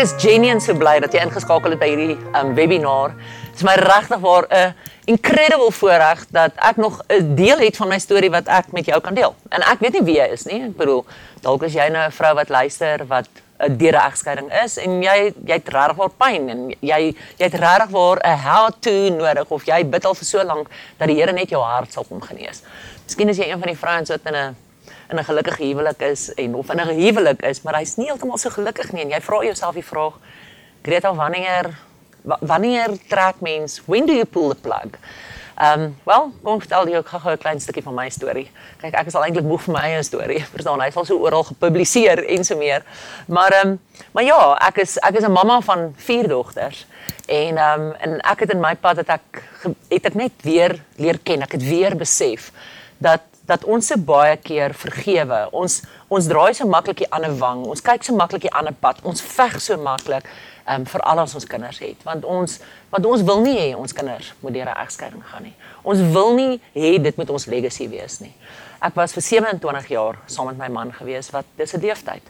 Ek is genuine so bly dat jy ingeskakel het by hierdie um, webinar. Dit is my regtig waar 'n incredible voorreg dat ek nog 'n deel het van my storie wat ek met jou kan deel. En ek weet nie wie jy is nie. Ek bedoel, dalk is jy nou 'n vrou wat luister wat 'n deur 'n egskeiding is en jy jy't regtig waar pyn en jy jy't regtig waar 'n how to nodig of jy bid al vir so lank dat die Here net jou hart sal kom genees. Miskien is jy een van die vrouens wat in 'n in 'n gelukkige huwelik is en of in 'n huwelik is, maar hy's nie heeltemal so gelukkig nie en jy vra jouself die vraag: Greta, wanneer wanneer trek mens? When do you pull the plug? Ehm, um, wel, kom ek vertel jou gou 'n klein stukkie van my storie. Kyk, ek is al eintlik moeg vir my eie storie. Verstaan, hy's al so oral gepubliseer en so meer. Maar ehm, um, maar ja, ek is ek is 'n mamma van vier dogters. En ehm um, en ek het in my pad dat ek het ek net weer leer ken. Ek het weer besef dat dat ons so baie keer vergewe. Ons ons draai so maklik die ander wang. Ons kyk so maklik die ander pad. Ons veg so maklik um, vir al ons kinders het want ons want ons wil nie hê ons kinders moet deur 'n egskeiding gaan nie. Ons wil nie hê dit moet ons legacy wees nie. Ek was vir 27 jaar saam met my man gewees wat dis 'n leeftyd.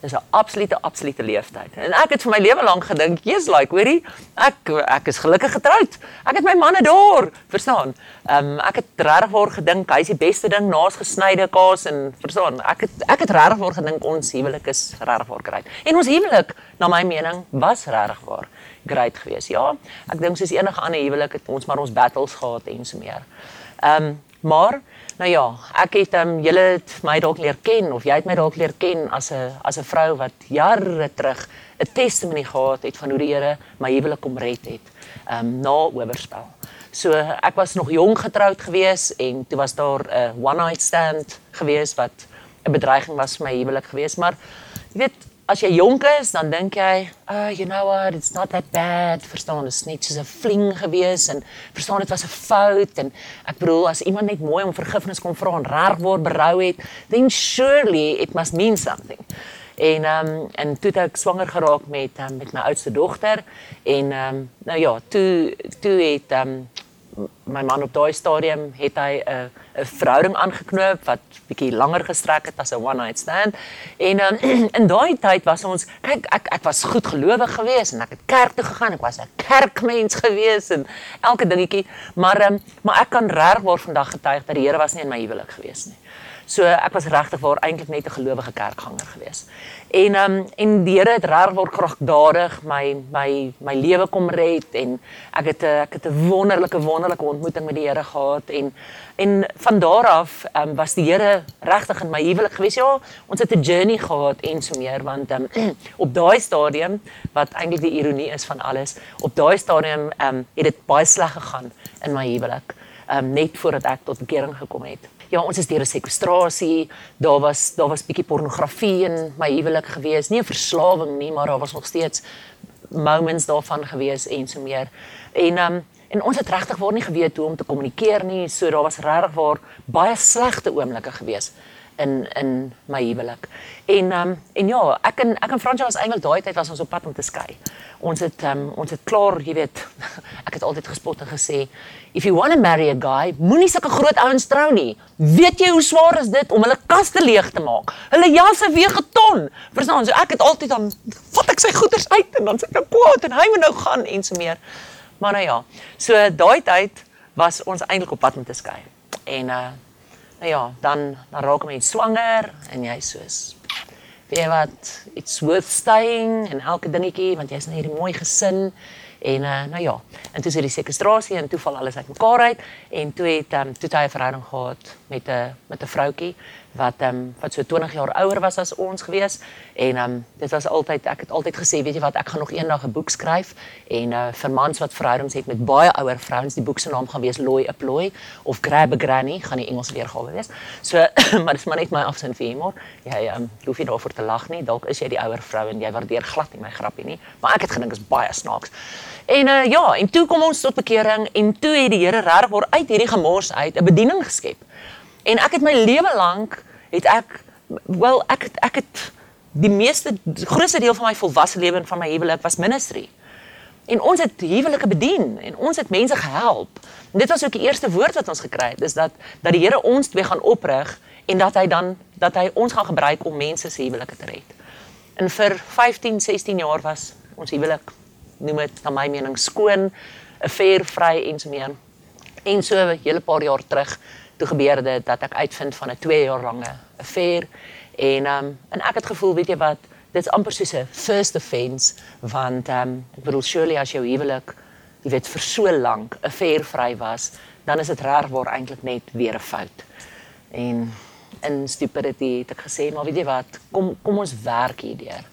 Dis 'n absolute absolute leeftyd. En ek het vir my lewe lank gedink, "Jesus, like, hoorie, ek ek is gelukkig getroud. Ek het my man ador." Verstaan? Ehm um, ek het regtig waar gedink hy is die beste ding naas gesnyde kaas en verstaan? Ek het ek het regtig waar gedink ons huwelik is regtig waar great. En ons huwelik, na my mening, was regtig waar great geweest. Ja, ek dink soos enige ander huwelik het ons maar ons battles gehad en so meer. Ehm um, maar Nou ja, ek het ehm um, julle het my dalk leer ken of jy het my dalk leer ken as 'n as 'n vrou wat jare terug 'n testimonie gehad het van hoe die Here my huwelik kom red het. Ehm um, na oorspel. So ek was nog jong getroud gewees en toe was daar 'n one night stand gewees wat 'n bedreiging was vir my huwelik gewees, maar jy weet as jy jonk is, dan dink jy, "Oh, you know what, it's not that bad." Verstaan, dit is net so 'n fling gewees en verstaan dit was 'n fout en ek bedoel as iemand net mooi om vergifnis kom vra en reg word berou het, then surely it must mean something. En ehm um, en toe ek swanger geraak met um, met my oudste dogter en ehm um, nou ja, toe toe het ehm um, my man op daai stadium het hy 'n 'n verhouding aangeknoop wat bietjie langer gestrek het as 'n one night stand. En um, in daai tyd was ons kyk ek ek was goed gelowig geweest en ek het kerk toe gegaan. Ek was 'n kerkmens geweest en elke dingetjie, maar um, maar ek kan regwaar vandag getuig dat die Here was nie in my huwelik geweest nie. So ek was regtig waar eintlik net 'n gelowige kerkganger geweest. En ehm um, en die Here het regtig waar kragdadig my my my lewe kom red en ek het 'n ek het 'n wonderlike wonderlike ontmoeting met die Here gehad en en van daar af ehm um, was die Here regtig in my huwelik geweest. Ja, ons het 'n journey gehad en so meer want ehm um, op daai stadium wat eintlik die ironie is van alles, op daai stadium ehm um, het dit baie sleg gegaan in my huwelik. Ehm um, net voordat ek tot bekering gekom het ja, ons is deur 'n sekwestrasie. Daar was daar was bietjie pornografie in my huwelik gewees. Nie 'n verslawing nie, maar daar was nog steeds moments daarvan gewees en so meer. En um en ons het regtig waar nie geweet hoe om te kommunikeer nie. So daar was regtig waar baie slegte oomblikke gewees in in my huwelik. En um en ja, ek en ek en Fransja was eintlik daai tyd was ons op pad om te skei. Ons het um ons het klaar, jy weet, ek het altyd gespot en gesê if you want to marry a guy, moenie sulke groot ouens trou nie. Weet jy hoe swaar is dit om hulle kaste leeg te maak? Hulle jasse weeg 'n ton. Verstaan? So ek het altyd dan vat ek sy goederes uit en dan sê ek kwaad en hy moet nou gaan en so meer. Maar nou ja. So daai tyd was ons eintlik op pad om te skei. En uh nou ja, dan dan raak mense swanger en jy soos weet jy wat, it's worth staying en elke dingetjie want jy's in hierdie mooi gesin. En uh, nou ja, en toe is die sekwestrasie en toe val alles uitmekaar uit en toe het um, toe hy 'n verhouding gehad met 'n met 'n vroutjie wat ehm um, wat so 20 jaar ouer was as ons gewees en ehm um, dit was altyd ek het altyd gesê weet jy wat ek gaan nog eendag 'n boek skryf en uh vir mans wat verhoudings het met baie ouer vrouens die boek se naam gaan wees Loy Apploy of Grab a Granny gaan die Engelse weergawe wees. So maar dit is maar net my afsin vir humor. Jy ehm um, hoef nie daarvoor te lag nie. Dalk is jy die ouer vrou en jy waardeer glad nie my grappie nie, maar ek het gedink is baie snaaks. En uh ja, en toe kom ons tot bekering en toe het die Here regtig uit hierdie gemors uit 'n bediening geskep. En ek het my lewe lank het ek wel ek het, ek het die meeste grootste deel van my volwasse lewe en van my huwelik was ministry. En ons het huwelike bedien en ons het mense gehelp. En dit was ook die eerste woord wat ons gekry het, is dat dat die Here ons twee gaan oprig en dat hy dan dat hy ons gaan gebruik om mense se huwelike te red. En vir 15, 16 jaar was ons huwelik noem dit na my mening skoon, 'n fair vry en so meer. En so 'n hele paar jaar terug toe gebeur dit dat ek uitvind van 'n 2 jaar lange affair en um, en ek het gevoel weet jy wat dit's amper soos 'n first offence want um, ek bedoel surely as jou huwelik jy weet vir so lank 'n affair vry was dan is dit reg waar eintlik net weer 'n fout. En in stupidity het ek gesê maar weet jy wat kom kom ons werk hierdeur.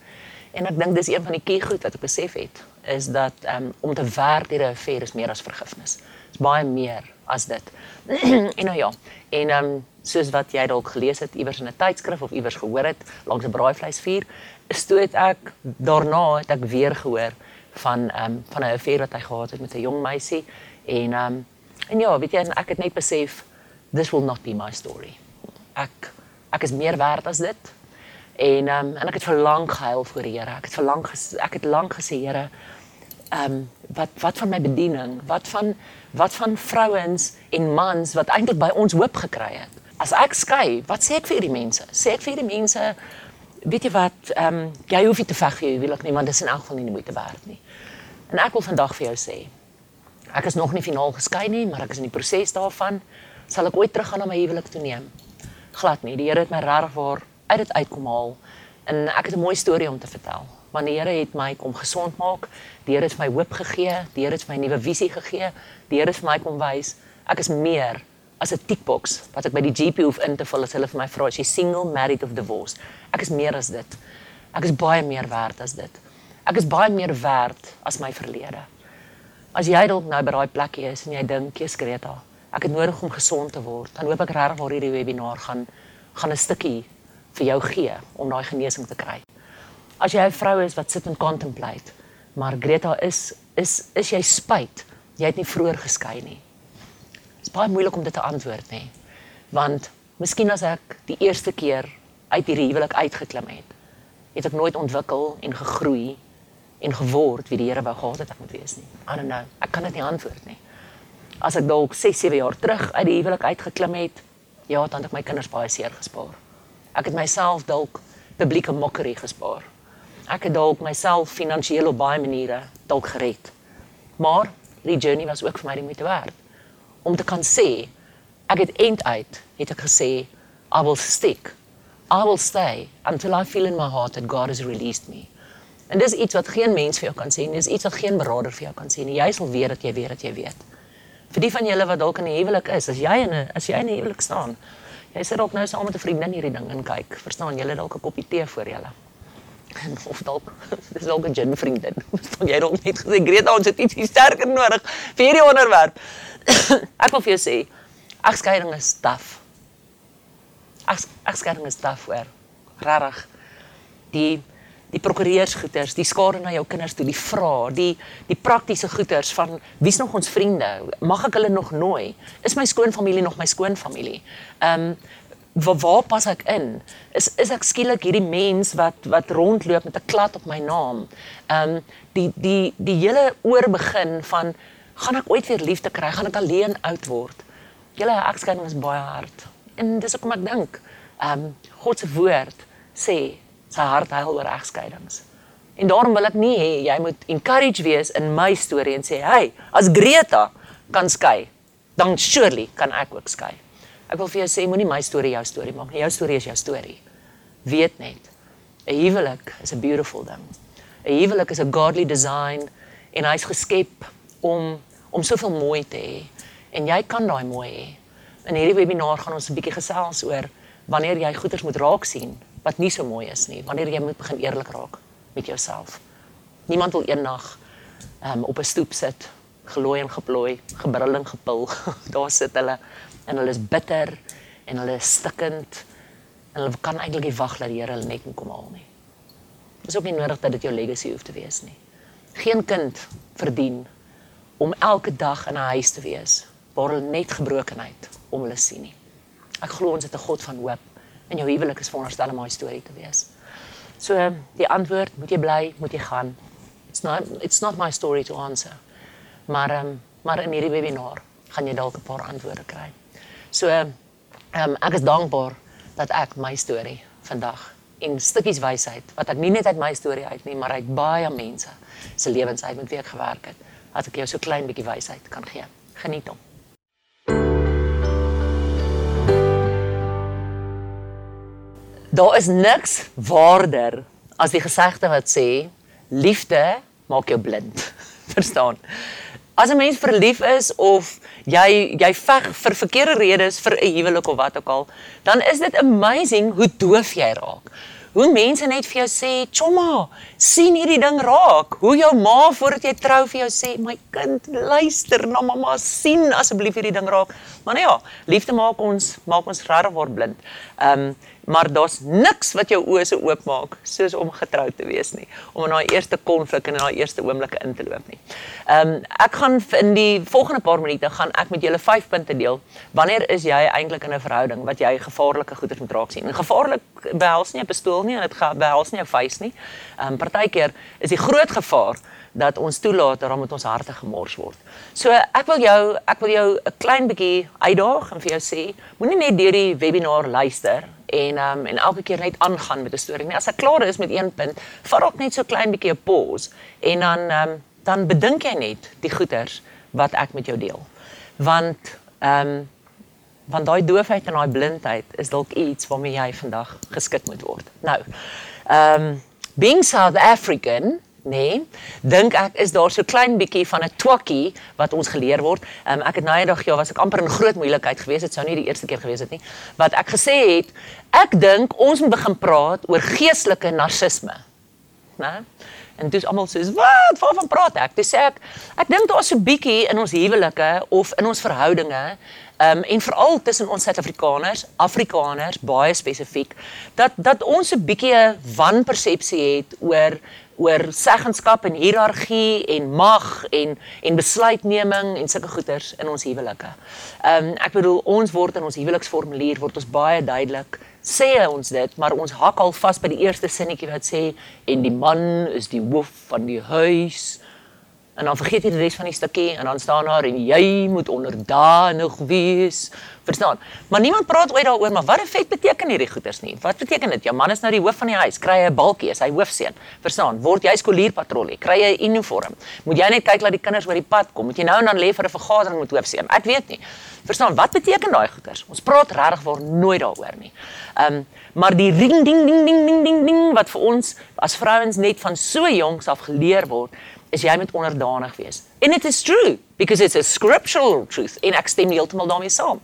En ek dink dis een van die key goed wat ek besef het is dat um, om te werk deur 'n affair is meer as vergifnis is baie meer as dit. en nou ja, en ehm um, soos wat jy dalk gelees het iewers in 'n tydskrif of iewers gehoor het langs 'n braaivleisvuur, stoot ek daarna het ek weer gehoor van ehm um, van 'n affair wat hy gehad het met 'n jong meisie en ehm um, en ja, weet jy ek het net besef this will not be my story. Ek ek is meer werd as dit. En ehm um, en ek het verlang gehuil voor die Here. Ek het verlang ek het lank gesê Here, ehm um, wat wat van my bediening? Wat van wat van vrouens en mans wat eintlik by ons hoop gekry het? As ek skei, wat sê ek vir hierdie mense? Sê ek vir hierdie mense weet jy wat, ehm um, jy hoef nie te veg vir jou huwelik nie, want dit is in elk geval nie die moeite werd nie. En ek wil vandag vir jou sê, ek is nog nie finaal geskei nie, maar ek is in die proses daarvan. Sal ek ooit teruggaan na my huwelik toe neem? Glad nie. Die Here het my regtig waar uit dit uitkom haal en ek het 'n mooi storie om te vertel want die Here het my kom gesond maak. Die Here het my hoop gegee, die Here het my nuwe visie gegee. Die Here het my kom wys ek is meer as 'n tickbox wat ek by die GP hoef in te vul as hulle vir my vra as jy single, married of divorced. Ek is meer as dit. Ek is baie meer werd as dit. Ek is baie meer werd as my verlede. As jy dalk nou by daai plekkie is en jy dink, "Jesus Greta, ek het nodig om gesond te word." Dan hoop ek regtig waar hierdie webinar gaan gaan 'n stukkie vir jou gee om daai genesing te kry as jy 'n vrou is wat sit en contemplate, maar Greta is is is jy spyt jy het nie vroeër geskei nie. Dit is baie moeilik om dit te antwoord nê. Want miskien as ek die eerste keer uit hierdie huwelik uitgeklim het, het ek nooit ontwikkel en gegroei en geword wie die Here wou gehad het ek moet wees nie. I don't know. Ek kan dit nie antwoord nie. As ek dalk 6, 7 jaar terug uit die huwelik uitgeklim het, ja, dan het ek my kinders baie seer gespaar. Ek het myself dalk publieke mokkery gespaar ek het dalk myself finansiëel op baie maniere dalk gered. Maar die journey was ook vir my die moeite werd. Om te kan sê ek het eind uit het ek gesê I will stick. I will stay until I feel in my heart that God has released me. En dis iets wat geen mens vir jou kan sê nie. Dis iets wat geen beraader vir jou kan sê nie. Jy sal weet dat jy weet dat jy weet. Vir die van julle wat dalk in 'n huwelik is, as jy in 'n as jy in 'n huwelik staan, jy sit dalk nou saam met 'n vriendin hierdie ding en kyk, verstaan julle dalk 'n koppie tee voor julle of dalk dis dalk 'n gin vriendin. Verstaan jy dalk net gesê Greta ons het ietsie sterker nodig vir hierdie onderwerp. ek wil vir jou sê egskeiding is taaf. Egskeiding is taaf hoor. Regtig. Die die prokureursgoeters, die skade na jou kinders toe, die vra, die die praktiese goeters van wie's nog ons vriende? Mag ek hulle nog nooi? Is my skoonfamilie nog my skoonfamilie? Ehm um, waar, waar pas ek in? Is is ek skielik hierdie mens wat wat rondloop met 'n klad op my naam? Ehm um, die die die hele oorbegin van gaan ek ooit weer liefde kry? Gaan ek alleen oud word? Julle egskeiding is baie hard. En dis hoekom ek dink, ehm um, God se woord sê sy hart huil oor egskeidings. En daarom wil ek nie hê jy moet encourage wees in my storie en sê, "Hey, as Greta kan skei, dan surely kan ek ook skei." Ek wil vir jou sê moenie my storie jou storie maak nie. Jou storie is jou storie. Weet net. 'n Huwelik is 'n beautiful ding. 'n Huwelik is 'n godly design en hy's geskep om om soveel mooi te hê. En jy kan daai mooi hê. In hierdie webinar gaan ons 'n bietjie gesels oor wanneer jy goeders moet raak sien wat nie so mooi is nie. Wanneer jy moet begin eerlik raak met jouself. Niemand wil eendag um, op 'n stoep sit, gelooi en geplooi, gebrul en gepil. Daar sit hulle en hulle is bitter en hulle is stikkend en hulle kan eintlik nie wag dat die Here hulle net kom haal nie. Dit is ook nie nodig dat dit jou legacy hoef te wees nie. Geen kind verdien om elke dag in 'n huis te wees waar hulle net gebrokenheid om hulle sien nie. Ek glo ons het 'n God van hoop en jou huwelik is veronderstel om 'n storie te wees. So die antwoord, moet jy bly, moet jy gaan. It's not it's not my story to answer. Maar um, maar in hierdie webinar gaan jy dalk 'n paar antwoorde kry. So ehm um, ek is dankbaar dat ek my storie vandag en stukkies wysheid wat ek nie net uit my storie uit nie, maar uit baie mense se lewens uit met wie ek gewerk het, as ek jou so klein bietjie wysheid kan gee. Geniet hom. Daar is niks waarder as die gesegde wat sê liefde maak jou blind. Verstaan? As 'n mens verlief is of jy jy veg vir verkeerde redes vir 'n huwelik of wat ook al, dan is dit amazing hoe doof jy raak. Hoe mense net vir jou sê, "Chomma, sien hierdie ding raak." Hoe jou ma voordat jy trou vir jou sê, "My kind, luister na mamma, sien asseblief hierdie ding raak." Maar nou ja, liefde maak ons maak ons regtig word blind. Ehm um, maar daar's niks wat jou oë so oopmaak soos om getroud te wees nie om in daai eerste konflik en in daai eerste oomblikke in te loop nie. Ehm um, ek gaan in die volgende paar minute gaan ek met julle vyf punte deel. Wanneer is jy eintlik in 'n verhouding wat jy gevaarlike goeders moet raak sien? En gevaarlik behels nie 'n pistool nie en dit behels nie jou vuis nie. Ehm um, partykeer is die groot gevaar dat ons toelaat dat met ons harte gemors word. So ek wil jou ek wil jou 'n klein bietjie uitdaag en vir jou sê, moenie net deur die webinar luister en um, en elke keer net aangaan met 'n storie. Nee, as ek klaar is met een punt, vat ook net so klein bietjie 'n pause en dan um, dan bedink jy net die goeters wat ek met jou deel. Want ehm um, want daai doofheid en daai blindheid is dalk iets waarmee jy vandag geskit moet word. Nou, ehm um, being South African Nee, dink ek is daar so klein bietjie van 'n twakkie wat ons geleer word. Um, ek het eendag ja, was ek amper in groot moeilikheid geweest. Dit sou nie die eerste keer gewees het nie. Wat ek gesê het, ek dink ons moet begin praat oor geestelike narcisme. Né? En dis almal sê, "Wat? Waarvan praat ek?" Dis sê ek, ek dink daar's so bietjie in ons huwelike of in ons verhoudinge Ehm um, en veral tussen ons Suid-Afrikaners, Afrikaners baie spesifiek dat dat ons 'n bietjie 'n wanpersepsie het oor oor seggenskap en hiërargie en mag en en besluitneming en sulke goeters in ons huwelike. Ehm um, ek bedoel ons word in ons huweliksformulier word ons baie duidelik sê ons dit, maar ons hak al vas by die eerste sinnetjie wat sê en die man is die hoof van die huis En dan vergeet jy die res van die stukkie en dan staan daar en jy moet onderdanig wees. Verstaan? Maar niemand praat ooit daaroor maar wat effek beteken hierdie goeters nie? Wat beteken dit? Jou man is nou die hoof van die huis, kry hy 'n balkie, is hy hoofseun. Verstaan? Word jy skolierpatrollie, kry jy 'n uniform. Moet jy net kyk dat die kinders oor die pad kom? Moet jy nou en dan lê vir 'n vergadering met hoofseun? Ek weet nie. Verstaan? Wat beteken daai goeters? Ons praat regtig waar nooit daaroor nie. Ehm um, maar die ring ding ding ding ding ding ding wat vir ons as vrouens net van so jongs af geleer word is jy moet onderdanig wees. And it is true because it's a scriptural truth en ek stem heeltemal daarmee saam.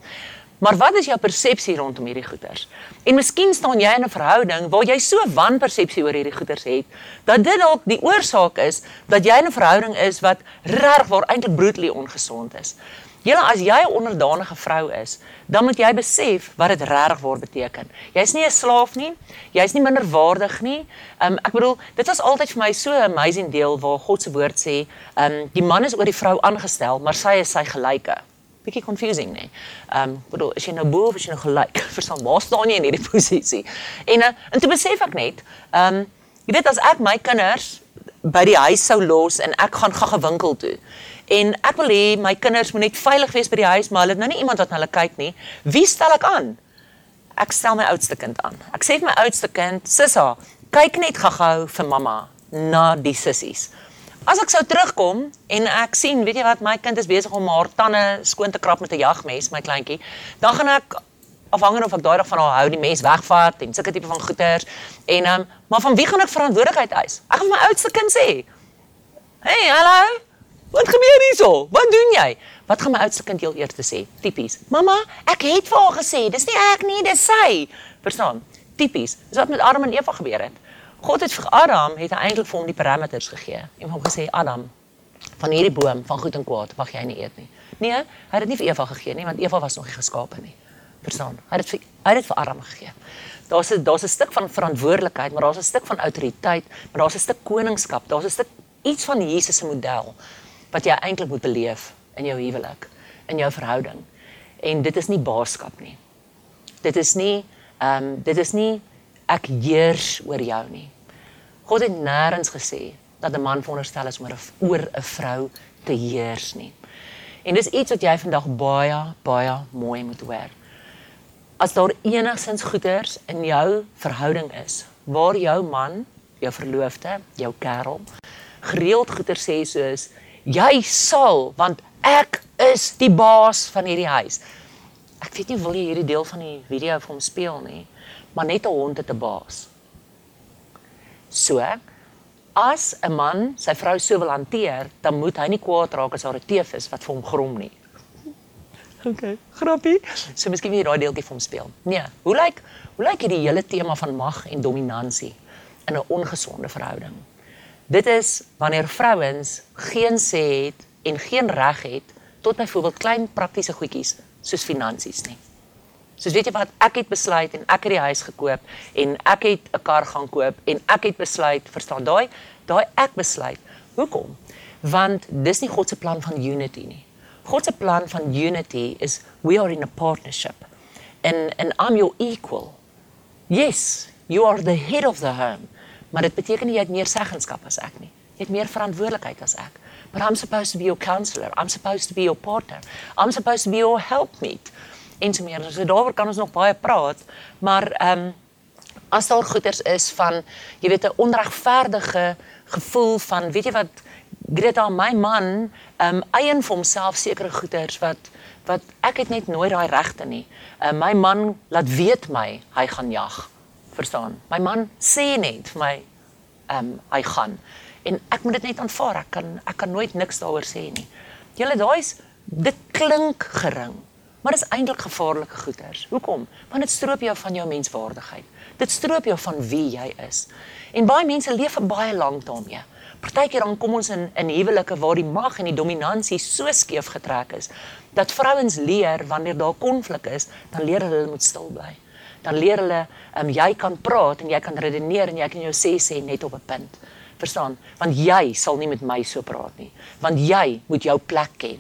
Maar wat is jou persepsie rondom hierdie goeters? En miskien staan jy in 'n verhouding waar jy so wanpersepsie oor hierdie goeters het dat dit dalk die oorsaak is dat jy in 'n verhouding is wat regtig waar eintlik brutally ongesond is. Julle as jy 'n onderdanige vrou is, dan moet jy besef wat dit regtig word beteken. Jy's nie 'n slaaf nie. Jy's nie minderwaardig nie. Um ek bedoel, dit was altyd vir my so 'n amazing deel waar God se woord sê, um die man is oor die vrou aangestel, maar sy is sy gelyke. Bietjie confusing, nê. Um ek bedoel, as jy nou bo of as jy nou gelyk, verstaan, waar staan jy in hierdie posisie? En uh, en toe besef ek net, um jy weet as ek my kinders by die huis sou los en ek gaan gaga winkel toe En ek wil hê my kinders moet net veilig wees by die huis, maar hulle het nou nie iemand wat na hulle kyk nie. Wie stel ek aan? Ek stel my oudste kind aan. Ek sê vir my oudste kind, "Sissa, kyk net gou-gou vir mamma na die sissies." As ek sou terugkom en ek sien, weet jy wat, my kind is besig om haar tande skoon te krap met 'n jagmes, my kleintjie, dan gaan ek afhangende of ek daai dag van haar hou die mes wegvat en sulke tipe van goeters en um, maar van wie gaan ek verantwoordelikheid eis? Ek gaan my oudste kind sê, "Hey, hallo, Wat gebeur hierso? Wat doen jy? Wat gaan my oudste kind heel eers sê? Tipies. Mamma, ek het vir haar gesê, dis nie ek nie, dis sy. Verstaan? Tipies. Dis wat met Adam en Eva gebeur het. God het vir Adam het hy eintlik vir hom die parameters gegee en hom gesê Adam, van hierdie boom van goed en kwaad mag jy nie eet nie. Nee, hy het dit nie vir Eva gegee nie, want Eva was nog nie geskape nie. Verstaan? Hy het dit vir hy het dit vir Adam gegee. Daar's 'n daar's 'n stuk van verantwoordelikheid, maar daar's 'n stuk van autoriteit, maar daar's 'n stuk koningskap, daar's 'n stuk iets van Jesus se model wat jy eintlik moet beleef in jou huwelik, in jou verhouding. En dit is nie baaskap nie. Dit is nie ehm um, dit is nie ek heers oor jou nie. God het nêrens gesê dat 'n man veronderstel is om oor 'n vrou te heers nie. En dis iets wat jy vandag baie baie mooi moet hoor. As daar enigsins goeders in jou verhouding is waar jou man, jou verloofde, jou kerel gereeld goeie sê soos jy sal want ek is die baas van hierdie huis. Ek weet nie wil jy hierdie deel van die video vir hom speel nie, maar net 'n hond het 'n baas. So, as 'n man sy vrou so wil hanteer, dan moet hy nie kwaad raak as haar 'n teef is wat vir hom grom nie. Okay, grappie. So miskien wil jy daai deeltjie vir hom speel. Nee, hoe lyk hoe lyk hierdie hele tema van mag en dominansie in 'n ongesonde verhouding? Dit is wanneer vrouens geen sê het en geen reg het tot byvoorbeeld klein praktiese goedjies soos finansies nie. Soos weet jy wat, ek het besluit en ek het die huis gekoop en ek het 'n kar gaan koop en ek het besluit, verstaan daai, daai ek besluit. Hoekom? Want dis nie God se plan van unity nie. God se plan van unity is we are in a partnership. And and I'm your equal. Yes, you are the head of the home. Maar dit beteken nie jy het meer seggenskap as ek nie. Jy het meer verantwoordelikheid as ek. But I'm supposed to be your counselor. I'm supposed to be your partner. I'm supposed to be your helpmeet. En so meer. So daaroor kan ons nog baie praat, maar ehm um, as daar goeters is van jy weet 'n onregverdige gevoel van weet jy wat Greta my man ehm um, eien vir homself sekere goeders wat wat ek het net nooit daai regte nie. Uh, my man laat weet my hy gaan jag. Verstaan? My man sê net vir my ehm um, hy gaan en ek moet dit net aanvaar. Ek kan ek kan nooit niks daaroor sê nie. Julle daai's dit klink gering, maar dit is eintlik gevaarlike goeters. Hoekom? Want dit stroop jou van jou menswaardigheid. Dit stroop jou van wie jy is. En baie mense leef vir baie lank daarmee. Partykeer dan kom ons in in huwelike waar die mag en die dominansie so skeef getrek is dat vrouens leer wanneer daar konflik is, dan leer hulle moet stil bly. Dan leer hulle, um, jy kan praat en jy kan redeneer en jy kan jou sê sê net op 'n punt. Verstaan? Want jy sal nie met my so praat nie. Want jy moet jou plek ken.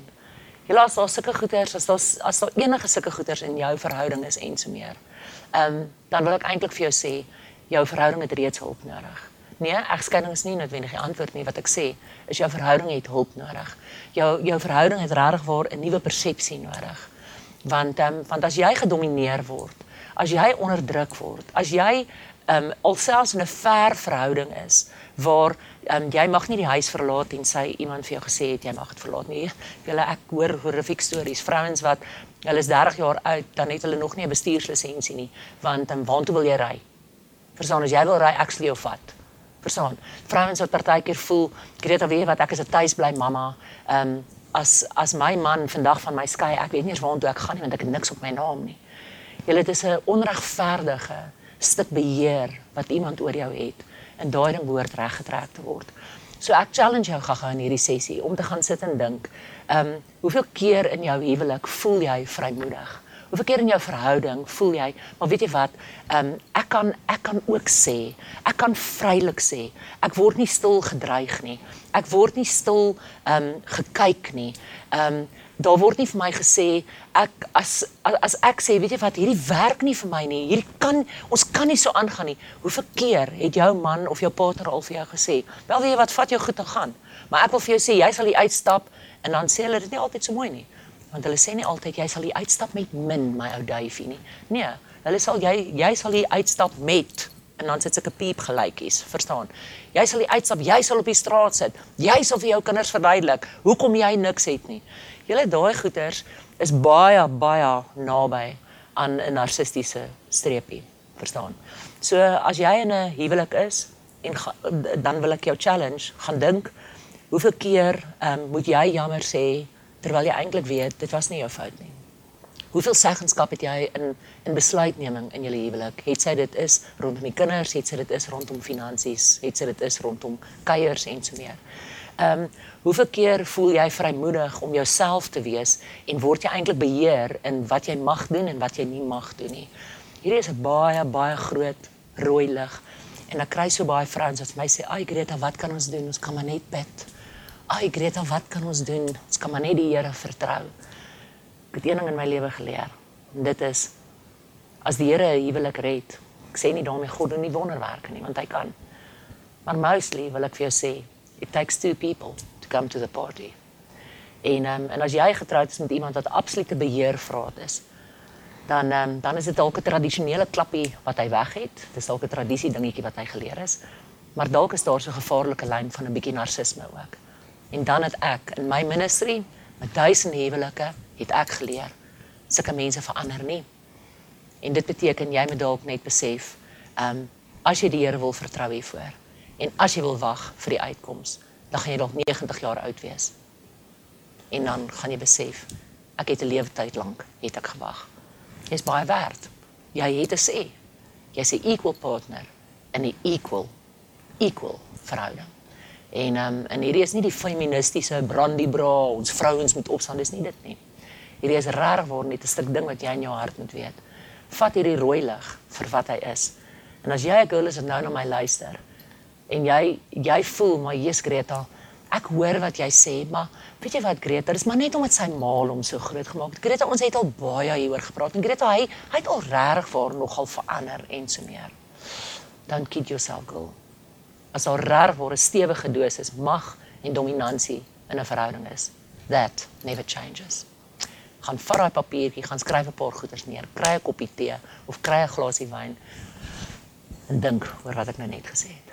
Jy laat daar sulke goeters as daar as daar enige sulke goeters in jou verhouding is en so meer. Ehm um, dan wil ek eintlik vir jou sê jou verhouding het reeds hulp nodig. Nee, egskeiding is nie noodwendig die antwoord nie wat ek sê is jou verhouding het hulp nodig. Jou jou verhouding het regtig waar 'n nuwe persepsie nodig. Want ehm um, want as jy gedomeineer word, as jy onderdruk word, as jy ehm um, alselfs in 'n ver verhouding is waar um, jy mag nie die huis verlaat en sy iemand vir jou gesê het jy mag dit verlaat nie. Julle ek hoor horrific stories, vrouens wat hulle is 30 jaar oud, dan het hulle nog nie 'n bestuurslisensie nie, want dan um, waartoe wil jy ry? Verstaan as jy wil ry, ek sal jou vat. Verstaan. Vrouens wat partykeer voel, Greta weet wat ek is 'n tuisbly mamma. Ehm um, as as my man vandag van my skei, ek weet nie eens waartoe ek gaan nie want ek het niks op my naam nie. Julle dit is 'n onregverdige stuk beheer wat iemand oor jou het en daai ding behoort reggetrek te word. So ek challenge jou gaga in hierdie sessie om te gaan sit en dink. Ehm um, hoeveel keer in jou huwelik voel jy vrymoedig? Hoeveel keer in jou verhouding voel jy, maar weet jy wat? Ehm um, ek kan ek kan ook sê, ek kan vrylik sê, ek word nie stil gedreig nie. Ek word nie stil ehm um, gekyk nie. Ehm um, daar word nie vir my gesê ek as as ek sê weet jy wat hierdie werk nie vir my nie. Hierdie kan ons kan nie so aangaan nie. Hoeveel keer het jou man of jou partner al vir jou gesê wel weet jy wat vat jou goed en gaan. Maar ek wil vir jou sê jy sal hier uitstap en dan sê hulle dit nie altyd so mooi nie. Want hulle sê nie altyd jy sal hier uitstap met min my ou duifie nie. Nee hulle sal jy jy sal hier uitstap met en dan sit sulke piep gelykies, verstaan? Jy sal die uitstap, jy sal op die straat sit. Jy sal vir jou kinders verduidelik hoekom jy niks het nie. Julle daai goeters is baie baie naby aan 'n narcistiese streepie, verstaan? So as jy in 'n huwelik is en ga, dan wil ek jou challenge, gaan dink hoeveel keer um, moet jy jammer sê terwyl jy eintlik weet dit was nie jou fout nie. Hoeveel seggenskap het jy in in besluitneming in julle huwelik? Het sy dit is rondom die kinders, het sy dit is rondom finansies, het sy dit is rondom kuiers en so meer. Ehm um, hoeveel keer voel jy vrymoedig om jouself te wees en word jy eintlik beheer in wat jy mag doen en wat jy nie mag doen nie? Hierdie is 'n baie baie groot rooi lig en ek kry so baie vrouens wat vir my sê, "Ag Greta, wat kan ons doen? Ons kan maar net bid." "Ag Greta, wat kan ons doen? Ons kan maar net die Here vertrou." Ek het een ding in my lewe geleer. En dit is as die Here 'n huwelik red, ek sê nie daarmee God doen nie wonderwerke nie, want hy kan. Maar mostly wil ek vir jou sê, it takes two people to come to the party. En um, en as jy getroud is met iemand wat absolute beheervraat is, dan um, dan is dit dalk 'n tradisionele klappie wat hy weg het. Dis dalk 'n tradisie dingetjie wat hy geleer is. Maar dalk is daar so 'n gevaarlike lyn van 'n bietjie narcisme ook. En dan het ek in my ministry met duisende huwelike het ek geleer sulke mense verander nie. En dit beteken jy moet dalk net besef, ehm um, as jy die Here wil vertrou hiervoor en as jy wil wag vir die uitkoms, dan gaan jy dalk 90 jaar oud wees. En dan gaan jy besef, ek het 'n lewe tyd lank het ek gewag. Jy's baie werd. Jy het 'n sê. Jy's 'n equal partner in 'n equal equal verhouding. En um, en hierdie is nie die feministiese brandy bra ons vrouens moet opstaan dis nie dit nie. Hierdie is regtig waar net 'n stuk ding wat jy in jou hart moet weet. Vat hierdie rooi lig vir wat hy is. En as jy 'n girl is wat nou na my luister en jy jy voel maar Jesus Greta, ek hoor wat jy sê, maar weet jy wat Greta, dis maar net omdat sy maal hom so groot gemaak het. Greta, ons het al baie hieroor gepraat en Greta hy hy het al regtig vir nogal verander en so meer. Dan kid yourself girl as daar reg word 'n stewige dosis mag en dominansie in 'n verhouding is. That never changes. Gaan vat daai papiertjie, gaan skryf 'n paar goeders neer, kry 'n koppie tee of kry 'n glasie wyn en dink oor wat ek nou net gesê het.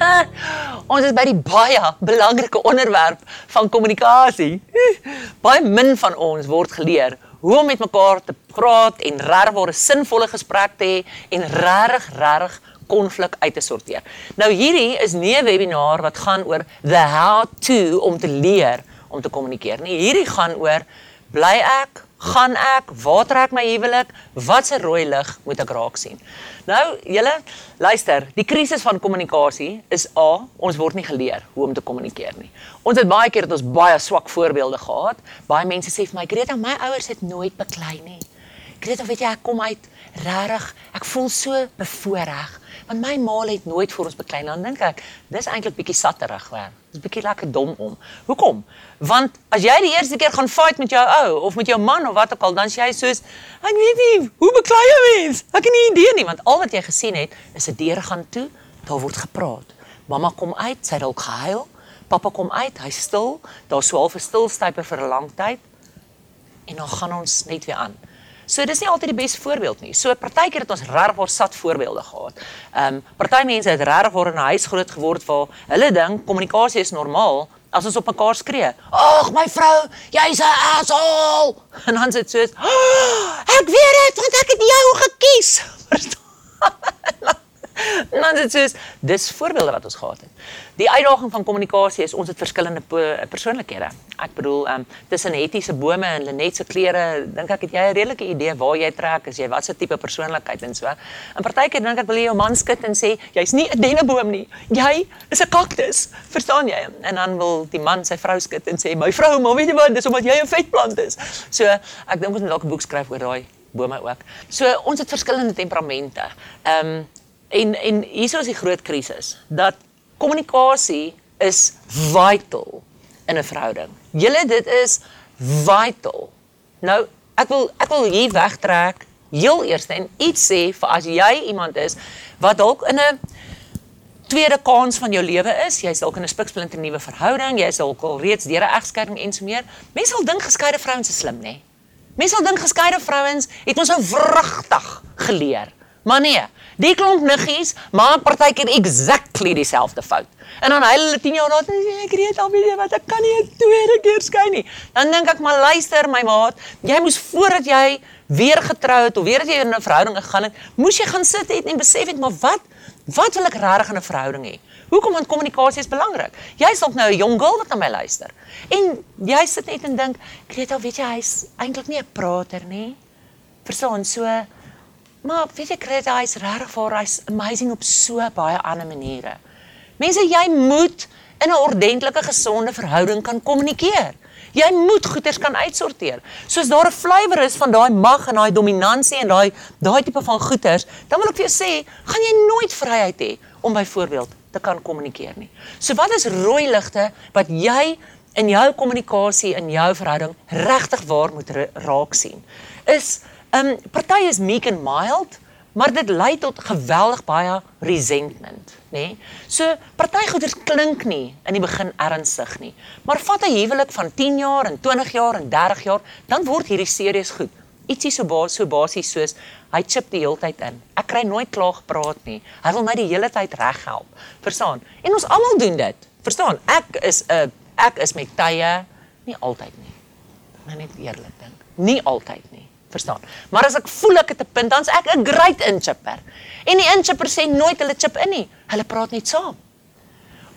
Ons is by die baie belangrike onderwerp van kommunikasie. Baie min van ons word geleer hoe om met mekaar te praat en regtig 'n sinvolle gesprek te hê en regtig regtig konflik uit te sorteer. Nou hierdie is nie 'n webinar wat gaan oor the how to om te leer om te kommunikeer nie. Hierdie gaan oor bly ek gaan ek, waar trek my huwelik, watse rooi lig moet ek raak sien? Nou, julle, luister, die krisis van kommunikasie is A, ons word nie geleer hoe om te kommunikeer nie. Ons het baie keer dat ons baie swak voorbeelde gehad. Baie mense sê vir my, "Greta, my ouers het nooit beklei nie." Greta, weet jy, ek kom uit regtig, ek voel so bevoordeel want my ma het nooit vir ons beklei dan dink ek dis eintlik bietjie satterig hoor dis bietjie lekker dom om. Hoekom? Want as jy die eerste keer gaan fight met jou ou of met jou man of wat ook al dan sê jy soos ek weet nie hoe beklei jy mens ek het nie idee nie. Want al wat jy gesien het is 'n deur gaan toe daar word gepraat. Mamma kom uit sy al gehuil. Pappa kom uit hy stil. Daar swaal vir stilstyper vir 'n lang tyd. En dan gaan ons net weer aan So dis nie altyd die beste voorbeeld nie. So partykeer het ons regtig oor sat voorbeelde gehad. Ehm um, party mense het regtig oor in 'n huis groot geword waar hulle dink kommunikasie is normaal as ons op mekaar skree. Ag my vrou, jy's 'n asshole. En dan sê dit soos, oh, "Ek weet dit want ek het jou gekies." Verstaan? Dan dit is dis voorbeelde wat ons gehad het. Die uitdaging van kommunikasie is ons het verskillende persoonlikhede. Ek bedoel, ehm um, tussen Hetty se bome en Lenet se klere, dink ek het jy 'n redelike idee waar jy trek as jy wat se tipe persoonlikheid en so. En partykeer dink ek wil jy jou man skud en sê jy's nie 'n denneboom nie. Jy is 'n kaktus. Verstaan jy? En dan wil die man sy vrou skud en sê my vrou, maar weet jy wat, dis omdat jy 'n vetplant is. So, ek dink ons moet dalk 'n boek skryf oor daai bome ook. So, ons het verskillende temperamente. Ehm um, En en hier is die groot krisis dat kommunikasie is vital in 'n verhouding. Julle dit is vital. Nou, ek wil ek wil hier wegtrek heel eers en iets sê vir as jy iemand is wat dalk in 'n tweede kans van jou lewe is, jy's dalk in 'n spiksplinter nuwe verhouding, jy's dalk al reeds deur 'n egskeiding en so meer. Mense sal dink geskeide vrouens is slim, nê? Mense sal dink geskeide vrouens het ons nou vrugtig geleer. Maar nee, Die klomp niggies maak partykeer exactly dieselfde fout. En dan hulle 10 jaar later sê ek weet al wie wat ek kan nie 'n tweede keer skei nie. Dan dink ek maar luister my maat, jy moes voordat jy weer getrou het of weer as jy in 'n verhouding gegaan het, moes jy gaan sit het en besef het maar wat wat wil ek regtig in 'n verhouding hê? Hoekom want kommunikasie is belangrik. Jy is ook nou 'n jong girl wat na my luister. En jy sit net en dink, al weet jy hy's eintlik nie 'n prater nie. Verstaan so Maar weet jy Greta, hy's regtig vir hy's amazing op so baie ander maniere. Mense, jy moet in 'n ordentlike gesonde verhouding kan kommunikeer. Jy moet goeders kan uitsorteer. Soos daar 'n flavour is van daai mag en daai dominansie en daai daai tipe van goeders, dan wil ek vir jou sê, gaan jy nooit vryheid hê om byvoorbeeld te kan kommunikeer nie. So wat is rooi ligte wat jy in jou kommunikasie in jou verhouding regtig waar moet raak sien? Is Um party is meek and mild, maar dit lei tot geweldig baie resentment, nê? Nee? So party goeders klink nie in die begin ernstig nie, maar vat 'n huwelik van 10 jaar en 20 jaar en 30 jaar, dan word hierdie serieus goed. Ietsie so basies so basies soos hy chip die hele tyd in. Ek kry nooit klaar gepraat nie. Hy wil my die hele tyd reghelp. Verstaan? En ons almal doen dit. Verstaan? Ek is 'n uh, ek is met tye nie altyd nie. Nou net eerlik dink. Nie altyd verstaan. Maar as ek voel ek het 'n punt, dan's ek 'n great inchipper. En die inchipper sê nooit hulle chip in nie. Hulle praat net saam.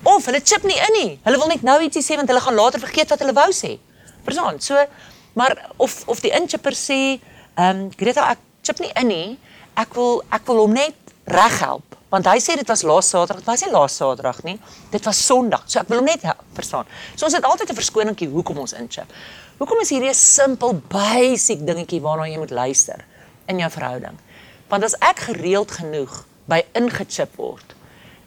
Of hulle chip nie in nie. Hulle wil net nou ietsie sê want hulle gaan later vergeet wat hulle wou sê. Verstaan? So, maar of of die inchipper sê, um, Greta ek chip nie in nie. Ek wil ek wil hom net reghelp want hy sê dit was laas Saterdag, dit was nie laas Saterdag nie. Dit was Sondag. So ek wil hom net help, verstaan. So ons het altyd 'n verskoningkie hoekom ons inchip. Hoekom is hierdie 'n simpel basic dingetjie waarna jy moet luister in jou verhouding? Want as ek gereeld genoeg by ingechip word,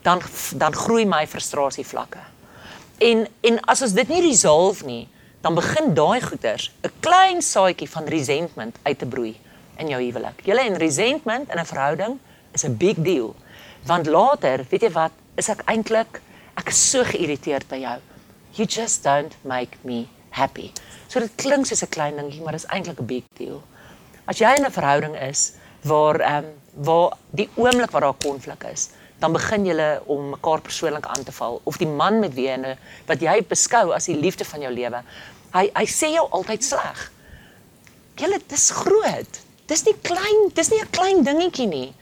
dan dan groei my frustrasie vlakke. En en as ons dit nie resolve nie, dan begin daai goeters 'n klein saadjie van resentment uit te broei in jou huwelik. Julle en resentment in 'n verhouding is 'n big deal. Want later, weet jy wat, is ek eintlik ek is so geïrriteerd by jou. You just don't make me happy. So dit klink soos 'n klein dingetjie, maar dit is eintlik 'n big deal. As jy in 'n verhouding is waar ehm um, waar die oomblik waar daar konflik is, dan begin julle om mekaar persoonlik aan te val of die man met wie jy wat jy beskou as die liefde van jou lewe. Hy hy sê jou altyd sleg. Julle dis groot. Dis nie klein, dis nie 'n klein dingetjie nie.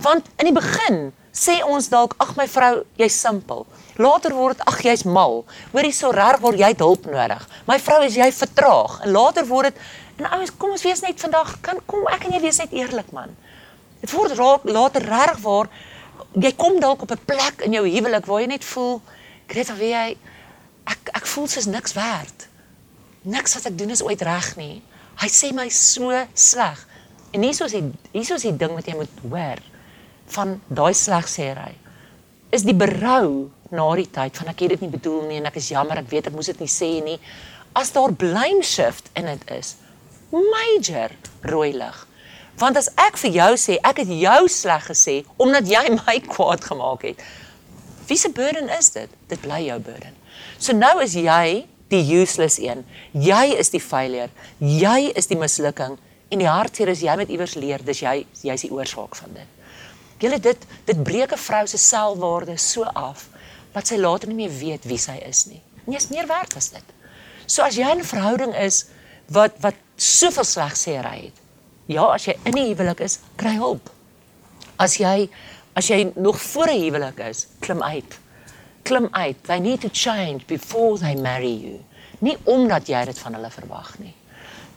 Want in die begin sê ons dalk ag my vrou, jy's simpel. Later word ag jy's mal. Hoorie so reg word jy hulp nodig. My vrou is jy vertraag. En later word dit en ouens kom ons wees net vandag kan kom ek en jy wees net eerlik man. Dit word raak later reg waar jy kom dalk op 'n plek in jou huwelik waar jy net voel Greta wie jy ek ek voel soos niks werd. Niks wat ek doen is ooit reg nie. Hy sê my so sleg. En hier is die hier is die ding wat jy moet hoor van daai slegsêry. Is die berou na die tyd van ek het dit nie bedoel nie en ek is jammer, ek weet ek moes dit nie sê nie. As daar blame shift in dit is, major rooi lig. Want as ek vir jou sê ek het jou sleg gesê omdat jy my kwaad gemaak het. Wie se burden is dit? Dit bly jou burden. So nou is jy die useless een. Jy is die failure. Jy is die mislukking en die hartseer is jy met iewers leer, dis jy jy's die oorsaak van dit. Julle dit dit breek 'n vrou se selfwaarde so af dat sy later nie meer weet wie sy is nie. Nie is meer werd as dit. So as jy in 'n verhouding is wat wat soveel sleg sê hy het. Ja, as jy in 'n huwelik is, kry hulp. As jy as jy nog voor 'n huwelik is, klim uit. Klim uit. They need to change before they marry you. Nie omdat jy dit van hulle verwag nie.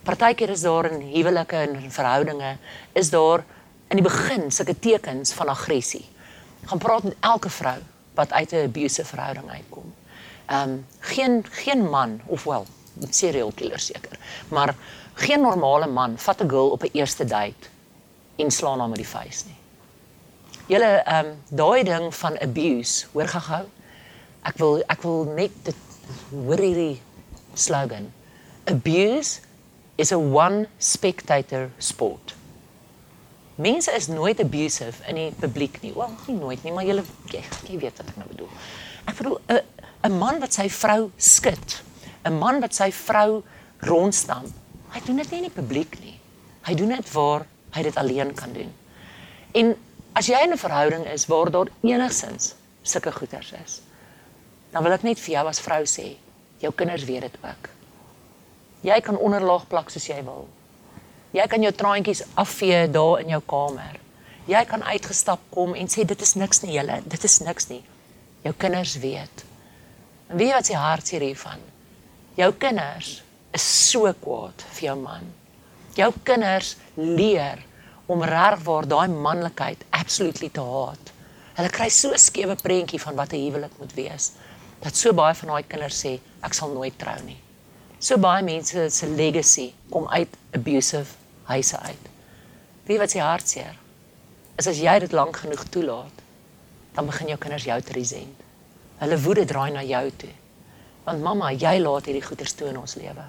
Partykeer is daar in huwelike en verhoudinge is daar in die begin sulke tekens van aggressie. Gaan praat met elke vrou wat uit 'n abusive verhouding uitkom. Ehm um, geen geen man of wel serial killer seker, maar geen normale man vat 'n girl op 'n eerste date en slaan haar met die vuis nie. Julle ehm um, daai ding van abuse, hoor gou-gou. Ek wil ek wil net dit hoor hierdie slogan. Abuse is a one spectator sport. Mense is nooit abusive in die publiek nie. Wel, nie nooit nie, maar jy jy weet wat ek nou bedoel. Ek bedoel 'n 'n man wat sy vrou skud, 'n man wat sy vrou rondstamp. Hy doen dit nie in die publiek nie. Hy doen dit waar hy dit alleen kan doen. En as jy in 'n verhouding is waar daar enigsins sulke goeters is, dan wil ek net vir jou as vrou sê, jou kinders weet dit ook. Jy kan onderlaag plak soos jy wil. Jy kan jou traantjies afvee daar in jou kamer. Jy kan uitgestap kom en sê dit is niks nie julle, dit is niks nie. Jou kinders weet. En weet wat se hartseer hiervan? Jou kinders is so kwaad vir jou man. Jou kinders leer om regwaar daai manlikheid absolutely te haat. Hulle kry so 'n skewe prentjie van wat 'n huwelik moet wees. Dat so baie van daai kinders sê ek sal nooit trou nie. So baie mense se legacy kom uit abusive huise uit. Wie wat se hartseer is as jy dit lank genoeg toelaat, dan begin jou kinders jou te resent. Hulle woede draai na jou toe. Want mamma, jy laat hierdie goeters toe in ons lewe.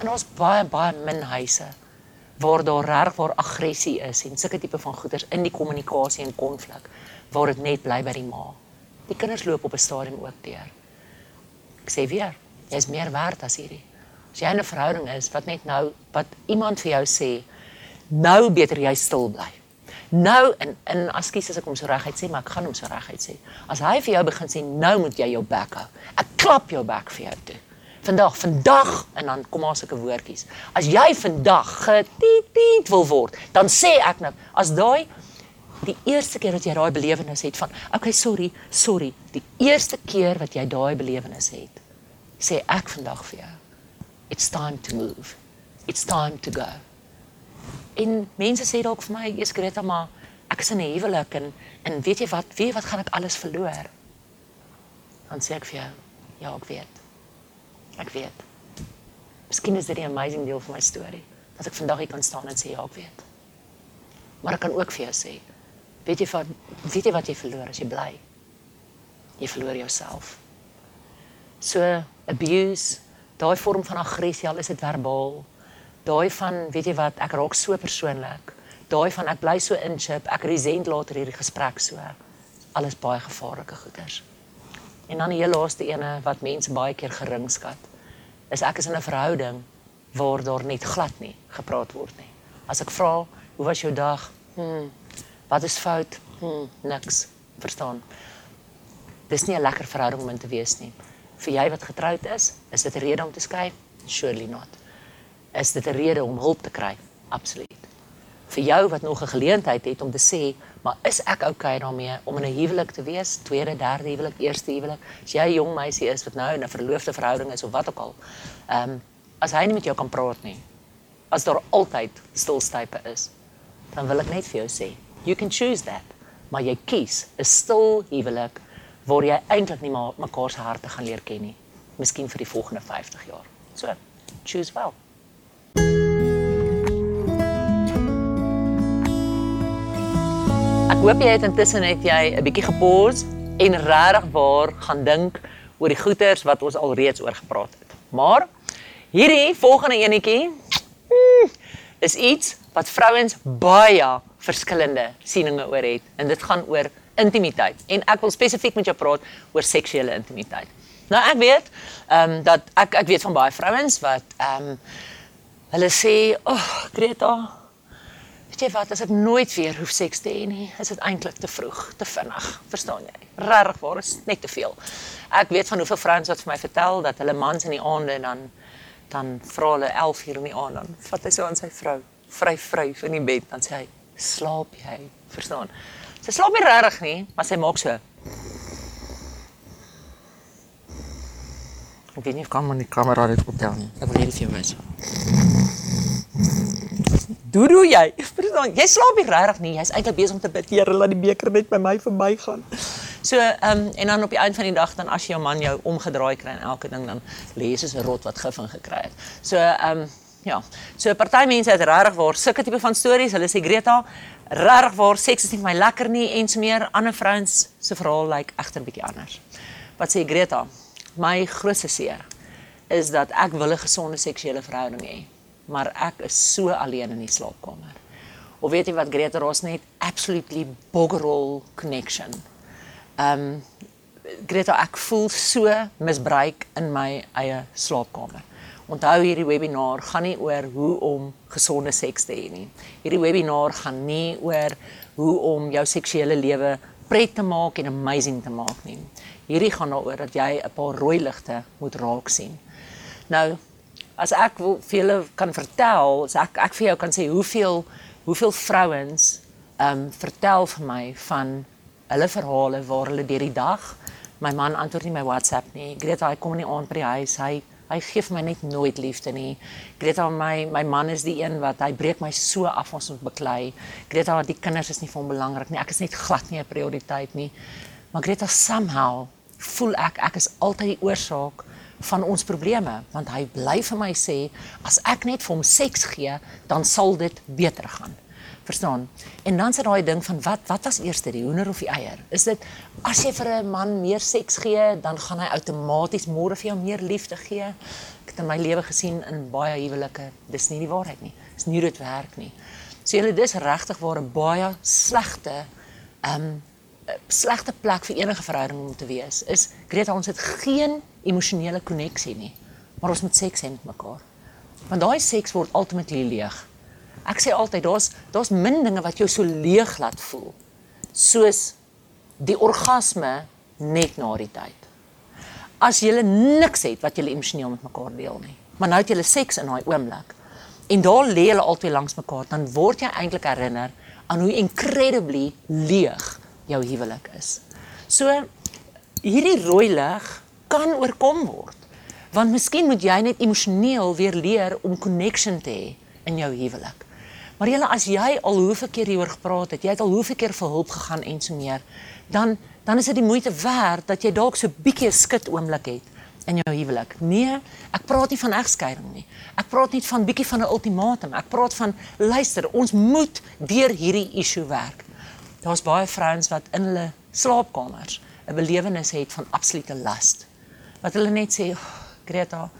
En ons baie baie min huise waar daar reg waar aggressie is en sulke tipe van goeters in die kommunikasie en konflik waar dit net bly by die ma. Die kinders loop op 'n stadium ook deur. Ek sê weer, jy is meer werd as hierdie. As jy in 'n verhouding is wat net nou wat iemand vir jou sê, nou beter jy stil bly. Nou en en askies as ek hom so reguit sê, maar ek gaan hom so reguit sê. As hy vir jou begin sê nou moet jy jou bek hou. Ek klap jou bek vir jou toe. Vandag, vandag en dan kom daar sulke woordjies. As jy vandag getiet wil word, dan sê ek nou, as daai die eerste keer wat jy daai belewenis het van, okay, sorry, sorry, die eerste keer wat jy daai belewenis het, sê ek vandag vir jou, it's time to move. It's time to go. En mense sê dalk vir my, "Jesus Greta, maar ek is in 'n huwelik en en weet jy wat, weet jy wat gaan ek alles verloor?" Dan sê ek vir jou, "Ja, ek weet. Ek weet." Miskien is dit 'n amazing deel van my storie dat ek vandag hier kan staan en sê, "Ja, ek weet." Maar ek kan ook vir jou sê, weet jy wat, weet jy wat jy verloor as jy bly? Jy verloor jouself. So abuse, daai vorm van aggressie, al is dit verbaal, daai van weet jy wat ek raak so persoonlik. Daai van ek bly so in chip ek resent later hierdie gesprek so. Alles baie gevaarlike goeters en dan die heel laaste ene wat mense baie keer geringskat is ek is in 'n verhouding waar daar net glad nie gepraat word nie. As ek vra hoe was jou dag? Hm wat is fout? Hm niks. Verstaan. Dis nie 'n lekker verhouding om in te wees nie vir jy wat getroud is is dit 'n rede om te skei surely not is dit 'n rede om hulp te kry. Absoluut. Vir jou wat nog 'n geleentheid het om te sê, maar is ek okay daarmee om in 'n huwelik te wees, tweede, derde huwelik, eerste huwelik? As jy 'n jong meisie is wat nou in 'n verloofde verhouding is of wat ook al. Ehm um, as hy nie met jou kan praat nie, as daar altyd stilstype is, dan wil ek net vir jou sê, you can choose that. Maar jy kies 'n stil huwelik waar jy eintlik nie maar mekaar se harte gaan leer ken nie. Miskien vir die volgende 50 jaar. So, choose well. Ek hoop jy het intussen net jy 'n bietjie gepause en regtig waar gaan dink oor die goeters wat ons alreeds oor gepraat het. Maar hierdie volgende enetjie hmm, is iets wat vrouens baie verskillende sieninge oor het en dit gaan oor intimiteit en ek wil spesifiek met jou praat oor seksuele intimiteit. Nou ek weet ehm um, dat ek ek weet van baie vrouens wat ehm um, Hulle sê, "Ag, oh, Greta, weet jy wat, as ek nooit weer hoef seks te hê nie, is dit eintlik te vroeg, te vinnig." Verstaan jy? Regtig waar is net te veel. Ek weet van hoeveel vrouens wat vir my vertel dat hulle mans in die aande dan dan vra hulle 11 uur in die aand dan vat hy so aan sy vrou, vry vry in die bed, dan sê hy, "Slaap jy?" Verstaan? Sy slaap nie regtig nie, maar sy maak so. Ek weet nie of kan man die kamera dit optel nie. Ek wil net vir jou wys. Doe doe jy. Verstaan, jy slaap nie regtig nie. Jy's eintlik besig om te bid, Here, laat die beker net by my verbygaan. So, ehm um, en dan op die einde van die dag dan as jy jou man jou omgedraai kry en elke ding dan lê jy soos 'n rot wat gif ingekry het. So, ehm um, ja. So party mense het regtig waar sulke tipe van stories. Hulle sê Greta, regtig waar seks is nie vir my lekker nie en so meer ander vrouens se verhaal lyk like, egter bietjie anders. Wat sê Greta? My grootste seer is dat ek wil 'n gesonde seksuele verhouding hê maar ek is so alleen in die slaapkamer. Of weet jy wat Greta Ross net absolutely boggerol connection. Um Greta ek voel so misbruik in my eie slaapkamer. Onthou hierdie webinar gaan nie oor hoe om gesonde seks te hê nie. Hierdie webinar gaan nie oor hoe om jou seksuele lewe pret te maak en amazing te maak nie. Hierdie gaan daaroor dat jy 'n paar rooi ligte moet raak sien. Nou, as ek wil vir julle kan vertel, as ek ek vir jou kan sê hoeveel hoeveel vrouens ehm um, vertel vir my van hulle verhale waar hulle deur die dag my man antwoord nie my WhatsApp nie. Greta, hy kom nie aan by die huis. Hy hy gee vir my net nooit liefde nie. Greta, my my man is die een wat hy breek my so af ons moet beklei. Greta, die kinders is nie vir hom belangrik nie. Ek is net glad nie 'n prioriteit nie. Maar Greta somehow voel ek ek is altyd die oorsaak van ons probleme want hy bly vir my sê as ek net vir hom seks gee dan sal dit beter gaan. Verstaan? En dan sit daai ding van wat wat was eers die hoender of die eier? Is dit as jy vir 'n man meer seks gee, dan gaan hy outomaties môre vir jou meer liefde gee? Ek het in my lewe gesien in baie huwelike, dis nie die waarheid nie. Dis nie hoe dit werk nie. So julle dis regtig waar 'n baie slegte ehm um, slegte plek vir enige verhouding om te wees. Is Greta ons het geen emosionele koneksie nie, maar ons moet seks hê met mekaar. Want daai seks word ultimately leeg. Ek sê altyd daar's daar's min dinge wat jou so leeg laat voel soos die orgasme net na die tyd. As jy niks het wat jy emosioneel met mekaar deel nie, maar nou het jy seks in daai oomblik en daar lê hulle altyd langs mekaar, dan word jy eintlik herinner aan hoe incredibly leeg jou huwelik is. So hierdie rooi lig kan oorkom word. Want miskien moet jy net emosioneel weer leer om connection te hê in jou huwelik. Maar julle as jy al hoeveel keer hieroor gepraat het, jy het al hoeveel keer vir hulp gegaan en so meer, dan dan is dit die moeite werd dat jy dalk so bietjie 'n skit oomblik het in jou huwelik. Nee, ek praat nie van egskeiding nie. Ek praat nie van bietjie van 'n ultimatum. Ek praat van luister, ons moet deur hierdie issue werk. Daar's baie vrouens wat in hulle slaapkamers 'n belewenis het van absolute last. Wat hulle net sê, oh, "Greta,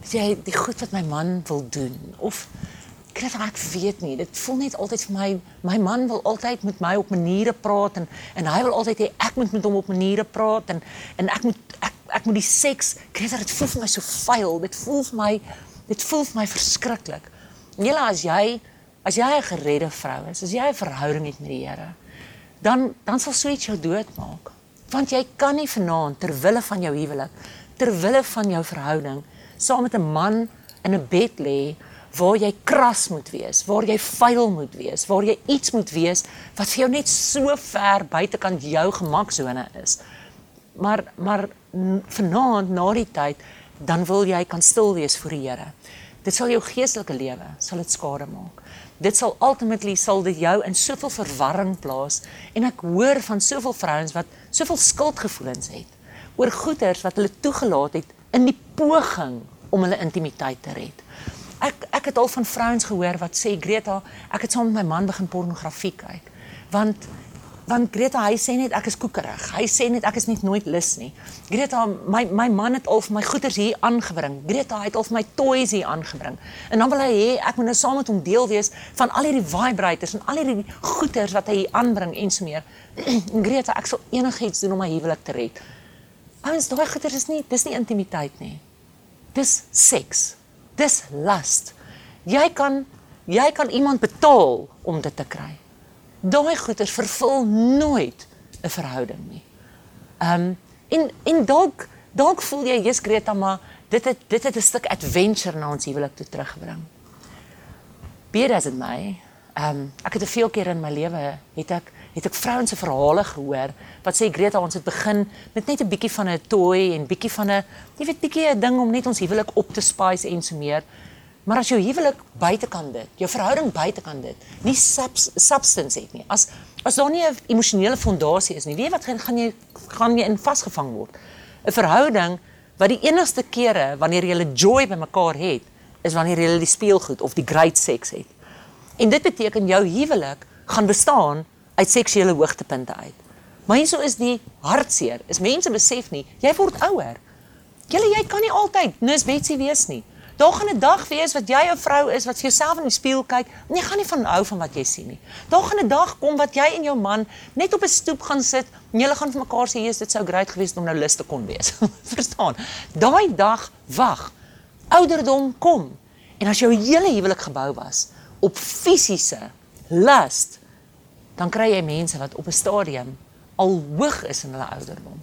weet jy die goed wat my man wil doen of kry dan ek weet nie. Dit voel net altyd vir my my man wil altyd met my op maniere praat en en hy wil altyd hê ek moet met hom op maniere praat en en ek moet ek ek moet die seks kry dit voel vir my so vuil. Dit voel vir my dit voel vir my verskriklik. Julle as jy as jy 'n geredde vrou is, as jy 'n verhouding het met die Here, dan dan sal so iets jou doodmaak. Want jy kan nie vanaand ter wille van jou huwelik, ter wille van jou verhouding saam met 'n man in 'n bed lê waar jy kras moet wees, waar jy vuil moet wees, waar jy iets moet wees wat vir jou net so ver buitekant jou gemaksone is. Maar maar vanaand na die tyd dan wil jy kan stil wees voor die Here. Dit sal jou geestelike lewe sal dit skade maak. Dit sal ultimately sal dit jou in soveel verwarring plaas en ek hoor van soveel vrouens wat soveel skuldgevoelens het oor goeders wat hulle toegelaat het in die poging om hulle intimiteit te red ek ek het al van vrouens gehoor wat sê Greta, ek het saam met my man begin pornografie kyk. Want want Greta hy sê net ek is koekerig. Hy sê net ek is net nooit lus nie. Greta my my man het al vir my goeders hier aangebring. Greta het al vir my toys hier aangebring. En dan wil hy hê ek moet nou saam met hom deel wees van al hierdie vibrators en al hierdie goeders wat hy hier aanbring en so meer. Greta, ek sal enigiets doen om my huwelik te red. Ouens, daai goeders is nie dis nie intimiteit nie. Dis seks. Dis lust. Jy kan jy kan iemand betaal om dit te kry. Daai goeder vervul nooit 'n verhouding nie. Ehm um, en en dalk dalk voel jy jy's Greta maar dit het dit het 'n stuk adventure na ons huwelik toe teruggebring. Beer as dit my. Ehm um, ek het te veel keer in my lewe het ek het ek vrouens se verhale gehoor wat sê Greta ons het begin met net 'n bietjie van 'n toy en bietjie van 'n jy weet bietjie 'n ding om net ons huwelik op te spice en so meer. Maar as jou huwelik buitekant dit, jou verhouding buitekant dit, nie subs, substance het nie. As as daar nie 'n emosionele fondasie is nie, weet wat gaan, gaan jy gaan jy in vasgevang word. 'n Verhouding wat die enigste kere wanneer jy 'n joy by mekaar het, is wanneer jy die speelgoed of die great sex het. En dit beteken jou huwelik gaan bestaan uit seksuele hoogtepunte uit. Maar hierso is die hartseer. Is mense besef nie, jy word ouer. Julle jy kan nie altyd nis Betsy wees nie. Daar gaan 'n dag wees wat jy 'n vrou is wat vir jouself in die spieël kyk en jy gaan nie van hou van wat jy sien nie. Daar gaan 'n dag kom wat jy en jou man net op 'n stoep gaan sit en julle gaan vir mekaar sê, "Jesus, dit sou great gewees het om nou lus te kon wees." Verstaan? Daai dag wag. Ouderdom kom. En as jou hele huwelik gebou was op fisiese lust, dan kry jy mense wat op 'n stadium al hoog is in hulle ouderdom.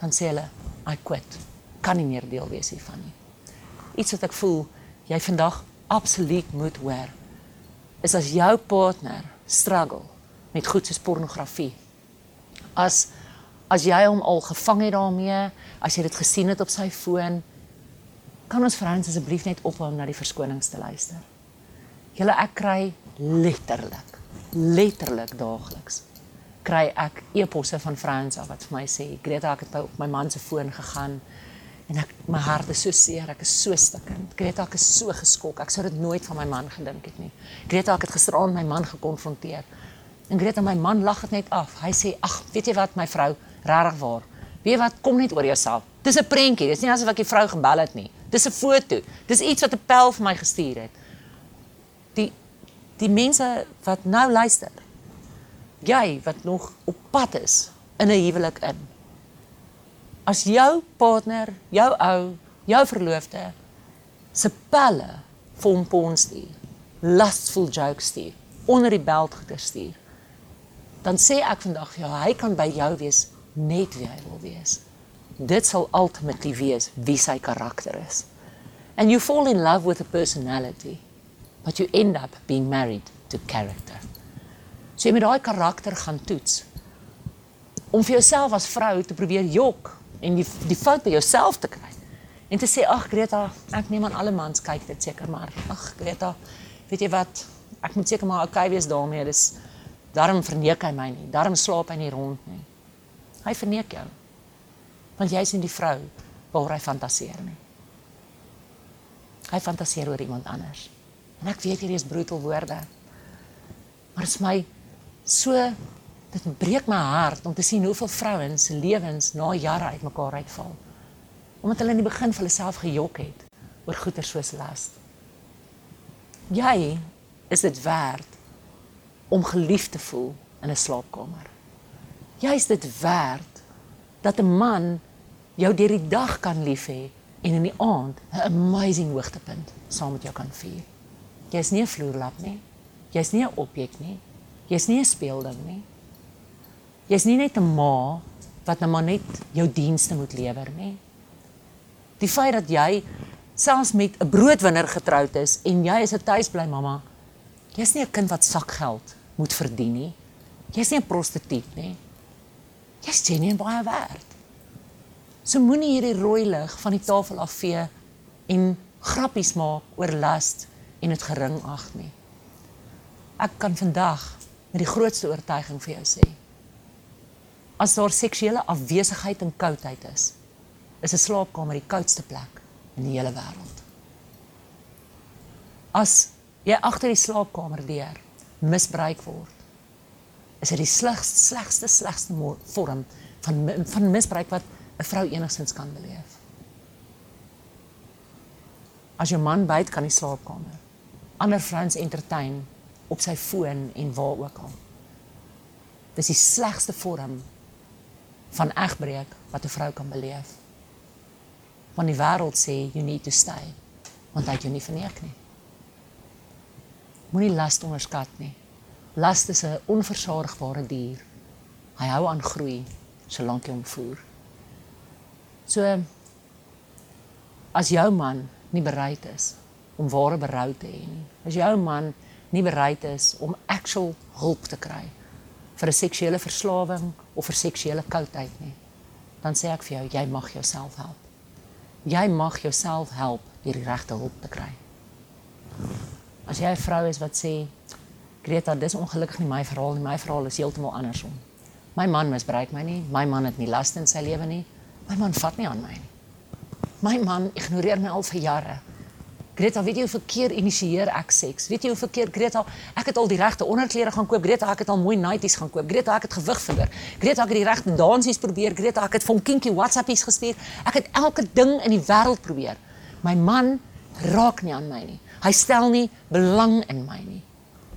Dan sê hulle, "I quit. Kan nie meer deel wees hiervan nie." Iets wat ek voel jy vandag absoluut moet hoor is as jou partner struggle met goed soos pornografie. As as jy hom al gevang het daarmee, as jy dit gesien het op sy foon, kan ons vrouens asseblief net ophou om na die verskonings te luister. Julle ek kry letterlik letterlik daagliks kry ek e-posse van vrouens af wat vir my sê Greta ek het by op my man se foon gegaan En ek my hart is so seer, ek is so stikkend. Greta, ek is so geskok. Ek sou dit nooit van my man gedink het nie. Greta, ek het gisteraand my man gekonfronteer. En Greta, my man lag dit net af. Hy sê: "Ag, weet jy wat, my vrou, regtig waar. Weet wat, kom net oor jouself. Dis 'n prentjie. Dis nie asof ek die vrou gebel het nie. Dis 'n foto. Dis iets wat 'n pel vir my gestuur het." Die mense wat nou luister. Jy wat nog op pad is in 'n huwelik in as jou partner, jou ou, jou verloofde se pelle vir hom pons stuur, lustful jokes stuur, onder die belt geter stuur, dan sê ek vandag ja, hy kan by jou wees net wie hy wil wees. Dit sal ultimately wees wie sy karakter is. And you fall in love with a personality, but you end up being married to character. So jy moet daai karakter gaan toets om vir jouself as vrou te probeer jok en die die fout by jouself te kry. En te sê ag Greta, ek neem aan alle mans kyk dit seker maar. Ag Greta, weet jy wat? Ek moet seker maar okay wees daarmee. Dis daarom verneek hy my nie. Daarom slaap hy nie rond nie. Hy verneek jou. Want jy is nie die vrou waar hy fantasieer nie. Hy fantasieer oor iemand anders. En ek weet hierdie is brutal woorde. Maar dit is my so dit breek my hart om te sien hoeveel vrouens se lewens na jare uitmekaar uitval. Omdat hulle in die begin vir hulle self gejok het oor goeder soos las. Jy is dit werd om geliefd te voel in 'n slaapkamer. Jy is dit werd dat 'n man jou deur die dag kan lief hê en in die aand 'n amazing hoogtepunt saam met jou kan vier. Jy's nie 'n vloerlap nie. Jy's nie 'n objek nie. Jy's nie 'n speelding nie. Jy's nie net 'n ma wat nou maar net jou dienste moet lewer nie. Die feit dat jy selfs met 'n broodwinner getroud is en jy is 'n tuisbly mamma, jy's nie 'n kind wat sakgeld moet verdien nie. Jy's nie 'n prostituut nie. Jy's genuen baie werd. So moenie hierdie rooi lig van die tafel afvee en grappies maak oor lust en dit gering ag nie. Ek kan vandag met die grootste oortuiging vir jou sê, as daar seksuele afwesigheid en koudheid is, is 'n slaapkamer die koudste plek in die hele wêreld. As jy agter die slaapkamer deur misbruik word, is dit die slegste slegste slegste vorm van van misbruik wat 'n vrou enigsins kan beleef. As jou man byt kan die slaapkamer ander vrouens entertain op sy foon en waar ook al. Dis die slegste vorm van egbreek wat 'n vrou kan beleef. Want die wêreld sê you need to stay want hy het jou nie verneek nie. Moenie las onderskat nie. Las is 'n onversaagbare dier. Hy hou aan groei solank jy hom voer. So as jou man nie bereid is om ware berou te hê nie. As jou man nie bereid is om actual hulp te kry vir 'n seksuele verslawing of vir seksuele koudheid nie, dan sê ek vir jou, jy mag jouself help. Jy mag jouself help deur die regte hulp te kry. As jy 'n vrou is wat sê, Greta, dis ongelukkig nie my verhaal nie, my verhaal is heeltemal andersom. My man misbruik my nie, my man het nie las in sy lewe nie. My man vat nie aan my nie. My man ignoreer my al vir jare. Greta, weet jy hoeveel keer initieer ek seks? Weet jy hoeveel keer Greta, ek het al die regte onderklere gaan koop. Greta, ek het al mooi nighties gaan koop. Greta, ek het gewig verloor. Greta, ek het die regte dansies probeer. Greta, ek het van kinky WhatsAppies gestuur. Ek het elke ding in die wêreld probeer. My man raak nie aan my nie. Hy stel nie belang in my nie.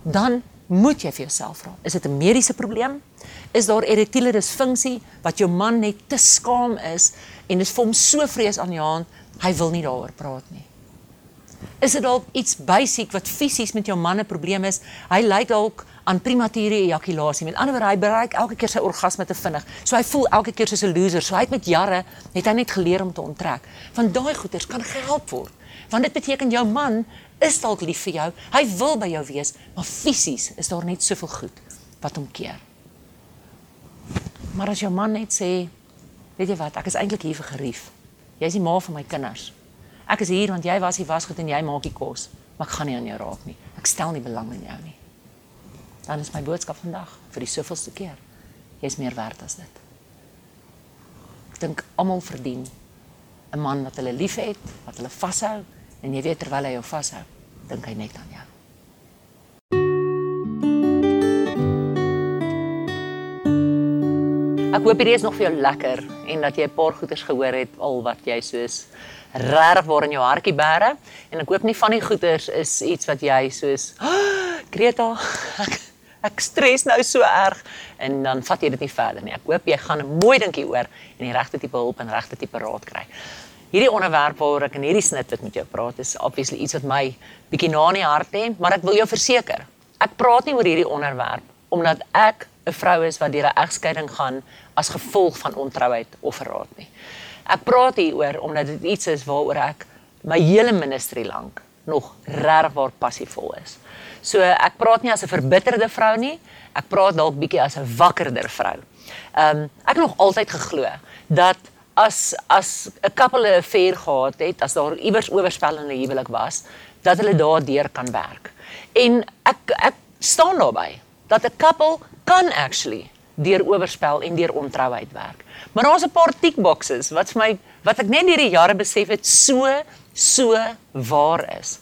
Dan moet jy vir jouself vra, is dit 'n mediese probleem? Is daar erektiele disfunksie wat jou man net te skaam is en dit vir hom so vrees aan die hand, hy wil nie daaroor praat nie? Is dit dalk iets basies wat fisies met jou man 'n probleem is. Hy ly dalk aan premature ejakulasie. Met ander woorde, hy bereik elke keer sy orgasme te vinnig. So hy voel elke keer soos 'n loser. So hy het met jare het hy net geleer om te onttrek. Van daai goeters kan gehelp word. Want dit beteken jou man is dalk lief vir jou. Hy wil by jou wees, maar fisies is daar net soveel goed wat hom keer. Maar as jou man net sê, weet jy wat, ek is eintlik hier vir gerief. Jy is die ma van my kinders. Ek is hier want jy was hier wasgoed en jy maak die kos, maar ek gaan nie aan jou raak nie. Ek stel nie belang in jou nie. Dan is my boodskap vandag vir die soveelste keer. Jy's meer werd as dit. Ek dink almal verdien 'n man wat hulle liefhet, wat hulle vashou en jy weet terwyl hy jou vashou, dink hy net aan jou. Ek hoop hierdie is nog vir jou lekker en dat jy 'n paar goeters gehoor het al wat jy soos regtig waar in jou hartjie bære en ek hoop nie van die goeters is iets wat jy soos oh, Greta ek, ek stres nou so erg en dan vat jy dit nie verder nie. Ek hoop jy gaan 'n mooi dinkie oor en die regte tipe hulp en regte tipe raad kry. Hierdie onderwerp waaroor ek in hierdie snit met jou praat is obviously iets wat my bietjie na in die hart lê, maar ek wil jou verseker, ek praat nie oor hierdie onderwerp omdat ek 'n vrou is wat deur 'n egskeiding gaan as gevolg van ontrouheid of verraad nie. Ek praat hieroor omdat dit iets is waaroor ek my hele ministry lank nog regtig waar passievol is. So ek praat nie as 'n verbitterde vrou nie, ek praat dalk bietjie as 'n wakkerder vrou. Ehm um, ek het nog altyd geglo dat as as 'n couple 'n affair gehad het, as daar iewers oorspellende huwelik was, dat hulle daardeur kan werk. En ek ek staan daarbey dat 'n couple kan actually deur oorspel en deur ontrouheid werk. Maar daar's 'n paar tick boxes wat vir my wat ek net hierdie jare besef het so so waar is.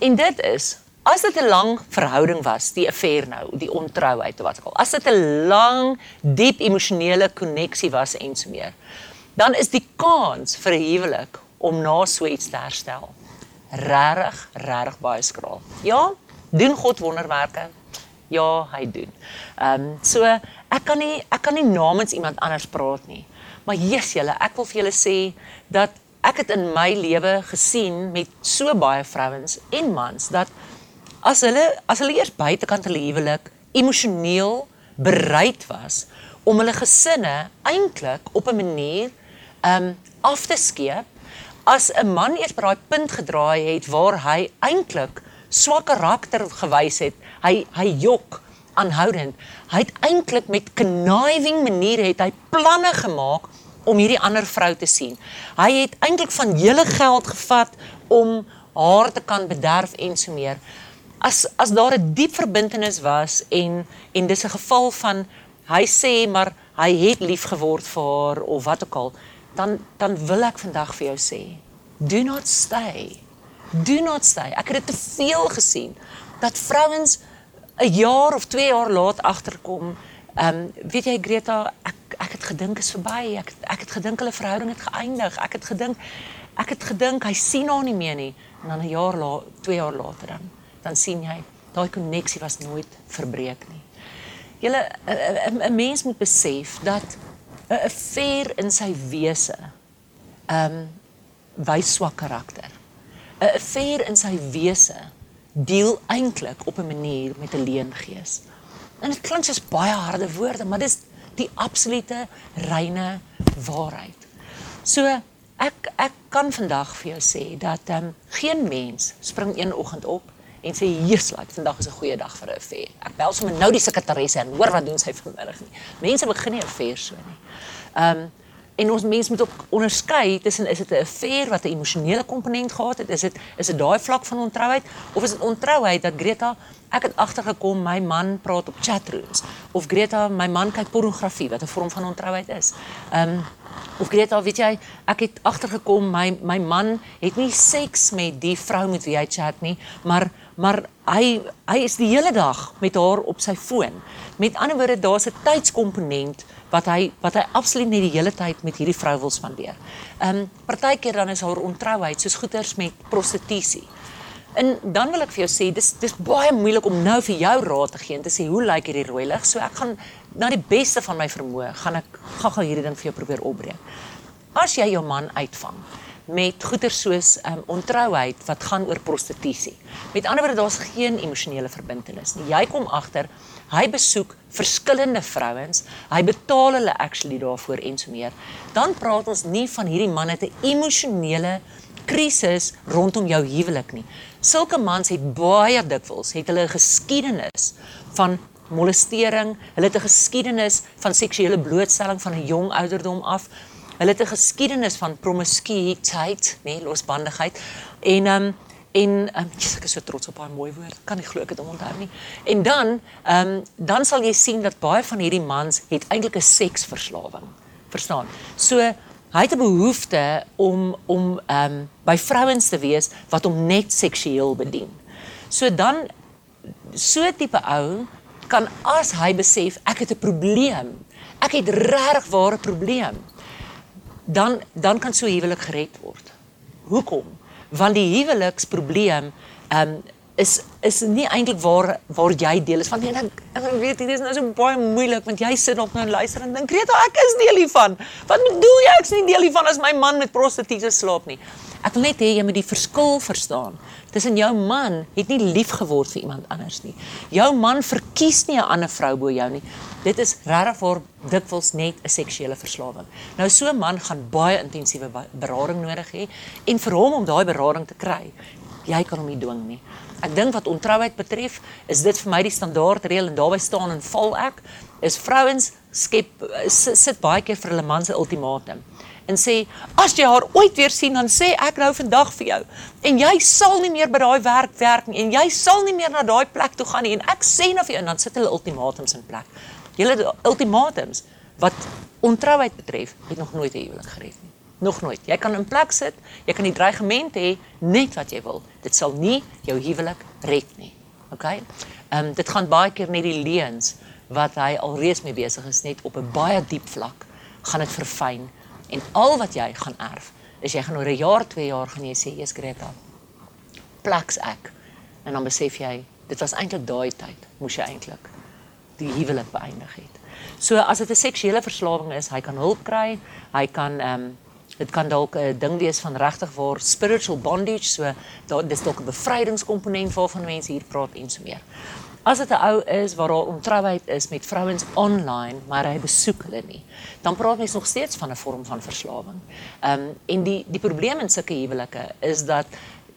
En dit is as dit 'n lang verhouding was, die affair nou, die ontrouheid of wat ook al. As dit 'n lang, diep emosionele koneksie was en so meer, dan is die kans vir 'n huwelik om na so iets te herstel regtig, regtig baie skraal. Ja, doen God wonderwerke? Ja, hy doen. Ehm um, so ek kan nie ek kan nie namens iemand anders praat nie. Maar Jesus julle, ek wil vir julle sê dat ek het in my lewe gesien met so baie vrouens en mans dat as hulle as hulle eers buitekant hulle huwelik emosioneel bereid was om hulle gesinne eintlik op 'n manier um, af te skeep as 'n man eers by daai punt gedraai het waar hy eintlik swak karakter gewys het hy hy jok aanhoudend. Hy het eintlik met conniving maniere het hy planne gemaak om hierdie ander vrou te sien. Hy het eintlik van hele geld gevat om haar te kan bederf en so meer. As as daar 'n diep verbintenis was en en dis 'n geval van hy sê maar hy het lief geword vir haar of wat ook al, dan dan wil ek vandag vir jou sê, do not stay. Do not stay. Ek het dit te veel gesien dat vrouens 'n jaar of 2 jaar laat agterkom. Ehm um, weet jy Greta, ek ek het gedink is verby. Ek ek het gedink hulle verhouding het geëindig. Ek het gedink ek het gedink hy sien haar nie meer nie. En dan 'n jaar laat, 2 jaar later dan dan sien jy daai koneksie was nooit verbreek nie. Julle 'n mens moet besef dat 'n affair in sy wese ehm um, wys swak karakter. 'n Affair in sy wese deel eintlik op 'n manier met 'n leengees. En dit klink soos baie harde woorde, maar dis die absolute reine waarheid. So ek ek kan vandag vir jou sê dat ehm um, geen mens spring een oggend op en sê Jesus, like, vandag is 'n goeie dag vir 'n affair. Ek bel sommer nou die sekretaresse en hoor wat doen sy vanmiddag nie. Mense begin nie 'n affair so nie. Ehm um, en ons mense moet ook onderskei tussen is dit 'n affair wat 'n emosionele komponent gehad het, is dit is dit daai vlak van ontrouheid? Of is dit ontrouheid dat Greta ek het agtergekom my man praat op chatrooms. Of Greta my man kyk pornografie wat 'n vorm van ontrouheid is. Ehm um, of Greta weet jy ek het agtergekom my my man het nie seks met die vrou met wie hy chat nie, maar maar hy hy is die hele dag met haar op sy foon. Met ander woorde daar's 'n tydskomponent wat hy wat hy absoluut nie die hele tyd met hierdie vrou wil spandeer. Ehm um, partykeer dan is haar ontrouheid soos goeters met prostitusie. En dan wil ek vir jou sê dis dis baie moeilik om nou vir jou raad te gee en te sê hoe lyk hierdie rooi lig? So ek gaan na die beste van my vermoë gaan ek gaga hierdie ding vir jou probeer opbreek. As jy jou man uitvang met goeder soos um, ontrouheid wat gaan oor prostitusie. Met ander woorde daar's geen emosionele verbintenis nie. Jy kom agter hy besoek verskillende vrouens, hy betaal hulle actually daarvoor en so meer. Dan praat ons nie van hierdie man het 'n emosionele krisis rondom jou huwelik nie. Sulke mans het baie dikwels het hulle 'n geskiedenis van molestering, hulle het 'n geskiedenis van seksuele blootstelling van 'n jong ouderdom af. Hulle het 'n geskiedenis van promiskuïteit, nê, nee, losbandigheid. En ehm um, en um, Jesus, ek is so trots op haar mooi woord. Kan nie glo ek het hom onthou nie. En dan ehm um, dan sal jy sien dat baie van hierdie mans het eintlik 'n seksverslawing. Verstaan? So hy het 'n behoefte om om ehm um, by vrouens te wees wat hom net seksueel bedien. So dan so tipe ou kan as hy besef ek het 'n probleem, ek het regtig ware probleem, dan dan kan so huwelik gered word. Hoekom? Want die huweliksprobleem ehm um, is is nie eintlik waar waar jy deel is van nie. En ek, ek weet dit is nou so baie moeilik want jy sit op nou en luister en dink Greta ek is deel hiervan. Wat bedoel jy ek is nie deel hiervan as my man met prostituie slaap nie. Ek wil net hê jy moet die verskil verstaan. Tussen jou man het nie lief geword vir iemand anders nie. Jou man verkies nie 'n ander vrou bo jou nie. Dit is regtig vir dikwels net 'n seksuele verslawing. Nou so 'n man gaan baie intensiewe berading nodig hê en vir hom om daai berading te kry, jy kan hom nie dwing nie. Ek dink wat ontrouheid betref, is dit vir my die standaard reël en daarbey staan en val ek is vrouens skep sit baie keer vir hulle man se ultimatum en sê as jy haar ooit weer sien dan sê ek nou vandag vir jou en jy sal nie meer by daai werk werk nie en jy sal nie meer na daai plek toe gaan nie en ek sê nou vir jou en dan sit hulle ultimatums in plek. Julle ultimatums wat ontrouheid betref, het nog nooit 'n huwelik gered nie. Nog nooit. Jy kan in plek sit, jy kan die dreigement hê net wat jy wil. Dit sal nie jou huwelik red nie. OK? Ehm um, dit gaan baie keer net die leuns wat hy alreeds mee besig is net op 'n baie diep vlak gaan dit verfyn en al wat jy gaan erf is jy gaan oor 'n jaar, 2 jaar gaan jy sê jy's Greta. Plaks ek. En dan besef jy dit was eintlik daai tyd moes jy eintlik die huwelik beëindig het. So as dit 'n seksuele verslawing is, hy kan hulp kry, hy kan ehm um, Dit kan dalk 'n ding wees van regtig waar spiritual bondage, so daar dis dalk 'n bevrydingskomponent waarvan mense hier praat en so meer. As dit 'n ou is waar daar ontrouheid is met vrouens online, maar hy besoek hulle nie, dan praat mens nog steeds van 'n vorm van verslawing. Ehm um, en die die probleem in sulke huwelike is dat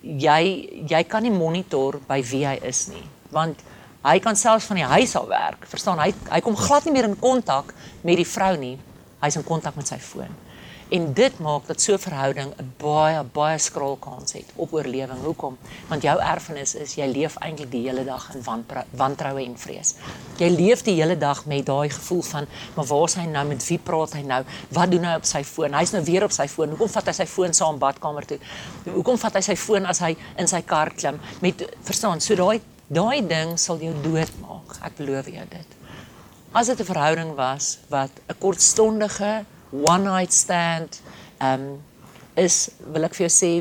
jy jy kan nie monitor by wie hy is nie, want hy kan selfs van die huis af werk. Verstaan, hy hy kom glad nie meer in kontak met die vrou nie. Hy's in kontak met sy foon. En dit maak dat so 'n verhouding 'n baie baie skraal kans het op oorlewing. Hoekom? Want jou erfenis is jy leef eintlik die hele dag in wantroue en vrees. Jy leef die hele dag met daai gevoel van, maar waar is hy nou? Met wie praat hy nou? Wat doen hy op sy foon? Hy's nou weer op sy foon. Hoekom vat hy sy foon saam badkamer toe? Hoekom vat hy sy foon as hy in sy kar klim? Met verstaan, so daai daai ding sal jou doodmaak. Ek beloof jou dit. As dit 'n verhouding was wat 'n kortstondige one night stand. Um is wil ek vir jou sê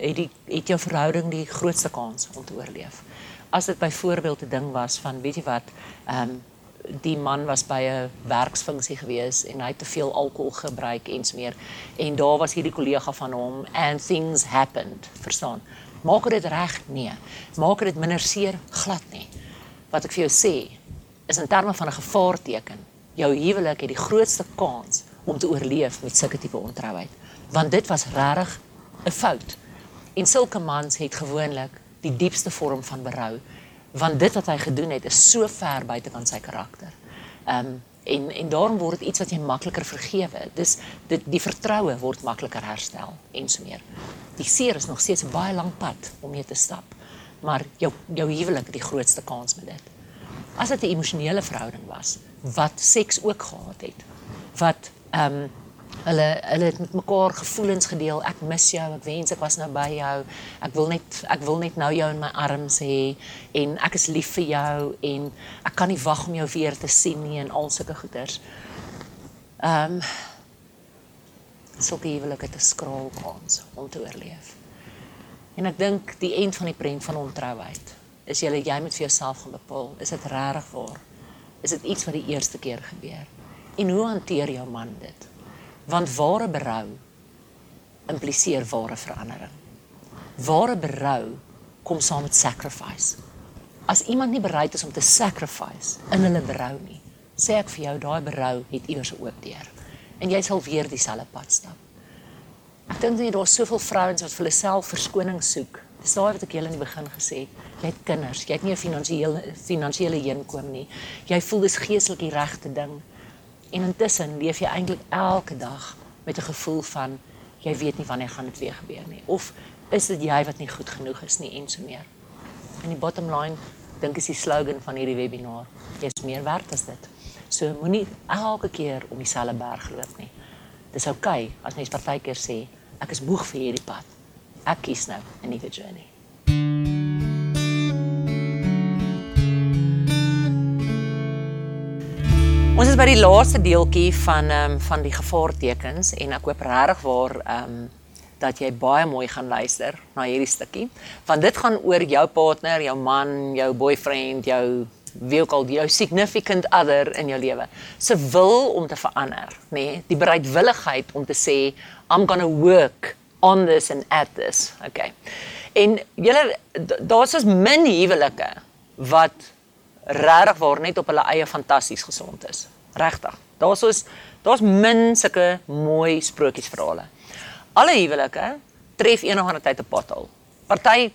het die het jou verhouding die grootste kans om te oorleef. As dit byvoorbeeld 'n ding was van weet jy wat um die man was by 'n werksfunksie gewees en hy het te veel alkohol gebruik en so meer. En daar was hierdie kollega van hom and things happened verstaan? Maak dit reg? Nee. Maak dit minder seer? Glad nie. Wat ek vir jou sê is in terme van 'n gevaarteken jou huwelik het die grootste kans om te oorleef met sulke tipe ontrouheid. Want dit was regtig 'n fout. En sulke mans het gewoonlik die diepste vorm van berou want dit wat hy gedoen het is so ver buite van sy karakter. Ehm um, en en daarom word dit iets wat jy makliker vergewe. Dis dit die vertroue word makliker herstel en so meer. Die seer is nog steeds 'n baie lang pad om mee te stap. Maar jou jou huwelik het die grootste kans met dit. As dit 'n emosionele verhouding was wat seks ook gehad het, wat ehm um, hulle hulle het met mekaar gevoelens gedeel. Ek mis jou. Ek wens ek was nou by jou. Ek wil net ek wil net nou jou in my arms hê en ek is lief vir jou en ek kan nie wag om jou weer te sien nie en al sulke goeders. Ehm um, sulke huwelike te skraal kans om te oorleef. En ek dink die eind van die prent van ontrouheid is jy jy moet vir jouself gaan bepaal, is dit regtig waar? Is dit iets wat die eerste keer gebeur? En hoe hanteer jou man dit? Want ware berou impliseer ware verandering. Ware berou kom saam met sacrifice. As iemand nie bereid is om te sacrifice in hulle berou nie, sê ek vir jou daai berou het iewers oop deur en jy sal weer dieselfde pad stap. Ek dink jy daar's soveel vrouens wat vir hulle self verskoning soek. Dis daai wat ek julle in die begin gesê het. Jy het kinders, jy het nie 'n finansiële finansiële inkom nie. Jy voel dis geestelik die regte ding. En intussen leef jy eintlik elke dag met 'n gevoel van jy weet nie wanneer gaan dit weer gebeur nie of is dit jy wat nie goed genoeg is nie en so meer. En die bottom line dink is die slogan van hierdie webinar, jy's meer werd as dit. So moenie elke keer om dieselfde berg loop nie. Dis oukei okay, as mens partykeer sê ek is moeg vir hierdie pad. Ek kies nou 'n nuwe journey. Ons is by die laaste deeltjie van ehm um, van die gevaartekens en ek hoop regtig waar ehm um, dat jy baie mooi gaan luister na hierdie stukkie want dit gaan oor jou partner, jou man, jou boyfriend, jou wie ook al jou significant other in jou lewe. Se wil om te verander, nê? Nee? Die bereidwilligheid om te sê I'm going to work on this and at this. Okay. En julle daar's so min huwelike wat regtig waar net op hulle eie fantasies gesond is. Regtig. Daar's soos daar's min sulke mooi sprokiesverhale. Alle huwelike tref eendag aan 'n tyd 'n pothol. Party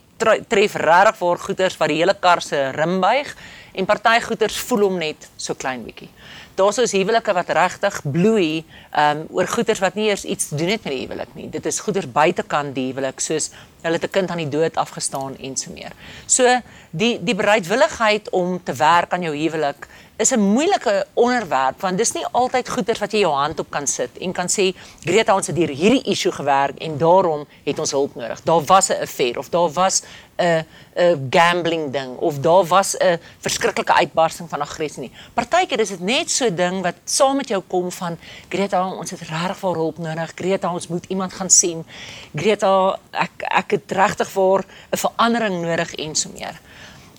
tref regtig waar goeters wat die hele kar se rim buig en party goeters voel hom net so klein bietjie. Daar's soos huwelike wat regtig bloei um oor goeters wat nie eers iets doen het met die huwelik nie. Dit is goeters buitekant die huwelik soos hulle het 'n kind aan die dood afgestaan en so meer. So die die bereidwilligheid om te werk aan jou huwelik is 'n moeilike onderwerp want dis nie altyd goeters wat jy jou hand op kan sit en kan sê Greta ons het hier hierdie issue gewerk en daarom het ons hulp nodig. Daar was 'n affair of daar was 'n 'n gambling ding of daar was 'n verskriklike uitbarsting van aggressie nie. Partykeer is dit net so 'n ding wat saam met jou kom van Greta ons het regtig vir hulp nodig. Greta ons moet iemand gaan sien. Greta ek ek het regtig vir 'n verandering nodig en so meer.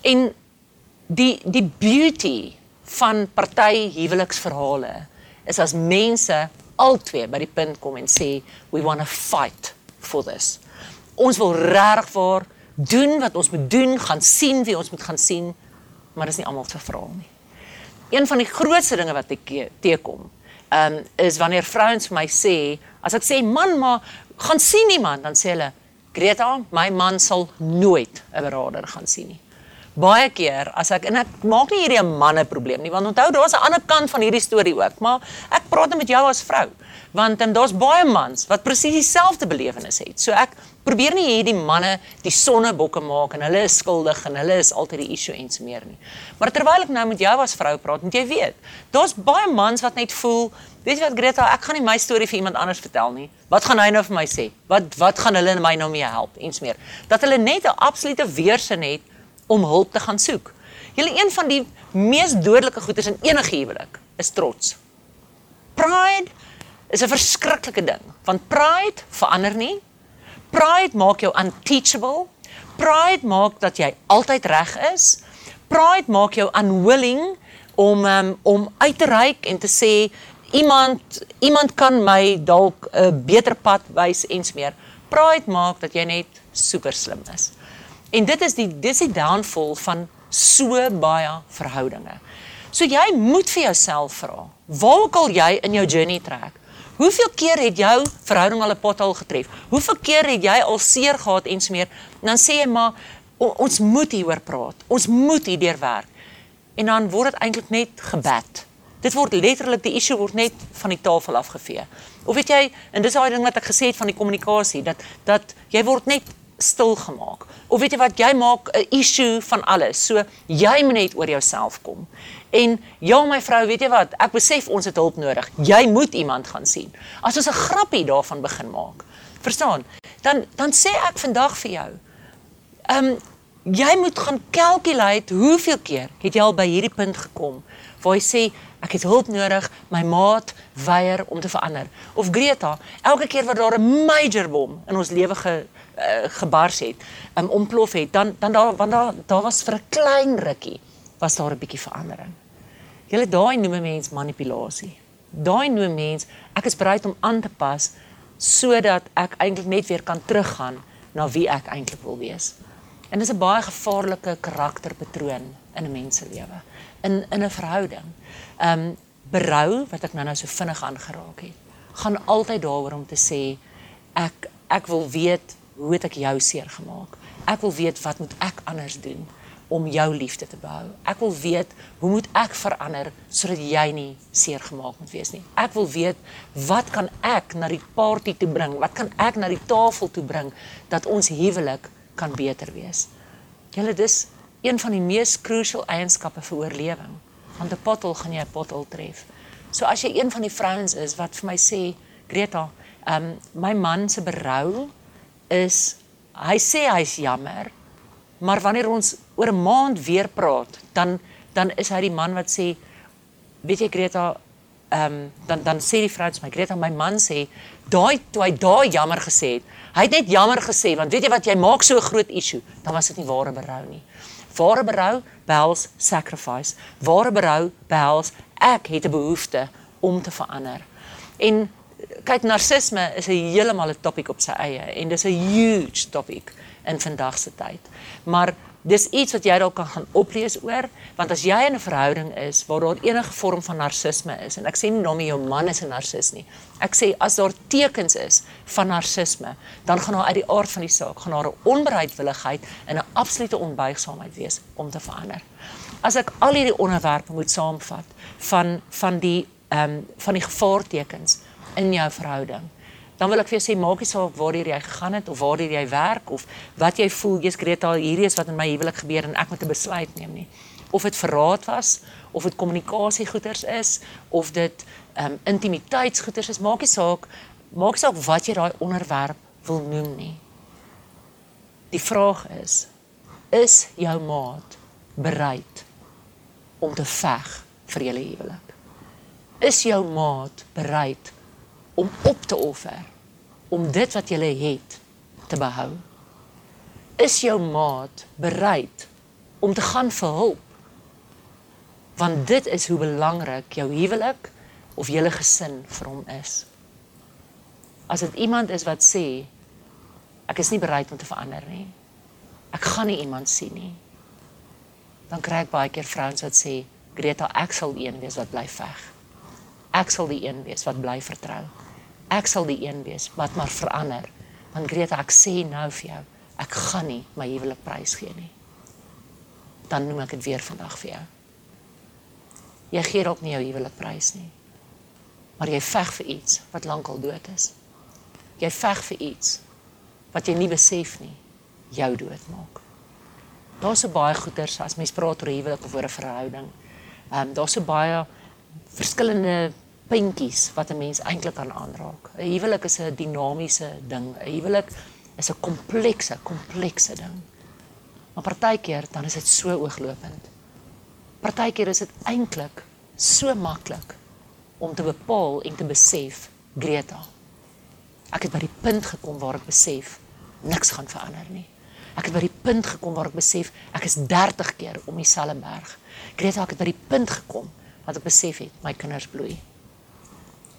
En die die beauty van party huweliksverhale is as mense albei by die punt kom en sê we want to fight for this. Ons wil regtig vir doen wat ons moet doen, gaan sien wie ons moet gaan sien, maar dis nie almal se verhaal nie. Een van die grootste dinge wat ek teekom, ehm um, is wanneer vrouens vir my sê, as ek sê man, maar gaan sien iemand, dan sê hulle Greta, my man sal nooit 'n beraader gaan sien nie. Baie keer as ek en ek maak nie hierdie 'n manne probleem nie, want onthou daar's 'n ander kant van hierdie storie ook, maar ek praat net met jou as vrou, want um, daar's baie mans wat presies dieselfde belewenis het. So ek probeer nie hierdie manne die sonnebokke maak en hulle is skuldig en hulle is altyd die issue en so meer nie. Maar terwyl ek nou met jou as vrou praat, moet jy weet, daar's baie mans wat net voel Weet jy wat Greta, ek gaan nie my storie vir iemand anders vertel nie. Wat gaan hy nou vir my sê? Wat wat gaan hulle my nou mee help en smeer? Dat hulle net 'n absolute weerstand het om hulp te gaan soek. Julle een van die mees dodelike goeders in enige huwelik is trots. Pride is 'n verskriklike ding, want pride verander nie. Pride maak jou unteachable. Pride maak dat jy altyd reg is. Pride maak jou unwilling om um, om uit te reik en te sê iemand iemand kan my dalk 'n beter pad wys ens meer. Pride maak dat jy net super slim is. En dit is die dis die downfall van so baie verhoudinge. So jy moet vir jouself vra, waar ook al jy in jou journey trek, hoeveel keer het jou verhouding al 'n pothol getref? Hoeveel keer het jy al seer gehad? En dan sê jy maar ons moet hieroor praat. Ons moet hierdeur werk. En dan word dit eintlik net gebed. Dit word letterlik die issue word net van die tafel afgevee. Of weet jy, en dis daai ding wat ek gesê het van die kommunikasie dat dat jy word net stil gemaak. Of weet jy wat, jy maak 'n issue van alles. So jy moet net oor jouself kom. En ja my vrou, weet jy wat, ek besef ons het hulp nodig. Jy moet iemand gaan sien. As ons 'n grappie daarvan begin maak. Verstaan? Dan dan sê ek vandag vir jou. Ehm um, jy moet gaan calculate hoeveel keer het jy al by hierdie punt gekom waar jy sê ek het hulp nodig, my maat weier om te verander. Of Greta, elke keer wat daar 'n major bom in ons lewe ge uh, gebars het, um, ontplof het, dan dan daar want daar daar was vir 'n klein rukkie was daar 'n bietjie verandering. Julle daai noem 'n mens manipulasie. Daai noem mens ek is bereid om aan te pas sodat ek eintlik net weer kan teruggaan na wie ek eintlik wil wees. En dis 'n baie gevaarlike karakterpatroon in 'n mens se lewe, in in 'n verhouding. Um, berou wat ek nou-nou so vinnig aangeraak het, gaan altyd daaroor om te sê ek ek wil weet hoe het ek jou seer gemaak? Ek wil weet wat moet ek anders doen om jou liefde te behou? Ek wil weet hoe moet ek verander sodat jy nie seer gemaak moet wees nie? Ek wil weet wat kan ek na die party toe bring? Wat kan ek na die tafel toe bring dat ons huwelik kan beter wees? Julle dis een van die mees crucial eienskappe vir oorlewing want 'n pothol gaan jy 'n pothol tref. So as jy een van die vrouens is wat vir my sê, Greta, ehm um, my man se berou is hy sê hy's jammer, maar wanneer ons oor 'n maand weer praat, dan dan is hy die man wat sê weet jy Greta, ehm um, dan dan sê die vrou vir my Greta, my man sê daai toe hy daai jammer gesê het, hy het net jammer gesê want weet jy wat jy maak so 'n groot issue, dan was dit nie ware berou nie. Ware berou behels sacrifice. Ware berou behels ek het 'n behoefte om te verander. En kyk narcisme is 'n heeltemal 'n topik op sy eie en dis 'n huge topik in vandag se tyd. Maar dis iets wat jy dalk kan gaan oplees oor want as jy in 'n verhouding is waar daar enige vorm van narcisme is en ek sê nie nou jou man is 'n narcis nie. Ek sê as daar tekens is van narcisme, dan gaan daar uit die aard van die saak gaan daar 'n onbereidwilligheid en 'n absolute onbuigsaamheid wees om te verander. As ek al hierdie onderwerpe moet saamvat van van die ehm um, van die gevaartekens in jou verhouding. Dan wil ek vir jou sê maak nie saak waar jy gegaan het of waar jy werk of wat jy voel jy's Greta hierdie is wat in my huwelik gebeur en ek moet 'n besluit neem nie. Of dit verraad was of dit kommunikasiegoeders is of dit ehm um, intimiteitsgoeders is maak nie saak maak nie saak wat jy daai onderwerp wil noem nie. Die vraag is is jou maat bereid om te veg vir julle huwelik? Is jou maat bereid om op te offer om dit wat jy het te behou. Is jou maat bereid om te gaan vir hulp? Want dit is hoe belangrik jou huwelik of julle gesin vir hom is. As dit iemand is wat sê ek is nie bereid om te verander nie. Ek gaan nie iemand sien nie. Dan kry ek baie keer vrouens wat sê Greta ek sal een wees wat bly veg. Ek sal die een wees wat bly vertrou ek sal die een wees wat maar verander. Want Greta, ek sê nou vir jou, ek gaan nie my huwelik prys gee nie. Dan noem ek dit weer vandag vir jou. Jy gee dalk nie jou huwelik prys nie. Maar jy veg vir iets wat lankal dood is. Jy veg vir iets wat jy nie besef nie jou dood maak. Daar's so baie goeters as mens praat oor huwelik of oor 'n verhouding. Ehm um, daar's so baie verskillende puntjies wat 'n mens eintlik kan aanraak. 'n Huwelik is 'n dinamiese ding. 'n Huwelik is 'n komplekse, komplekse ding. Maar partykeer dan is dit so ooglopend. Partykeer is dit eintlik so maklik om te bepaal en te besef, Greta. Ek het by die punt gekom waar ek besef niks gaan verander nie. Ek het by die punt gekom waar ek besef ek is 30 keer om dieselfde berg. Greta, ek het by die punt gekom wat ek besef het my kinders bloei.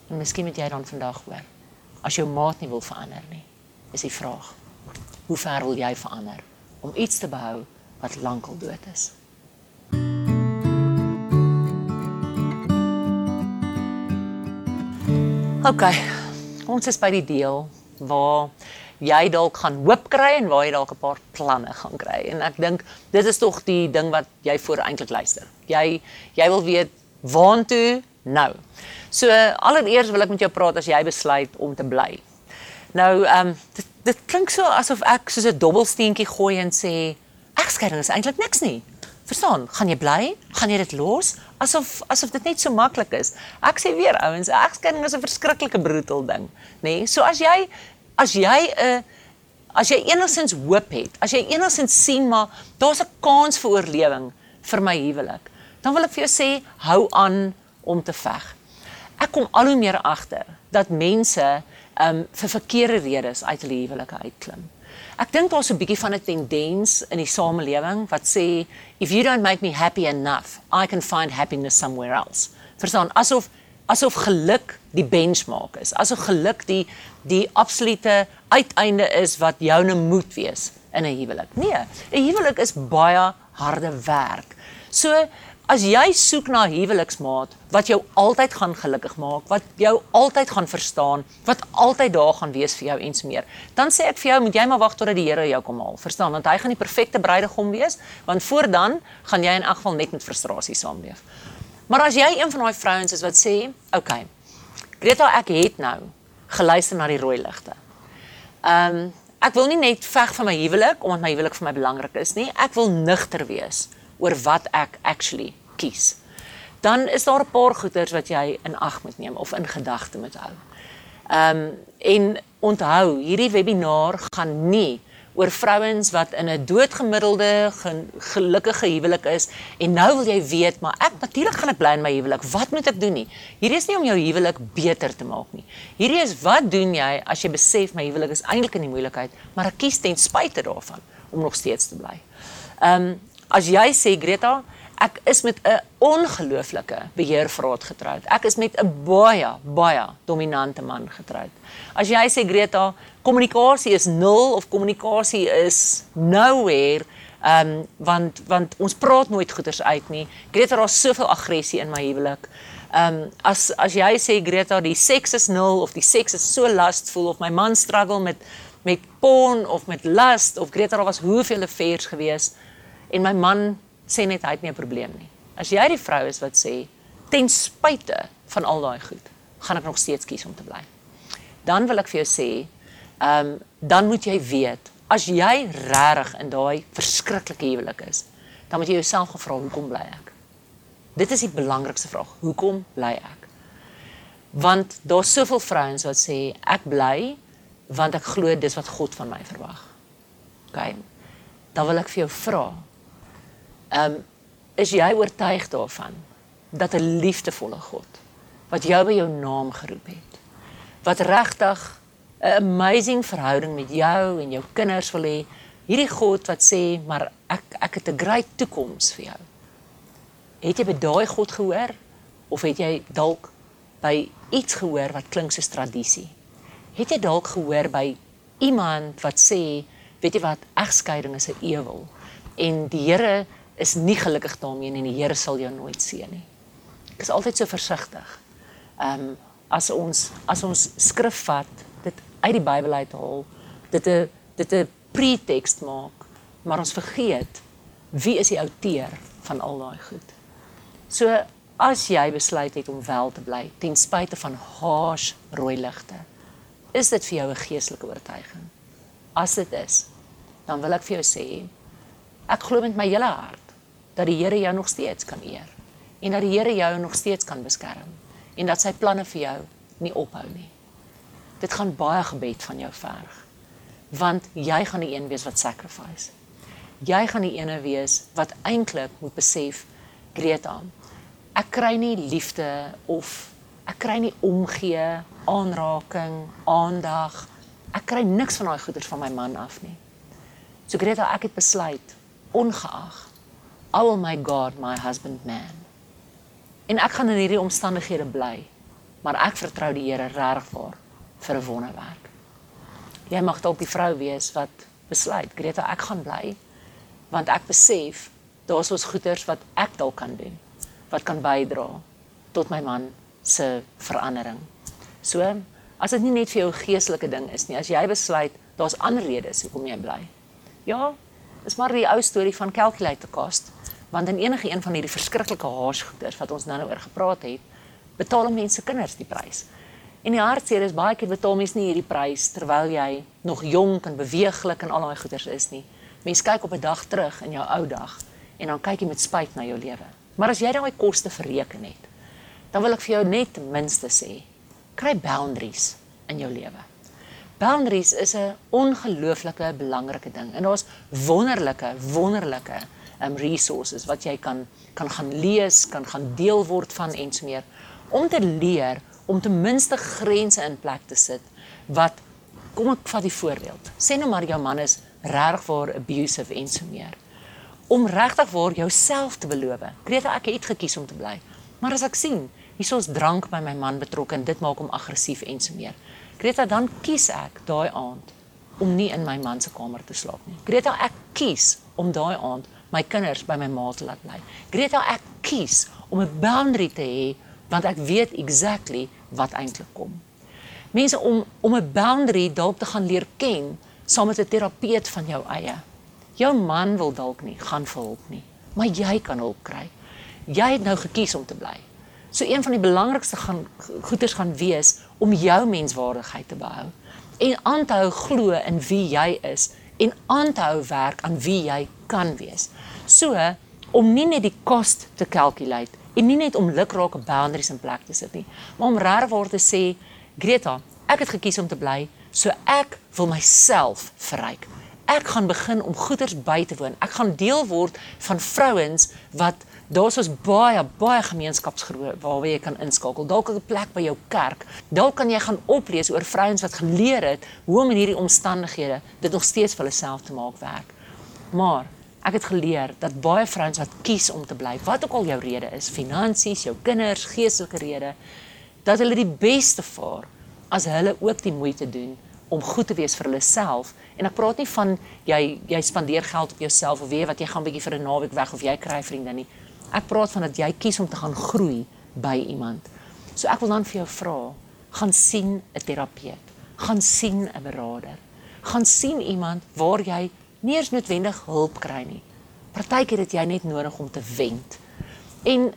En miskien moet jy dan vandag hoor. As jou maat nie wil verander nie, is die vraag: Hoe ver wil jy verander om iets te behou wat lankal dood is? OK. Ons is by die deel waar jy dalk gaan hoop kry en waar jy dalk 'n paar planne gaan kry. En ek dink dit is tog die ding wat jy voor eintlik luister. Jy jy wil weet waantoe nou. So allereers wil ek met jou praat as jy besluit om te bly. Nou, ehm um, dit, dit klink so asof ek soos 'n dobbelsteentjie gooi en sê egskeiding is eintlik niks nie. Verstaan? Gaan jy bly? Gaan jy dit los? Asof asof dit net so maklik is. Ek sê weer ouens, egskeiding is 'n verskriklike brutal ding, nê? Nee? So as jy as jy 'n uh, as jy enigstens hoop het, as jy enigstens sien maar daar's 'n kans vir oorlewing vir my huwelik, dan wil ek vir jou sê hou aan om te veg ek kom al hoe meer agter dat mense um vir verkeerde redes uit hulle huwelike uitklim. Ek dink daar's 'n bietjie van 'n tendens in die samelewing wat sê if you don't make me happy enough, I can find happiness somewhere else. Verstaan, asof asof geluk die benchmark is. Asof geluk die die absolute uiteinde is wat joune moet wees in 'n huwelik. Nee, 'n huwelik is baie harde werk. So As jy soek na 'n huweliksmaat wat jou altyd gaan gelukkig maak, wat jou altyd gaan verstaan, wat altyd daar gaan wees vir jou en so meer, dan sê ek vir jou moet jy maar wag totdat die Here jou kom haal. Verstaan? Want hy gaan die perfekte bruidegom wees, want voor dan gaan jy in elk geval net met frustrasie saamleef. Maar as jy een van daai vrouens is wat sê, "Oké, okay, Greta, ek het nou geluister na die rooi ligte." Ehm um, ek wil nie net veg vir my huwelik omdat my huwelik vir my belangrik is nie. Ek wil nugter wees oor wat ek actually kies. Dan is daar 'n paar goeters wat jy in ag moet neem of in gedagte moet hou. Ehm um, en onthou, hierdie webinar gaan nie oor vrouens wat in 'n doodgemiddelde gelukkige huwelik is en nou wil jy weet, maar ek natuurlik gaan ek bly in my huwelik. Wat moet ek doen nie? Hierdie is nie om jou huwelik beter te maak nie. Hierdie is wat doen jy as jy besef my huwelik is eintlik in die moeilikheid, maar ek kies ten spyte daarvan om nog steeds te bly. Ehm um, as jy sê Greta, ek is met 'n ongelooflike beheervraat getroud. Ek is met 'n baie baie dominante man getroud. As jy sê Greta, kommunikasie is nul of kommunikasie is nowhere, ehm um, want want ons praat nooit goeders uit nie. Greta, daar's soveel aggressie in my huwelik. Ehm um, as as jy sê Greta, die seks is nul of die seks is so lustful of my man struggle met met porn of met lust of Greta, daar was hoeveel affairs gewees en my man sê net hy het nie 'n probleem nie. As jy die vrou is wat sê ten spyte van al daai goed, gaan ek nog steeds kies om te bly. Dan wil ek vir jou sê, ehm um, dan moet jy weet, as jy regtig in daai verskriklike huwelik is, dan moet jy jouself gevra hoekom bly ek? Dit is die belangrikste vraag. Hoekom bly ek? Want daar's soveel vrouens wat sê ek bly want ek glo dis wat God van my verwag. OK. Dan wil ek vir jou vra, Ehm um, is jy oortuig daarvan dat 'n liefdevolle God wat jou by jou naam geroep het, wat regtig 'n amazing verhouding met jou en jou kinders wil hê, hierdie God wat sê, "Maar ek ek het 'n great toekoms vir jou." Het jy by daai God gehoor of het jy dalk by iets gehoor wat klink soos tradisie? Het jy dalk gehoor by iemand wat sê, "Weet jy wat, egskeiding is 'n ewel." En die Here is nie gelukkig daarmee en die Here sal jou nooit seën nie. Ek is altyd so versigtig. Ehm um, as ons as ons skrif vat, dit uit die Bybel uithaal, dit 'n dit 'n pretekst maak, maar ons vergeet wie is die outeur van al daai goed. So as jy besluit het om wel te bly ten spyte van haars rooi ligte, is dit vir jou 'n geestelike oortuiging. As dit is, dan wil ek vir jou sê ek glo met my hele hart dat die Here jou nog steeds kan eer en dat die Here jou nog steeds kan beskerm en dat sy planne vir jou nie ophou nie. Dit gaan baie gebed van jou verg. Want jy gaan die een wees wat sacrifice. Jy gaan die ene wees wat eintlik moet besef Greta, ek kry nie liefde of ek kry nie omgee, aanraking, aandag. Ek kry niks van daai goeders van my man af nie. So Greta, ek het besluit ongeag I will make God my husband man. En ek gaan in hierdie omstandighede bly, maar ek vertrou die Here regtig vir 'n wonderwerk. Jy mag dalk die vrou wees wat besluit, Greta, ek gaan bly want ek besef daar's ons goeders wat ek dalk kan doen wat kan bydra tot my man se verandering. So, as dit nie net vir jou geestelike ding is nie, as jy besluit daar's ander redes hoekom jy bly. Ja, is maar die ou storie van calculate cost want in enige een van hierdie verskriklike haarsgoeders wat ons nou oor gepraat het, betaal mense kinders die prys. En die hartseer is baie keer betaal mense nie hierdie prys terwyl jy nog jonk en beweeglik en al daai goeders is nie. Mense kyk op 'n dag terug in jou ou dag en dan kyk jy met spyt na jou lewe. Maar as jy daai koste bereken het, dan wil ek vir jou net ten minste sê, kry boundaries in jou lewe. Boundaries is 'n ongelooflike belangrike ding en daar's wonderlike, wonderlike um resources wat jy kan kan gaan lees, kan gaan deel word van en so meer om te leer om ten minste grense in plek te sit wat kom ek vat die voorbeeld. Sê nou maar jou man is regtig vir abusive en so meer. Om regtig vir jouself te beloof. Greta, ek het gekies om te bly. Maar as ek sien, hiersoos drank by my man betrokke en dit maak hom aggressief en so meer. Greta, dan kies ek daai aand om nie in my man se kamer te slaap nie. Greta, ek kies om daai aand my kinders by my ma te laat bly. Greta, ek kies om 'n boundary te hê want ek weet exactly wat eintlik kom. Mense om om 'n boundary dalk te gaan leer ken saam met 'n terapeut van jou eie. Jou man wil dalk nie gaan vir hulp nie, maar jy kan hulp kry. Jy het nou gekies om te bly. So een van die belangrikste gaan goeders gaan wees om jou menswaardigheid te behou en aan te hou glo in wie jy is en aan te hou werk aan wie jy kan wees. So om nie net die koste te calculate en nie net om lukrake boundaries in plek te sit nie, maar om regwaar te sê Greta, Ek het gekies om te bly, so ek wil myself verryk. Ek gaan begin om goeders by te woon. Ek gaan deel word van vrouens wat daar's ons baie baie gemeenskapsgroepe waar jy kan inskakel. Dalk 'n plek by jou kerk. Dalk kan jy gaan oplees oor vrouens wat geleer het hoe om in hierdie omstandighede dit nog steeds vir hulle self te maak werk. Maar ek het geleer dat baie vrouens wat kies om te bly, wat ook al jou rede is, finansies, jou kinders, geestelike rede, dat hulle die beste vaar as hulle ook die moeite doen om goed te wees vir hulle self. En ek praat nie van jy jy spandeer geld op jouself of weet wat jy gaan bietjie vir 'n naweek weg of jy kry vriende nie. Ek praat van dat jy kies om te gaan groei by iemand. So ek wil dan vir jou vra, gaan sien 'n terapeut, gaan sien 'n beraader, gaan sien iemand waar jy nie eens noodwendig hulp kry nie. Partykeer het jy net nodig om te wend. En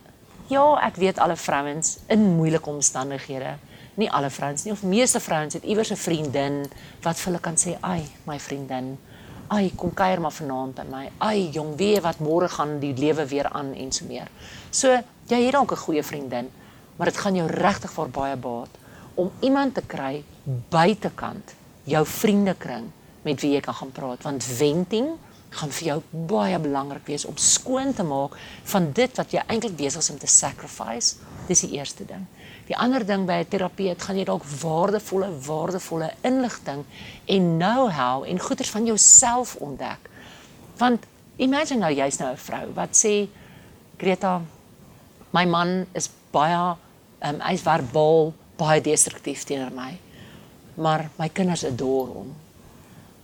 ja, ek weet alle vrouens in moeilike omstandighede, nie alle vrouens nie, of meeste vrouens het iewers 'n vriendin wat vir hulle kan sê, "Ai, my vriendin, Ai, kom kuier maar vanaand by my. Ai, jong, weet wat môre gaan die lewe weer aan en so meer. So, jy het dalk 'n goeie vriendin, maar dit gaan jou regtig vir baie baat om iemand te kry buitekant jou vriendekring met wie jy kan gaan praat, want venting gaan vir jou baie belangrik wees om skoon te maak van dit wat jy eintlik besig is om te sacrifice. Dis die eerste ding. Die ander ding by 'n terapeut gaan jy dalk waardevolle waardevolle inligting en know-how en goeders van jouself ontdek. Want imagine nou jy's nou 'n vrou wat sê Greta my man is baie um, hy's verbaal baie destruktief teenoor my. Maar my kinders adore hom.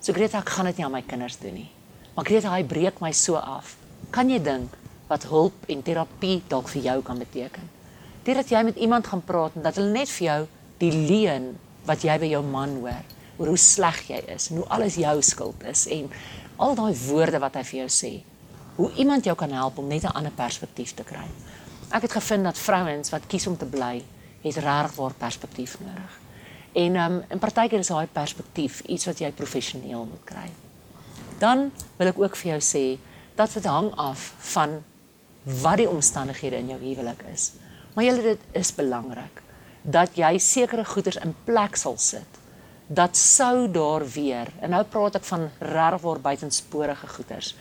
So Greta ek gaan dit nie aan my kinders doen nie. Maar Greta hy breek my so af. Kan jy dink wat hulp en terapie dalk vir jou kan beteken? deurdat jy met iemand gaan praat en dat hulle net vir jou die leuen wat jy by jou man hoor oor hoe sleg jy is en hoe alles jou skuld is en al daai woorde wat hy vir jou sê hoe iemand jou kan help om net 'n ander perspektief te kry ek het gevind dat vrouens wat kies om te bly het regtig waar perspektief nodig en um, in partykeer is daai perspektief iets wat jy professioneel moet kry dan wil ek ook vir jou sê dat dit hang af van wat die omstandighede in jou huwelik is. Maar julle dit is belangrik dat jy sekere goeders in plek sal sit. Dat sou daar weer, en nou praat ek van regtig waar buitensporige goeders.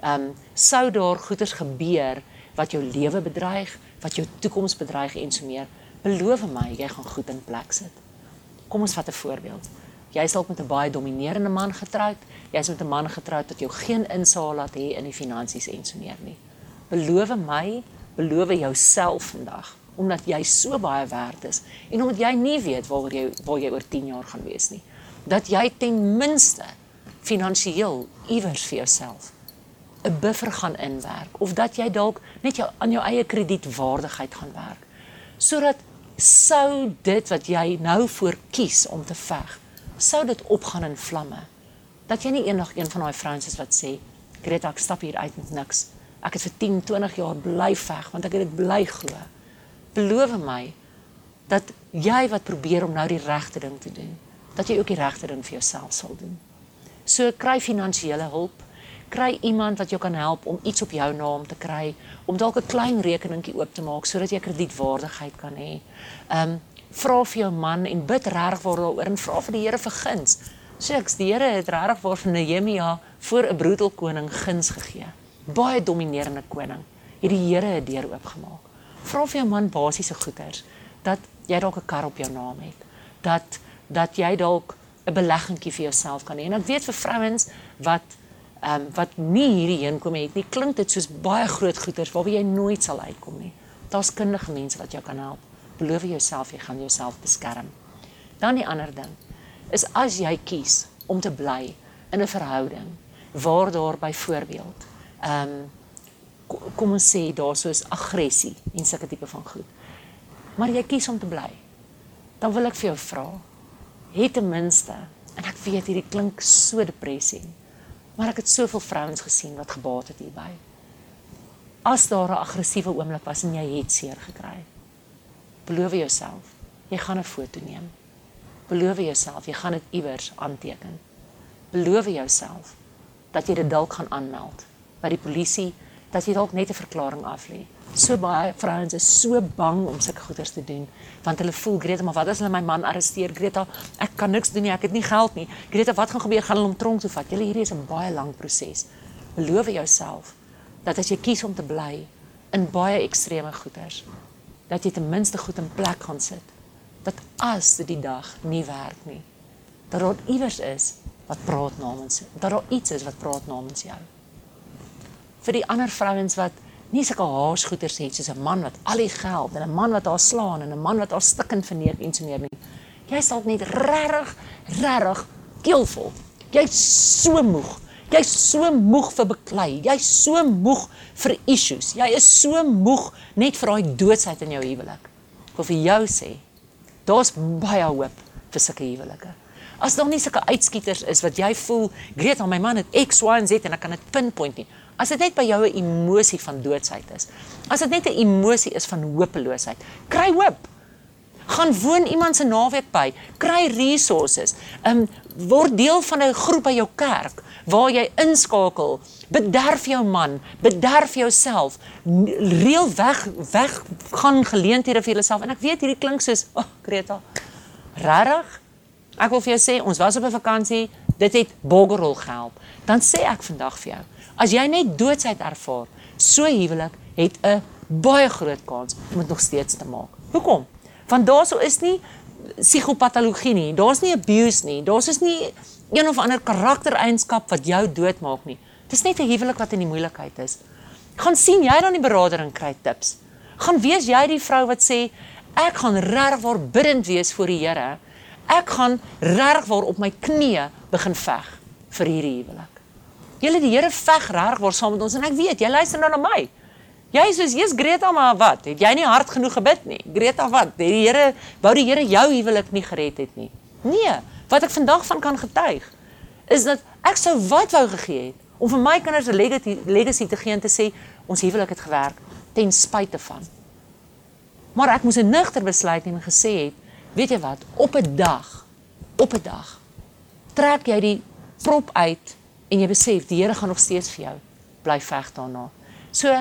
Ehm um, sou daar goeders gebeur wat jou lewe bedreig, wat jou toekoms bedreig en so meer. Beloof my, jy gaan goed in plek sit. Kom ons vat 'n voorbeeld. Jy is dalk met 'n baie dominerende man getroud. Jy's met 'n man getroud wat jou geen insaag laat hê in die finansies en so meer nie. Beloof my, beloof jouself vandag omdat jy so baie werd is en omdat jy nie weet waar jy waar jy oor 10 jaar gaan wees nie. Dat jy ten minste finansiëel iewers vir jouself 'n buffer gaan inwerk of dat jy dalk net jou aan jou eie kredietwaardigheid gaan werk. Sodat sou dit wat jy nou voor kies om te veg, sou dit opgaan in vlamme. Dat jy nie eendag een van daai vrouens is wat sê, "Greta, ek stap hier uit met niks. Ek het vir 10, 20 jaar bly veg want ek het dit bly glo." beloof my dat jy wat probeer om nou die regte ding te doen, dat jy ook die regte ding vir jouself sal doen. So kry finansiële hulp, kry iemand wat jou kan help om iets op jou naam te kry, om dalk 'n klein rekeningkie oop te maak sodat jy kredietwaardigheid kan hê. Um vra vir jou man en bid regtig vir daaroor en vra vir die Here vir guns. Seks, die Here het regtig vir van Nehemia voor 'n broedel koning guns gegee. Baie dominerende koning. Het die Here 'n deur oopgemaak vra vir jou man basiese goeders dat jy dalk 'n kar op jou naam het dat dat jy dalk 'n beleggingkie vir jouself kan hê en ek weet vir vrouens wat ehm um, wat nie hierdie heen kom het nie klink dit soos baie groot goeders waarby jy nooit sal uitkom nie daar's kundige mense wat jou kan help beloof jouself jy gaan jouself beskerm dan die ander ding is as jy kies om te bly in 'n verhouding waar daar byvoorbeeld ehm um, kom ons sê daar soos aggressie en sulke tipe van goed. Maar jy kies om te bly. Dan wil ek vir jou vra, het ten minste en ek weet hierdie klink so depressie, maar ek het soveel vrouens gesien wat gebaat het hierby. As daar 'n aggressiewe oomblik was en jy het seer gekry, beloof jouself, jy gaan 'n foto neem. Beloof jouself, jy gaan dit iewers aanteken. Beloof jouself dat jy dit dalk gaan aanmeld by die polisie dat jy dalk net 'n verklaring af lê. So baie vrouens is so bang om sulke goeders te doen want hulle voel Greta, maar wat as hulle my man arresteer? Greta, ek kan niks doen nie, ek het nie geld nie. Greta, wat gaan gebeur? Gaan hulle hom tronk toe vat? Julle hierdie is 'n baie lang proses. Beloof jouself dat as jy kies om te bly in baie ekstreme goeders, dat jy ten minste goed in plek gaan sit. Dat as dit die dag nie werk nie, dat daar iewers is wat praat namens jou. Dat daar iets is wat praat namens jou. Vir die ander vrouens wat nie sulke haarsgoeters het soos 'n man wat al die geld en 'n man wat haar slaan en 'n man wat haar stikkend verneek en so meer nie. Jy sal net regtig, regtig keelvol. Jy's so moeg. Jy's so moeg vir beklei. Jy's so moeg vir issues. Jy is so moeg net vir daai doodsheid in jou huwelik. Ek wil vir jou sê, daar's baie hoop vir sulke huwelike. As daar nie sulke uitskieters is wat jy voel, Greta, my man het X, Y en Z en ek kan dit pinpoint nie. As dit net by jou 'n emosie van doodsheid is. As dit net 'n emosie is van hopeloosheid, kry hoop. Gaan woon iemand se naweek by, kry resources. Um word deel van 'n groep by jou kerk waar jy inskakel. Bederf jou man, bederf jouself. Reël weg weg gaan geleenthede vir jouself. En ek weet hierdie klink soos, "Ag, oh, Greta, regtig? Ek wil vir jou sê, ons was op 'n vakansie, dit het boggerol gehelp. Dan sê ek vandag vir jou, as jy net doodsheid ervaar, so huwelik het 'n baie groot kans om dit nog steeds te maak. Hoekom? Want daarso is nie psigopatologie nie. Daar's nie abuse nie. Daar's is nie een of ander karaktereienskap wat jou doodmaak nie. Dis net 'n huwelik wat in die moeilikheid is. Gaan sien jy dan die beradering kry tips. Gaan wees jy die vrou wat sê ek gaan regtig waar bidend wees voor die Here Ek gaan reg waar op my knieë begin veg vir hierdie huwelik. Julle die Here veg reg waar saam met ons en ek weet jy luister nou na my. Jy sê jy's Greta maar wat? Het jy nie hard genoeg gebid nie? Greta wat? Het die Here wou die Here jou huwelik nie gered het nie? Nee, wat ek vandag van kan getuig is dat ek sou wat wou gegee het om vir my kinders 'n legacy, legacy te gee en te sê ons huwelik het gewerk ten spyte van. Maar ek moes 'n nugter besluit neem en gesê het weet jy wat, op 'n dag, op 'n dag trek jy die prop uit en jy besef die Here gaan nog steeds vir jou bly veg daarna. So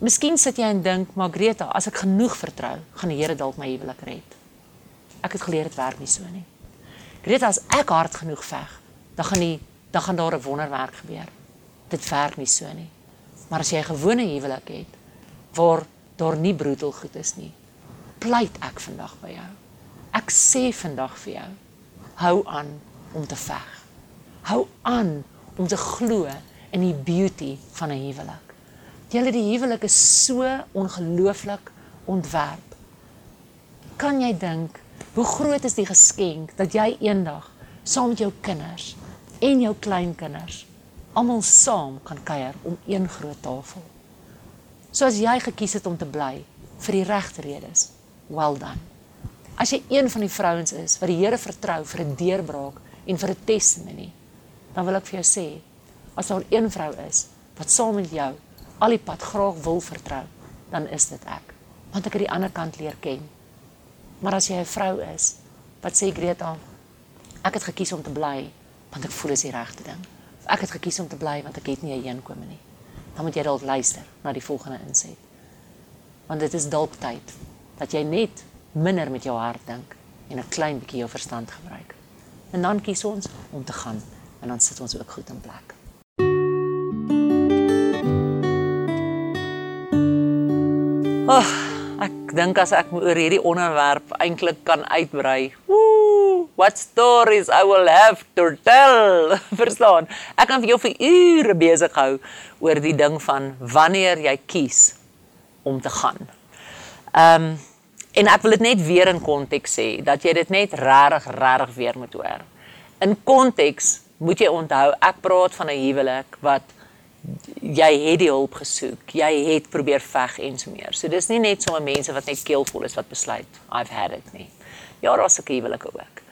miskien sit jy en dink, Margreta, as ek genoeg vertrou, gaan die Here dalk my huwelik red. Ek het geleer dit werk nie so nie. Greta, as ek hard genoeg veg, dan gaan die dan gaan daar 'n wonderwerk gebeur. Dit werk nie so nie. Maar as jy 'n gewone huwelik het waar daar nie broedel goed is nie, pleit ek vandag by jou. Ek sê vandag vir jou, hou aan om te veg. Hou aan om te glo in die beauty van 'n huwelik. Julle die huwelik is so ongelooflik ontwerp. Kan jy dink hoe groot is die geskenk dat jy eendag saam met jou kinders en jou kleinkinders almal saam kan kuier om een groot tafel. So as jy gekies het om te bly vir die regte redes, well done. As jy een van die vrouens is wat die Here vertrou vir 'n deurbraak en vir 'n testimony, dan wil ek vir jou sê, as daar een vrou is wat saam met jou al die pad graag wil vertrou, dan is dit ek, want ek het die ander kant leer ken. Maar as jy 'n vrou is wat sê Greta, ek het gekies om te bly want ek voel is die regte ding. Of ek het gekies om te bly want ek het nie 'n heenkome nie. Dan moet jy dalk luister na die volgende inset. Want dit is dalk tyd dat jy net minder met jou hart dink en 'n klein bietjie jou verstand gebruik. En dan kies ons om te gaan en dan sit ons ook goed in plek. Oh, ek dink as ek oor hierdie onderwerp eintlik kan uitbrei. Woo, what stories I will have to tell. Verstaan? Ek kan vir jou vir ure besig hou oor die ding van wanneer jy kies om te gaan. Ehm um, En ek wil dit net weer in konteks sê dat jy dit net regtig regtig weer moet hoor. In konteks moet jy onthou ek praat van 'n huwelik wat jy het die hulp gesoek. Jy het probeer veg en so meer. So dis nie net sommer mense wat net keelvol is wat besluit I've had it nie. Ja, daar's ook huwelike ook.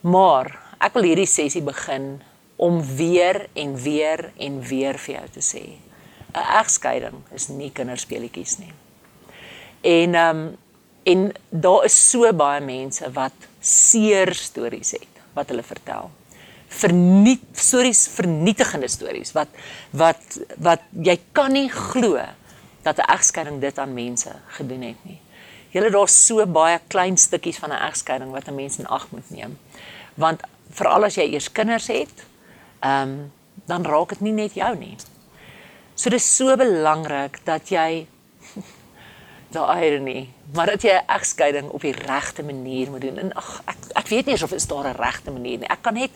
Maar ek wil hierdie sessie begin om weer en weer en weer vir jou te sê. 'n Egskeiding is nie kinderspeletjies nie. En ehm um, En daar is so baie mense wat seer stories het wat hulle vertel verniet stories, vernietigende stories wat wat wat jy kan nie glo dat 'n egskeiding dit aan mense gedoen het nie. Julle daar's so baie klein stukkies van 'n egskeiding wat 'n mens in ag moet neem. Want veral as jy eers kinders het, ehm um, dan raak dit nie net jou nie. So dis so belangrik dat jy daai ironie, maar dat jy 'n egskeiding op die regte manier moet doen. En ag ek ek weet nie of is daar 'n regte manier nie. Ek kan net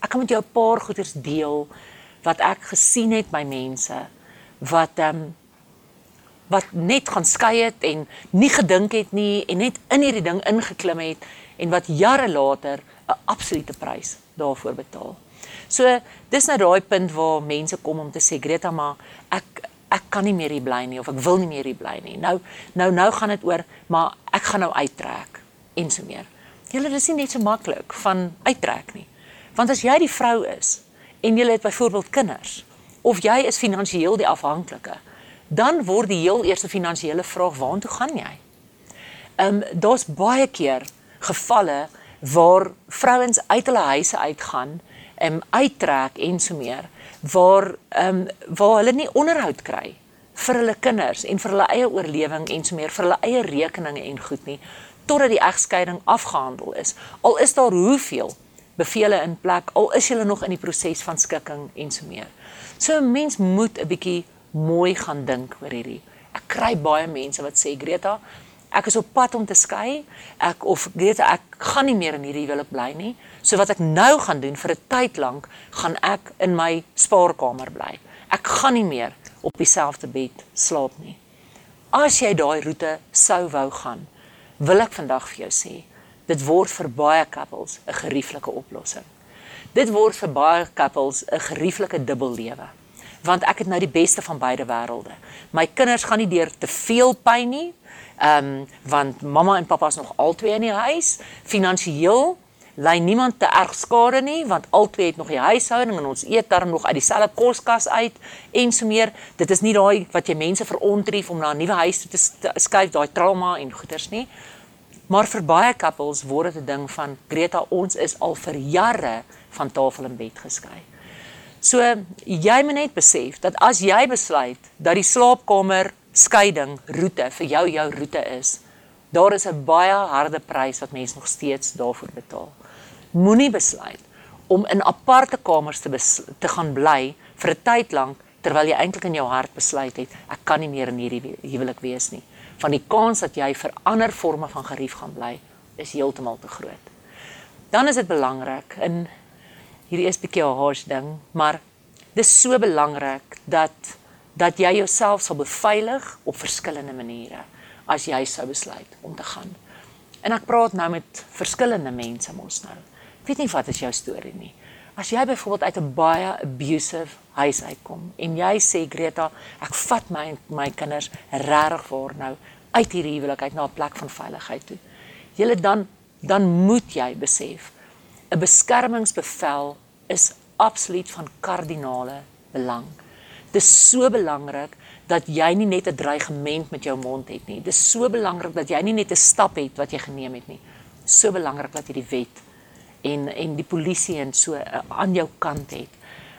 ek kan met jou 'n paar goeders deel wat ek gesien het by mense wat ehm um, wat net gaan skei het en nie gedink het nie en net in hierdie ding ingeklim het en wat jare later 'n absolute prys daarvoor betaal. So dis nou daai punt waar mense kom om te sê Greta maar ek ek kan nie meer hier bly nie of ek wil nie meer hier bly nie. Nou nou nou gaan dit oor maar ek gaan nou uittrek en so meer. Julle dis nie net so maklik van uittrek nie. Want as jy die vrou is en jy het byvoorbeeld kinders of jy is finansiëel die afhanklike dan word die heel eerste finansiële vraag waartoe gaan jy? Ehm um, daar's baie keer gevalle waar vrouens uit hulle huise uitgaan en um, uittrek en so meer waar ehm um, waar hulle nie onderhoud kry vir hulle kinders en vir hulle eie oorlewing en so meer vir hulle eie rekeninge en goed nie totdat die egskeiding afgehandel is. Al is daar hoeveel bevele in plek, al is jy nog in die proses van skikking en so meer. So 'n mens moet 'n bietjie mooi gaan dink oor hierdie. Ek kry baie mense wat sê Greta, ek is op pad om te skei. Ek of Greta, ek gaan nie meer in hierdie huwelik bly nie. So wat ek nou gaan doen vir 'n tyd lank, gaan ek in my spaarkamer bly. Ek gaan nie meer op dieselfde bed slaap nie. As jy daai roete sou wou gaan, wil ek vandag vir jou sê, dit word vir baie couples 'n gerieflike oplossing. Dit word vir baie couples 'n gerieflike dubbellewe want ek het nou die beste van beide wêrelde. My kinders gaan nie deur te veel pyn nie. Ehm um, want mamma en pappa is nog albei in die huis. Finansiëel lei niemand te erg skade nie want albei het nog die huishouding en ons eet darm nog uit dieselfde koskas uit en so meer. Dit is nie daai wat jy mense verontrief om na 'n nuwe huis toe te skuif, daai trauma en goeters nie. Maar vir baie couples word dit 'n ding van Greta, ons is al vir jare van tafel en bed geskei. So jy moet net besef dat as jy besluit dat die slaapkamer skeiding roete vir jou jou roete is, daar is 'n baie harde prys wat mense nog steeds daarvoor betaal. Moenie besluit om in aparte kamers te te gaan bly vir 'n tyd lank terwyl jy eintlik in jou hart besluit het ek kan nie meer in hierdie huwelik wees nie. Van die kans dat jy vir ander forme van gerief gaan bly is heeltemal te groot. Dan is dit belangrik in hierdie is 'n bietjie 'n harsh ding, maar dis so belangrik dat dat jy jouself sal beveilig op verskillende maniere as jy sou besluit om te gaan. En ek praat nou met verskillende mense mos nou. Ek weet nie wat is jou storie nie. As jy byvoorbeeld uit 'n baie abusive huis uitkom en jy sê Greta, ek vat my my kinders regtig voor nou uit hierdie huwelik uit na 'n plek van veiligheid toe. Julle dan dan moet jy besef 'n beskermingsbevel is absoluut van kardinale belang. Dit is so belangrik dat jy nie net 'n dreigement met jou mond het nie. Dit is so belangrik dat jy nie net 'n stap het wat jy geneem het nie. So belangrik dat jy die wet en en die polisie en so uh, aan jou kant het.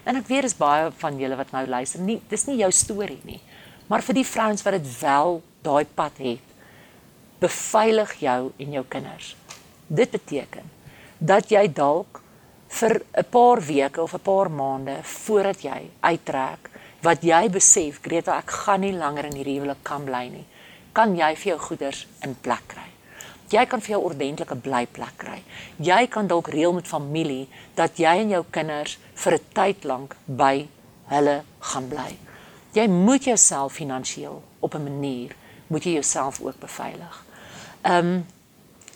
En ek weet dis baie van julle wat nou luister. Nie dis nie jou storie nie. Maar vir die vrouens wat dit wel daai pad het, beveilig jou en jou kinders. Dit beteken dat jy dalk vir 'n paar weke of 'n paar maande voordat jy uittrek wat jy besef Greta ek gaan nie langer in hierdie huwelik kan bly nie. Kan jy vir jou goeders in plek kry? Jy kan vir jou ordentlike blyplek kry. Jy kan dalk reël met familie dat jy en jou kinders vir 'n tyd lank by hulle gaan bly. Jy moet jouself finansiëel op 'n manier moet jy jouself ook beveilig. Ehm um,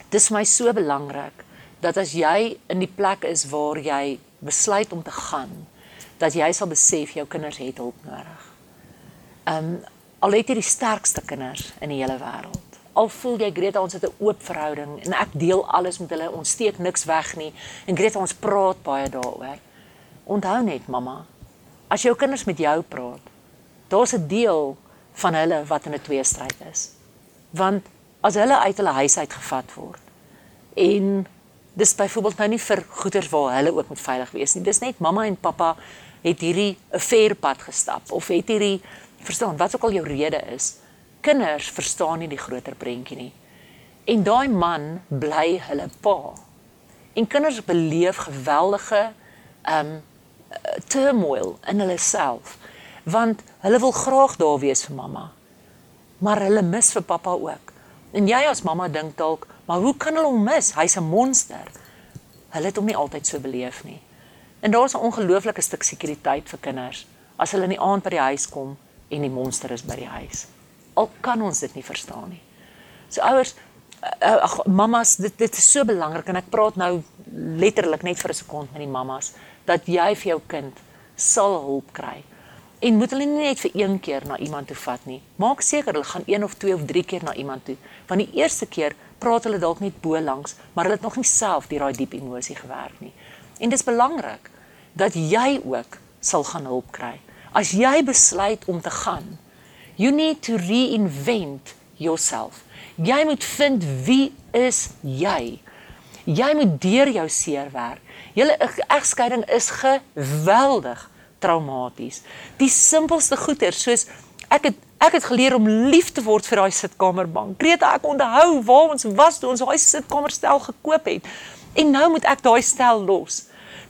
dis my so belangrik dat as jy in die plek is waar jy besluit om te gaan, dat jy sal besef jou kinders het hulp nodig. Um al het jy die sterkste kinders in die hele wêreld. Al voel jy Greta ons het 'n oop verhouding en ek deel alles met hulle, ons steek niks weg nie en Greta ons praat baie daaroor. Onthou net mamma, as jou kinders met jou praat, daar's 'n deel van hulle wat in 'n tweestryd is. Want as hulle uit hulle huis uit gevat word en dis byvoorbeeld nou nie vir goeders waar hulle ook moet veilig wees nie. Dis net mamma en pappa het hierdie 'n verpad gestap of het hierdie verstaan wat ook al jou rede is. Kinders verstaan nie die groter prentjie nie. En daai man bly hulle pa. En kinders beleef geweldige um turmoil in hulle self want hulle wil graag daar wees vir mamma. Maar hulle mis vir pappa ook. En jy as mamma dink dalk, maar hoe kan hulle hom mis? Hy's 'n monster. Hulle het hom nie altyd so beleef nie. En daar's 'n ongelooflike stuk sekuriteit vir kinders as hulle in die aand by die huis kom en die monster is by die huis. Al kan ons dit nie verstaan nie. So ouers, eh, eh, ag mamas, dit dit is so belangrik en ek praat nou letterlik net vir 'n sekond met die mamas dat jy vir jou kind sal hulp kry en moet hulle nie net vir een keer na iemand toe vat nie. Maak seker hulle gaan een of twee of drie keer na iemand toe. Want die eerste keer praat hulle dalk net bo langs, maar hulle het nog nie self deur daai diep emosie gewerk nie. En dit is belangrik dat jy ook sal gaan hulp kry. As jy besluit om te gaan, you need to reinvent yourself. Jy moet vind wie is jy? Jy moet deur jou seer werk. Julle egskeiding is geweldig traumaties. Die simpelste goeder soos ek het ek het geleer om lief te word vir daai sitkamerbank. Greta, ek onthou waar ons was toe ons daai sitkamerstel gekoop het. En nou moet ek daai stel los.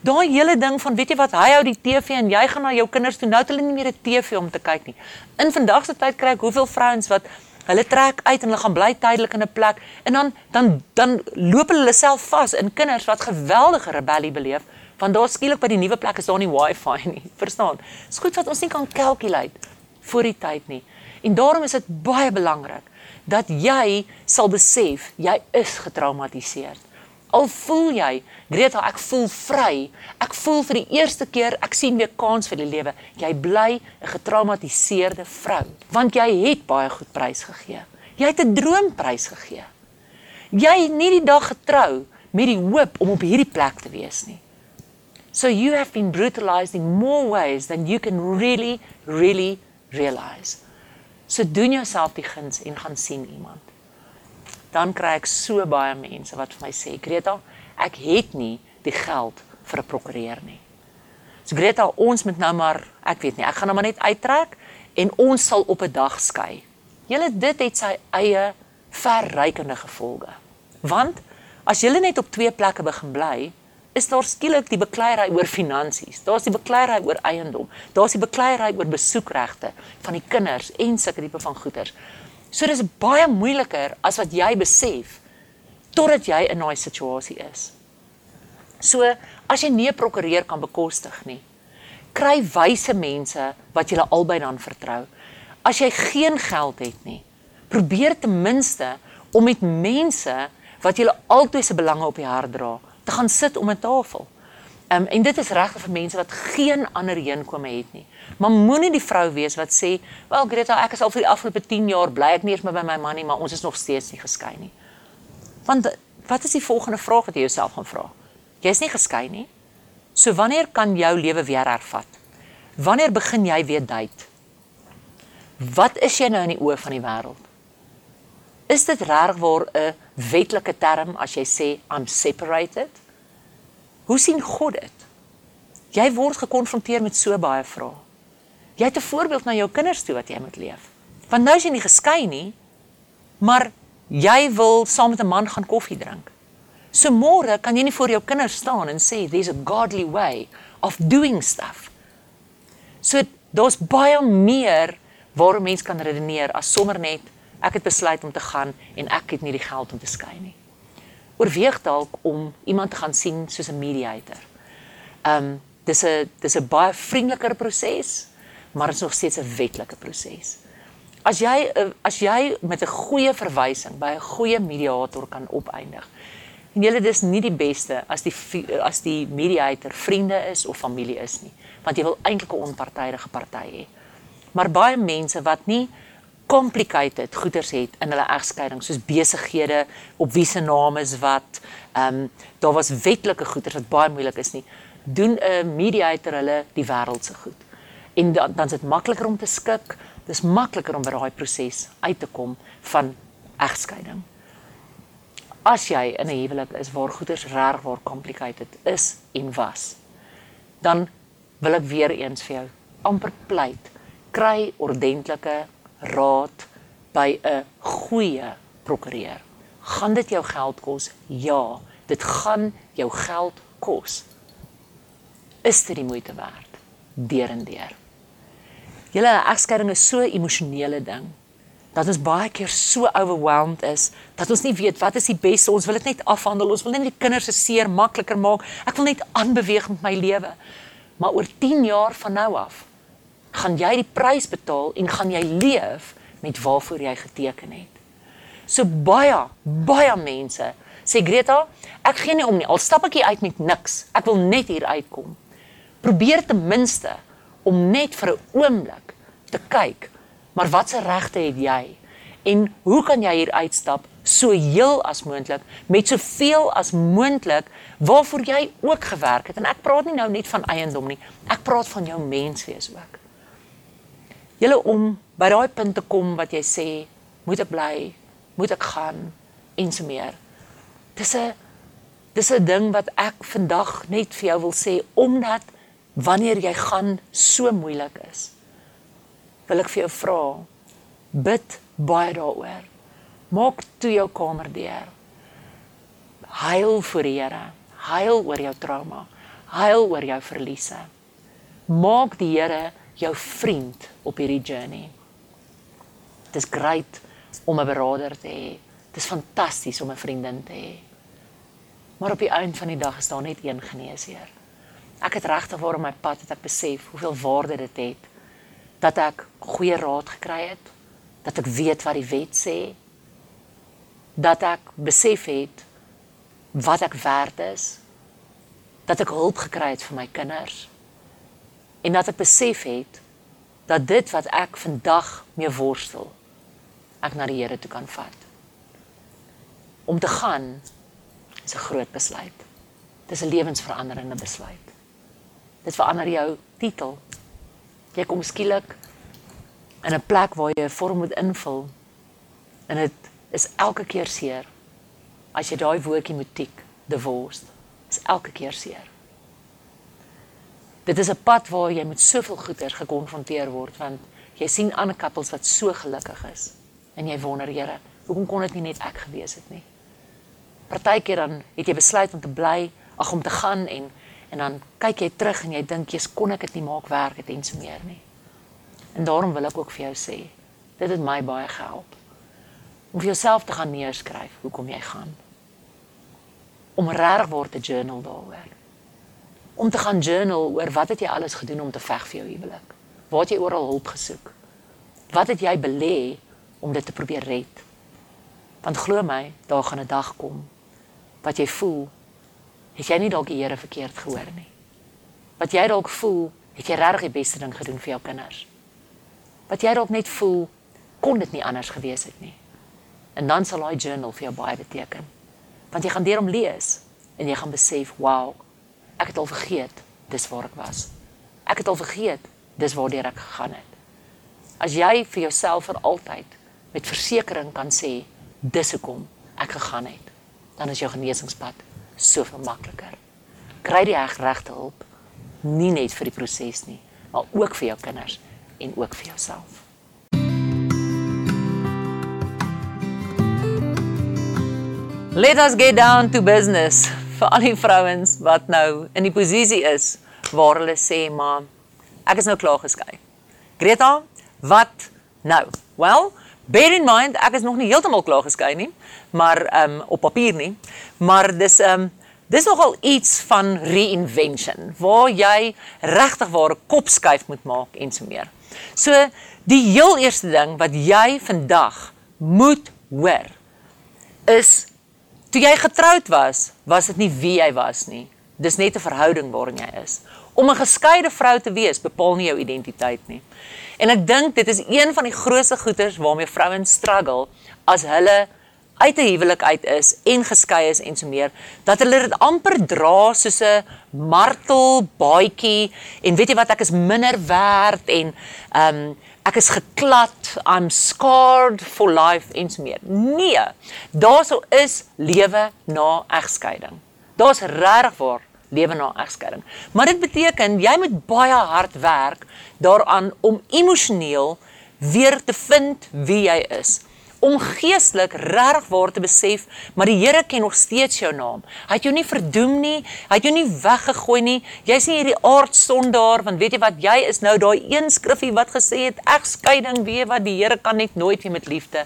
Daai hele ding van weet jy wat hy hou die TV en jy gaan na jou kinders toe nou het hulle nie meer 'n TV om te kyk nie. In vandag se tyd kry ek hoeveel vrouens wat hulle trek uit en hulle gaan bly tydelik in 'n plek en dan dan dan loop hulle self vas in kinders wat geweldige rebellie beleef want daar skielik by die nuwe plek is daar nie wifi nie. Verstaan? Dis goed wat ons nie kan calculate voor die tyd nie. En daarom is dit baie belangrik dat jy sal besef jy is getraumatiseer. Al voel jy, Greta, ek voel vry. Ek voel vir die eerste keer ek sien weer kans vir die lewe. Jy bly 'n getraumatiseerde vrou want jy het baie goed prys gegee. Jy het 'n droomprys gegee. Jy het nie die dag getrou met die hoop om op hierdie plek te wees nie. So you have been brutalized in more ways than you can really, really realize. So doen jouself die guns en gaan sien iemand. Dan kry ek so baie mense wat vir my sê, Greta, ek het nie die geld vir 'n prokureur nie. So Greta, ons moet nou maar, ek weet nie, ek gaan nou maar net uittrek en ons sal op 'n dag skei. Julle dit het sy eie verrykende gevolge. Want as jy net op twee plekke begin bly, is daar skielik die bekleierery oor finansies. Daar's die bekleierery oor eiendom. Daar's die bekleierery oor besoekregte van die kinders en sulke tipe van goeder. So dis baie moeiliker as wat jy besef totdat jy in daai situasie is. So as jy nie 'n prokureur kan bekostig nie, kry wyse mense wat jy albei dan vertrou. As jy geen geld het nie, probeer ten minste om met mense wat jy altyd se belange op die hart dra te gaan sit om 'n tafel. Ehm um, en dit is regtig vir mense wat geen ander heenkome het nie. Maar moenie die vrou wees wat sê, "Wel Greta, ek is al vir die afgelope 10 jaar bly ek nie eens meer by my man nie, maar ons is nog steeds nie geskei nie." Want wat is die volgende vraag wat jy jouself gaan vra? Jy is nie geskei nie. So wanneer kan jou lewe weer hervat? Wanneer begin jy weer date? Wat is jy nou in die oë van die wêreld? Is dit reg waar 'n wetlike term as jy sê I'm separated? Hoe sien God dit? Jy word gekonfronteer met so baie vrae. Jy het 'n voorbeeld na jou kinders toe wat jy moet leef. Want nou is jy nie geskei nie, maar jy wil saam met 'n man gaan koffie drink. So môre kan jy nie voor jou kinders staan en sê there's a godly way of doing stuff. So daar's baie meer waarom mens kan redeneer as sommer net ek het besluit om te gaan en ek het nie die geld om te skei nie. Oorweeg dalk om iemand te gaan sien soos 'n mediator. Um dis 'n dis 'n baie vriendeliker proses, maar dit is nog steeds 'n wetlike proses. As jy as jy met 'n goeie verwysing by 'n goeie mediator kan opeindig. En julle dis nie die beste as die as die mediator vriende is of familie is nie, want jy wil eintlik 'n onpartydige party hê. Maar baie mense wat nie complicated goeders het in hulle egskeiding soos besighede op wie se name is wat. Ehm um, daar was wetlike goeders wat baie moeilik is nie. Doen 'n mediator hulle die wêreld se goed. En dan dan is dit makliker om te skik. Dis makliker om by daai proses uit te kom van egskeiding. As jy in 'n huwelik is waar goeders reg waar complicated is en was, dan wil ek weer eens vir jou amper pleit. Kry ordentlike raad by 'n goeie prokureur. Gaan dit jou geld kos? Ja, dit gaan jou geld kos. Is dit die moeite werd? Deur en deur. Julle egskeiding is so 'n emosionele ding dat ons baie keer so overwhelmed is dat ons nie weet wat is die beste. Ons wil dit net afhandel. Ons wil net die kinders se seer makliker maak. Ek wil net aanbeweeg met my lewe. Maar oor 10 jaar van nou af gaan jy die prys betaal en gaan jy leef met waarvoor jy geteken het. So baie, baie mense sê Greta, ek gee nie om nie. Al stap ek hier uit met niks. Ek wil net hier uitkom. Probeer ten minste om net vir 'n oomblik te kyk, maar watse regte het jy? En hoe kan jy hier uitstap so heel as moontlik met soveel as moontlik waarvoor jy ook gewerk het? En ek praat nie nou net van eiendom nie. Ek praat van jou menswees ook. Julle om by daai punt te kom wat jy sê, moet ek bly, moet ek gaan? en so meer. Dis 'n dis 'n ding wat ek vandag net vir jou wil sê omdat wanneer jy gaan so moeilik is wil ek vir jou vra bid baie daaroor. Maak toe jou kamer deur. Huil vir die Here. Huil oor jou trauma. Huil oor jou verliese. Maak die Here jou vriend op hierdie journey. Dit is great om 'n beraader te hê. Dit is fantasties om 'n vriendin te hê. Maar op die einde van die dag is daar net een geneesheer. Ek het regtig waar op my pad het ek besef hoeveel waarde dit het dat ek goeie raad gekry het dat ek weet wat die wet sê dat ek besef het wat ek werd is dat ek hulp gekry het vir my kinders en dat ek besef het dat dit wat ek vandag mee worstel ek na die Here toe kan vat om te gaan is 'n groot besluit. Dis 'n lewensveranderende besluit. Dit verander jou titel. Jy kom skielik in 'n plek waar jy 'n vorm moet invul. En dit is elke keer seer. As jy daai woordjie moet tik, divorce, is elke keer seer. Dit is 'n pad waar jy met soveel goeters gekonfronteer word want jy sien ander koppels wat so gelukkig is en jy wonder, Here, hoekom kon dit nie net ek gewees het nie? Partykeer dan het jy besluit om te bly, ag om te gaan en en dan kyk jy terug en jy dink jy's kon ek dit nie maak werk het en so meer nie. En daarom wil ek ook vir jou sê, dit het my baie gehelp om vir jouself te gaan neerskryf hoekom jy gaan. Om reg word te journal daaroor. Om te gaan journal oor wat het jy alles gedoen om te veg vir jou huwelik? Waar het jy oral hulp gesoek? Wat het jy belê om dit te probeer red? Want glo my, daar gaan 'n dag kom wat jy voel het jy nie dalk die Here verkeerd gehoor nie. Wat jy dalk voel, het jy regtig die beste ding gedoen vir jou kinders. Wat jy dalk net voel, kon dit nie anders gewees het nie. En dan sal daai journal vir jou baie beteken. Want jy gaan deur hom lees en jy gaan besef, "Wow, ek het al vergeet dis waar ek was. Ek het al vergeet dis waar ek gegaan het." As jy vir jouself vir altyd met versekering kan sê, "Dis hoekom ek gegaan het," dan is jou genesingspad soveel makliker. Kry die regte hulp nie net vir die proses nie, maar ook vir jou kinders en ook vir jouself. Let us get down to business vir al die vrouens wat nou in die posisie is waar hulle sê maar ek is nou klaar geskei. Greta, wat nou? Well, bear in mind ek is nog nie heeltemal klaar geskei nie maar ehm um, op papier nie. Maar dis ehm um, dis nogal iets van reinvention waar jy regtig waar 'n kop skuif moet maak en so meer. So die heel eerste ding wat jy vandag moet hoor is toe jy getroud was, was dit nie wie jy was nie. Dis net 'n verhouding waarin jy is. Om 'n geskeide vrou te wees bepaal nie jou identiteit nie. En ek dink dit is een van die grootste goeters waarmee vrouens struggle as hulle uit 'n huwelik uit is en geskei is en so meer dat hulle dit amper dra soos 'n martel baadjie en weet jy wat ek is minder werd en ehm um, ek is geklad, I'm scarred for life en so meer. Nee, daarso is lewe na egskeiding. Daar's regtig waar lewe na egskeiding. Maar dit beteken jy moet baie hard werk daaraan om emosioneel weer te vind wie jy is om geestelik regtig waar te besef, maar die Here ken nog steeds jou naam. Hy het jou nie verdoem nie, hy het jou nie weggegooi nie. Jy's nie hierdie aardsondaar want weet jy wat, jy is nou daai een skriffie wat gesê het egskeiding, weet wat die Here kan net nooit weer met liefde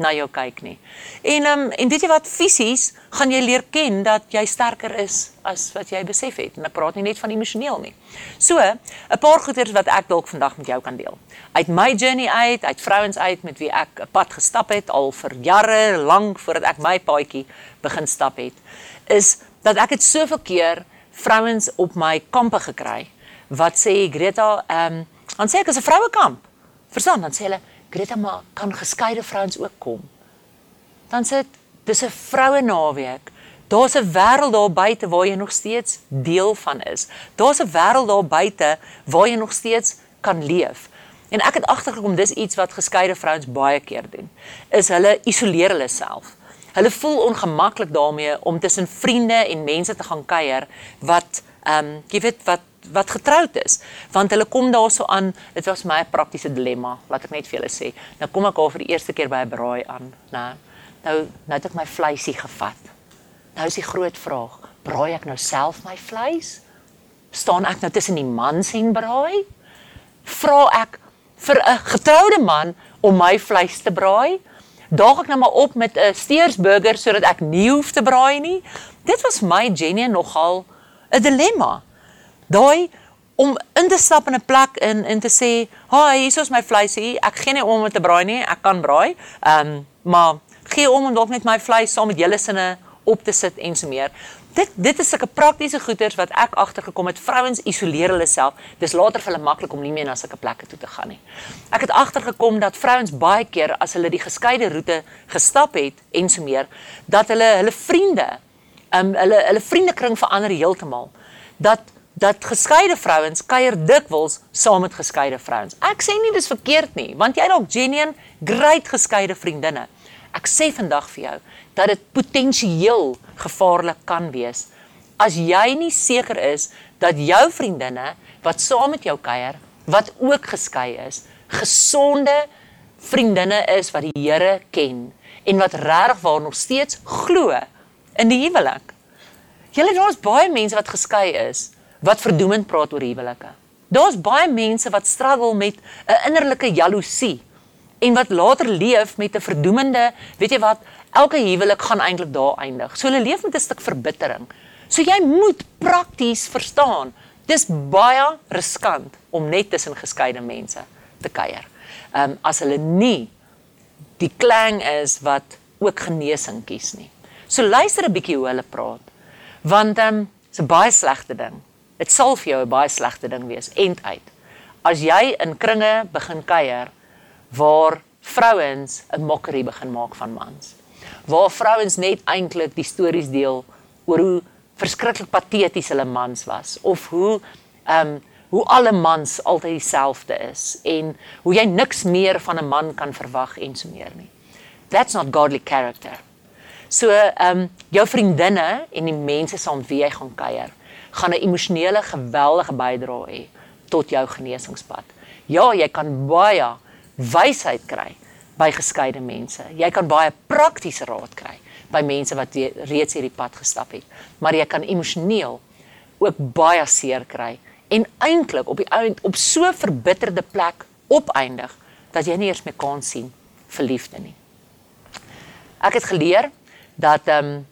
na jou kyk nie. En um, en weet jy wat fisies gaan jy leer ken dat jy sterker is as wat jy besef het. En ek praat nie net van emosioneel nie. So, 'n paar goeters wat ek dalk vandag met jou kan deel. Uit my journey uit, uit vrouens uit met wie ek 'n pad gestap het al vir jare lank voordat ek my paadjie begin stap het, is dat ek het soveel keer vrouens op my kampe gekry wat sê Greta, ehm, um, dan sê ek as 'n vrouekamp. Verstaan, dan sê hulle Greta maar kan geskeide vrouens ook kom. Dan sê dit dis 'n vroue naweek. Daar's 'n wêreld daar buite waar jy nog steeds deel van is. Daar's 'n wêreld daar buite waar jy nog steeds kan leef. En ek het agtergekom dis iets wat geskeide vrouens baie keer doen. Is hulle isoleer hulle self. Hulle voel ongemaklik daarmee om tussen vriende en mense te gaan kuier wat ehm um, jy weet wat wat getroud is want hulle kom daarso aan dit was my praktiese dilemma laat ek net vir julle sê. Nou kom ek al vir die eerste keer by 'n braai aan nê nou nou het ek my vleisie gevat. Nou is die groot vraag braai ek nou self my vleis? Staan ek nou tussen die mans en braai? Vra ek vir 'n getroude man om my vleis te braai? Daag ek nou maar op met 'n steersburger sodat ek nie hoef te braai nie? Dit was my Jenny nogal 'n dilemma daai om in te stap in 'n plek in en te sê, "Haai, hier is my vleisie. Ek gee nie om om te braai nie. Ek kan braai." Ehm, um, maar gee om om dalk net my vleis saam met julle sinne op te sit en so meer. Dit dit is sulke praktiese goeders wat ek agtergekom het. Vrouens isoleer hulle self. Dis later vir hulle maklik om nie meer na sulke plekke toe te gaan nie. Ek het agtergekom dat vrouens baie keer as hulle die geskeide roete gestap het en so meer, dat hulle hulle vriende, ehm um, hulle hulle vriendekring verander heeltemal. Dat dat geskeide vrouens kuier dikwels saam met geskeide vrouens. Ek sê nie dis verkeerd nie, want jy ook genuen great geskeide vriendinne. Ek sê vandag vir jou dat dit potensieel gevaarlik kan wees as jy nie seker is dat jou vriendinne wat saam met jou kuier, wat ook geskei is, gesonde vriendinne is wat die Here ken en wat regtig waar nog steeds glo in die huwelik. Julle daar's baie mense wat geskei is wat verdoemend praat oor huwelike. Daar's baie mense wat struggle met 'n innerlike jaloesie en wat later leef met 'n verdoemende, weet jy wat, elke huwelik gaan eintlik daar eindig. So hulle leef met 'n stuk verbittering. So jy moet prakties verstaan, dis baie riskant om net tussen geskeide mense te kuier. Ehm um, as hulle nie die klang is wat ook genesing kies nie. So luister 'n bietjie hoe hulle praat. Want ehm um, dis 'n baie slegte ding Dit sal vir jou 'n baie slegte ding wees end uit. As jy in kringe begin kuier waar vrouens 'n mokkery begin maak van mans. Waar vrouens net eintlik die stories deel oor hoe verskriklik pateties hulle mans was of hoe ehm um, hoe alle mans altyd dieselfde is en hoe jy niks meer van 'n man kan verwag en so meer nie. That's not godly character. So ehm um, jou vriendinne en die mense saam wie jy gaan kuier gaan 'n emosionele geweldige bydrae hê tot jou genesingspad. Ja, jy kan baie wysheid kry by geskeide mense. Jy kan baie praktiese raad kry by mense wat reeds hierdie pad gestap het. Maar jy kan emosioneel ook baie seer kry en eintlik op die eind op so verbitterde plek opeindig dat jy nie eers meer kan sien vir liefde nie. Ek het geleer dat ehm um,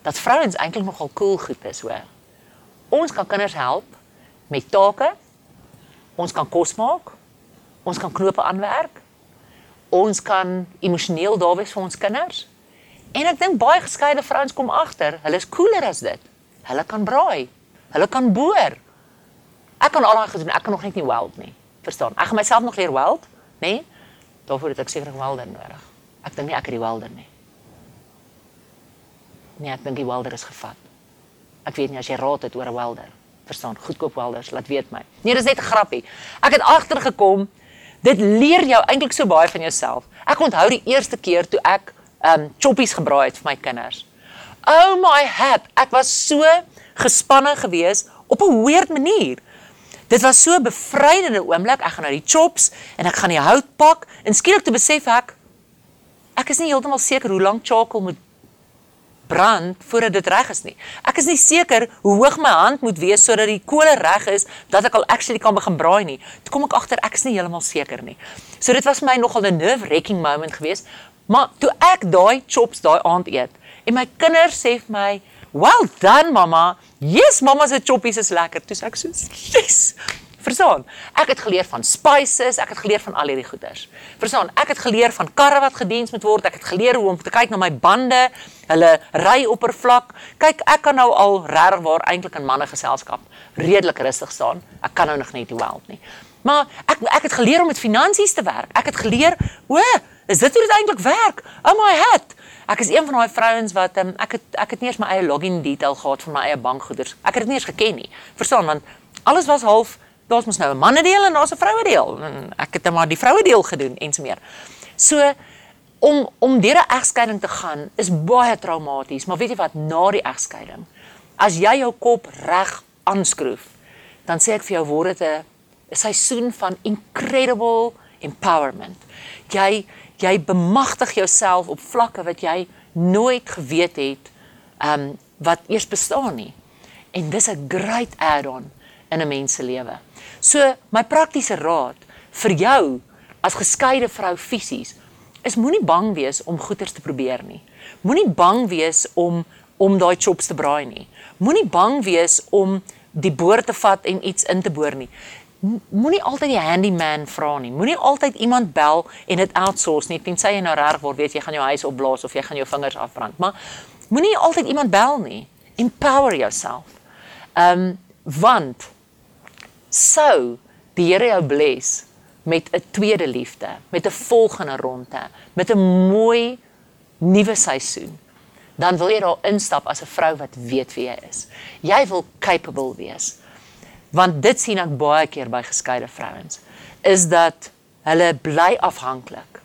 dat vrouens eintlik nogal cool goed is, hoor. Ons kan kinders help met take. Ons kan kos maak. Ons kan knope aanwerk. Ons kan emosioneel daar wees vir ons kinders. En ek dink baie geskeide vrouens kom agter, hulle is cooler as dit. Hulle kan braai. Hulle kan boer. Ek kan al daai gedoen, ek kan nog net nie weld nie. Verstaan? Ek gaan myself nog leer weld, nê? Nee? Daarvoor het ek seker 'n welder nodig. Ek dink nie ek het die welder nie. Nee, ek dink die welder is gevat. Ek weet nie as jy raad het oor 'n welder. Verstaan, goedkoop welders, laat weet my. Nee, dis net 'n grappie. Ek het agtergekom Dit leer jou eintlik so baie van jouself. Ek onthou die eerste keer toe ek um choppies gebraai het vir my kinders. Oh my hat, ek was so gespanne geweest op 'n weird manier. Dit was so 'n bevrydende oomblik. Ek gaan nou die chops en ek gaan die hout pak en skielik te besef ek ek is nie heeltemal seker hoe lank charcoal moet brand voordat dit reg is nie. Ek is nie seker hoe hoog my hand moet wees sodat die kolle reg is dat ek al actually kan begin braai nie. Toe kom ek agter ek is nie heeltemal seker nie. So dit was vir my nogal 'n nerve-wracking moment geweest. Maar toe ek daai chops daai aand eet en my kinders sê vir my, "Well done mamma. Yes, mamma se choppies is lekker." Toe sê ek so, "Yes." Verstaan? Ek het geleer van spices, ek het geleer van al hierdie goeders. Verstaan? Ek het geleer van karre wat gediens moet word. Ek het geleer hoe om te kyk na my bande, hulle ryoppervlak. Kyk, ek kan nou al regtig waar eintlik in manne geselskap redelik rustig staan. Ek kan nou nog net nie wel nie. Maar ek ek het geleer om met finansies te werk. Ek het geleer, o, is dit hoe dit eintlik werk? Oh my hat. Ek is een van daai vrouens wat um, ek het ek het nie eens my eie login detail gehad van my eie bankgoeders. Ek het dit nie eens geken nie. Verstaan? Want alles was half daar's mos nou 'n manne deel en daar's 'n vroue deel. Ek het net maar die vroue deel gedoen en so meer. So om om deur 'n egskeiding te gaan is baie traumaties, maar weet jy wat, na die egskeiding, as jy jou kop reg aanskroef, dan sê ek vir jou word dit 'n seisoen van incredible empowerment. Jy jy bemagtig jouself op vlakke wat jy nooit geweet het um wat eers bestaan nie. En dis 'n great add-on in 'n mens se lewe. So my praktiese raad vir jou as geskeide vrou fisies is moenie bang wees om goeters te probeer nie. Moenie bang wees om om daai chops te braai nie. Moenie bang wees om die boor te vat en iets in te boor nie. Moenie altyd die handyman vra nie. Moenie altyd iemand bel en dit outsource nie tensy jy nou reg word weet jy gaan jou huis opblaas of jy gaan jou vingers afbrand. Maar moenie altyd iemand bel nie. Empower yourself. Ehm um, want sou die Here jou bless met 'n tweede liefde, met 'n volgende ronde, met 'n mooi nuwe seisoen, dan wil jy daar instap as 'n vrou wat weet wie jy is. Jy wil capable wees. Want dit sien ek baie keer by geskeide vrouens, is dat hulle bly afhanklik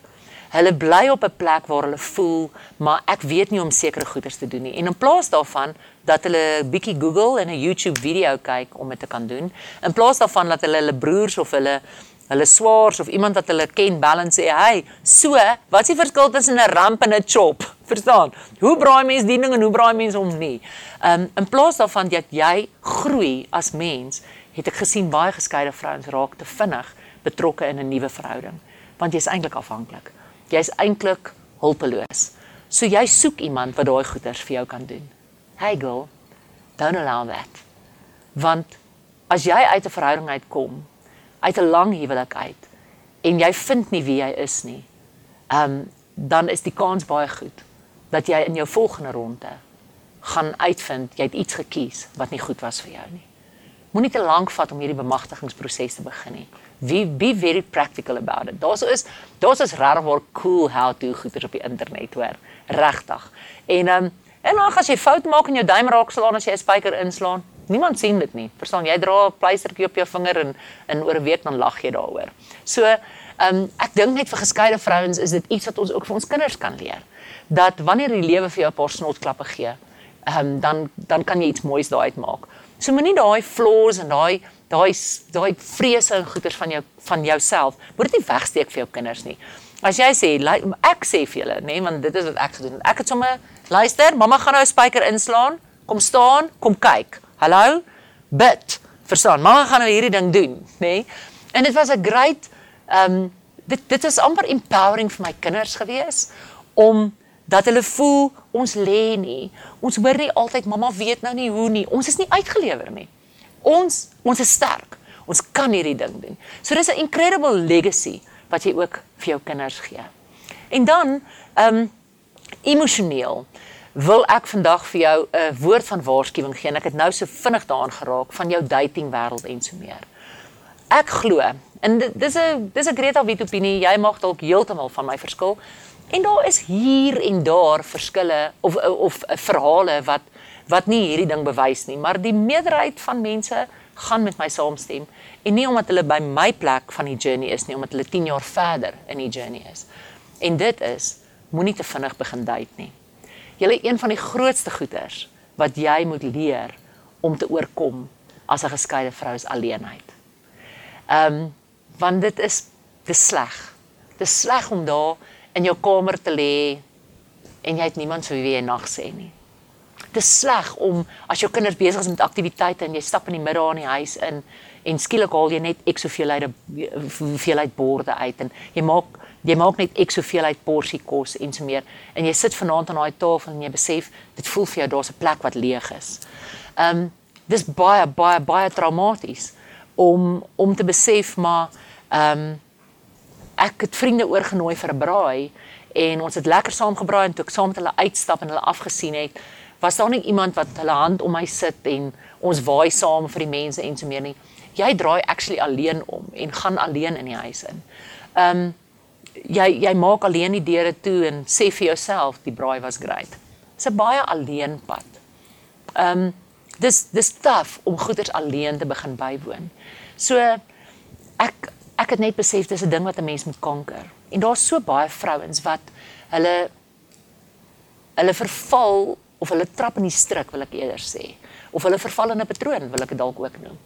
Hulle bly op 'n plek waar hulle voel, maar ek weet nie om sekere goeders te doen nie. En in plaas daarvan dat hulle bietjie Google en 'n YouTube video kyk om dit te kan doen, in plaas daarvan dat hulle hulle broers of hulle hulle swaars of iemand wat hulle ken bel en sê, "Hey, so, wat is die verskil tussen 'n ramp en 'n chop?" Verstaan? Hoe braai mens die ding en hoe braai mens hom nie? Um in plaas daarvan dat jy groei as mens, het ek gesien baie geskeide vrouens raak te vinnig betrokke in 'n nuwe verhouding, want jy's eintlik afhanklik jy's eintlik hulpeloos. So jy soek iemand wat daai goeders vir jou kan doen. Hey girl, don't allow that. Want as jy uit 'n verhouding uitkom, uit 'n lang huwelik uit en jy vind nie wie jy is nie, um, dan is die kans baie goed dat jy in jou volgende ronde gaan uitvind jy het iets gekies wat nie goed was vir jou nie. Moenie te lank vat om hierdie bemagtigingsproses te begin nie wie be very practical about it. Daar's is daar's is regwaar cool how to goeders op die internet hoor. Regtig. En ehm um, en dan as jy fout maak en jou duim raak slaan as jy 'n spyker inslaan, niemand sien dit nie. Verstaan jy dra 'n pleistertjie op jou vinger en in oor 'n week dan lag jy daaroor. So ehm um, ek dink net vir geskeide vrouens is dit iets wat ons ook vir ons kinders kan leer. Dat wanneer die lewe vir jou 'n paar snotklappe gee, ehm um, dan dan kan jy iets moois daai uitmaak. So moenie daai flaws en daai daai daai vrese en goeters van jou van jouself moet dit nie wegsteek vir jou kinders nie. As jy sê ek sê vir julle, nê, nee, want dit is wat ek gedoen het. Ek het sommer luister, mamma gaan nou 'n spyker inslaan. Kom staan, kom kyk. Hallo? Bid. Verstaan? Mamma gaan nou hierdie ding doen, nê? Nee? En dit was 'n great ehm um, dit dit was amper empowering vir my kinders gewees om dat hulle voel ons lê nie. Ons hoor nie altyd mamma weet nou nie hoe nie. Ons is nie uitgelewer nie. Ons ons is sterk. Ons kan hierdie ding doen. So dis 'n incredible legacy wat jy ook vir jou kinders gee. En dan ehm um, emosioneel wil ek vandag vir jou 'n woord van waarskuwing gee en ek het nou so vinnig daaraan geraak van jou dating wêreld en so meer. Ek glo en dis 'n dis 'n Greta Wit opinie, jy mag dalk heeltemal van my verskil. En daar is hier en daar verskille of of, of verhale wat wat nie hierdie ding bewys nie, maar die meerderheid van mense gaan met my saamstem en nie omdat hulle by my plek van die journey is nie, omdat hulle 10 jaar verder in die journey is. En dit is moenie te vinnig begin date nie. Julle een van die grootste goeters wat jy moet leer om te oorkom as 'n geskeide vrou is alleenheid. Ehm um, want dit is dis sleg. Dis sleg om daar in jou kamer te lê en jy het niemand vir wie jy nag sê nie. Dis sleg om as jou kinders besig is met aktiwiteite en jy stap in die middag in die huis in en skielik haal jy net ek soveel uit hoeveel uit borde uit en jy maak jy maak net ek soveel uit porsie kos en so meer en jy sit vanaand aan daai tafel en jy besef dit voel vir jou daar's 'n plek wat leeg is. Um, dis baie baie baie traumaties om om te besef maar um, ek het vriende oorgenooi vir 'n braai en ons het lekker saam gebraai en toe ek saam met hulle uitstap en hulle afgesien het was daar nie iemand wat hulle hand om my sit en ons waai saam vir die mense en so meer nie jy draai actually alleen om en gaan alleen in die huis in ehm um, jy jy maak alleen die deure toe en sê vir jouself die braai was great. Dis 'n baie alleen pad. Ehm um, dis dis taaf om goeders alleen te begin bywoon. So ek ek het net besef dis 'n ding wat 'n mens moet kanker. En daar's so baie vrouens wat hulle hulle verval of hulle trap in die struik wil ek eerder sê of hulle verval in 'n patroon wil ek dit dalk ook noem.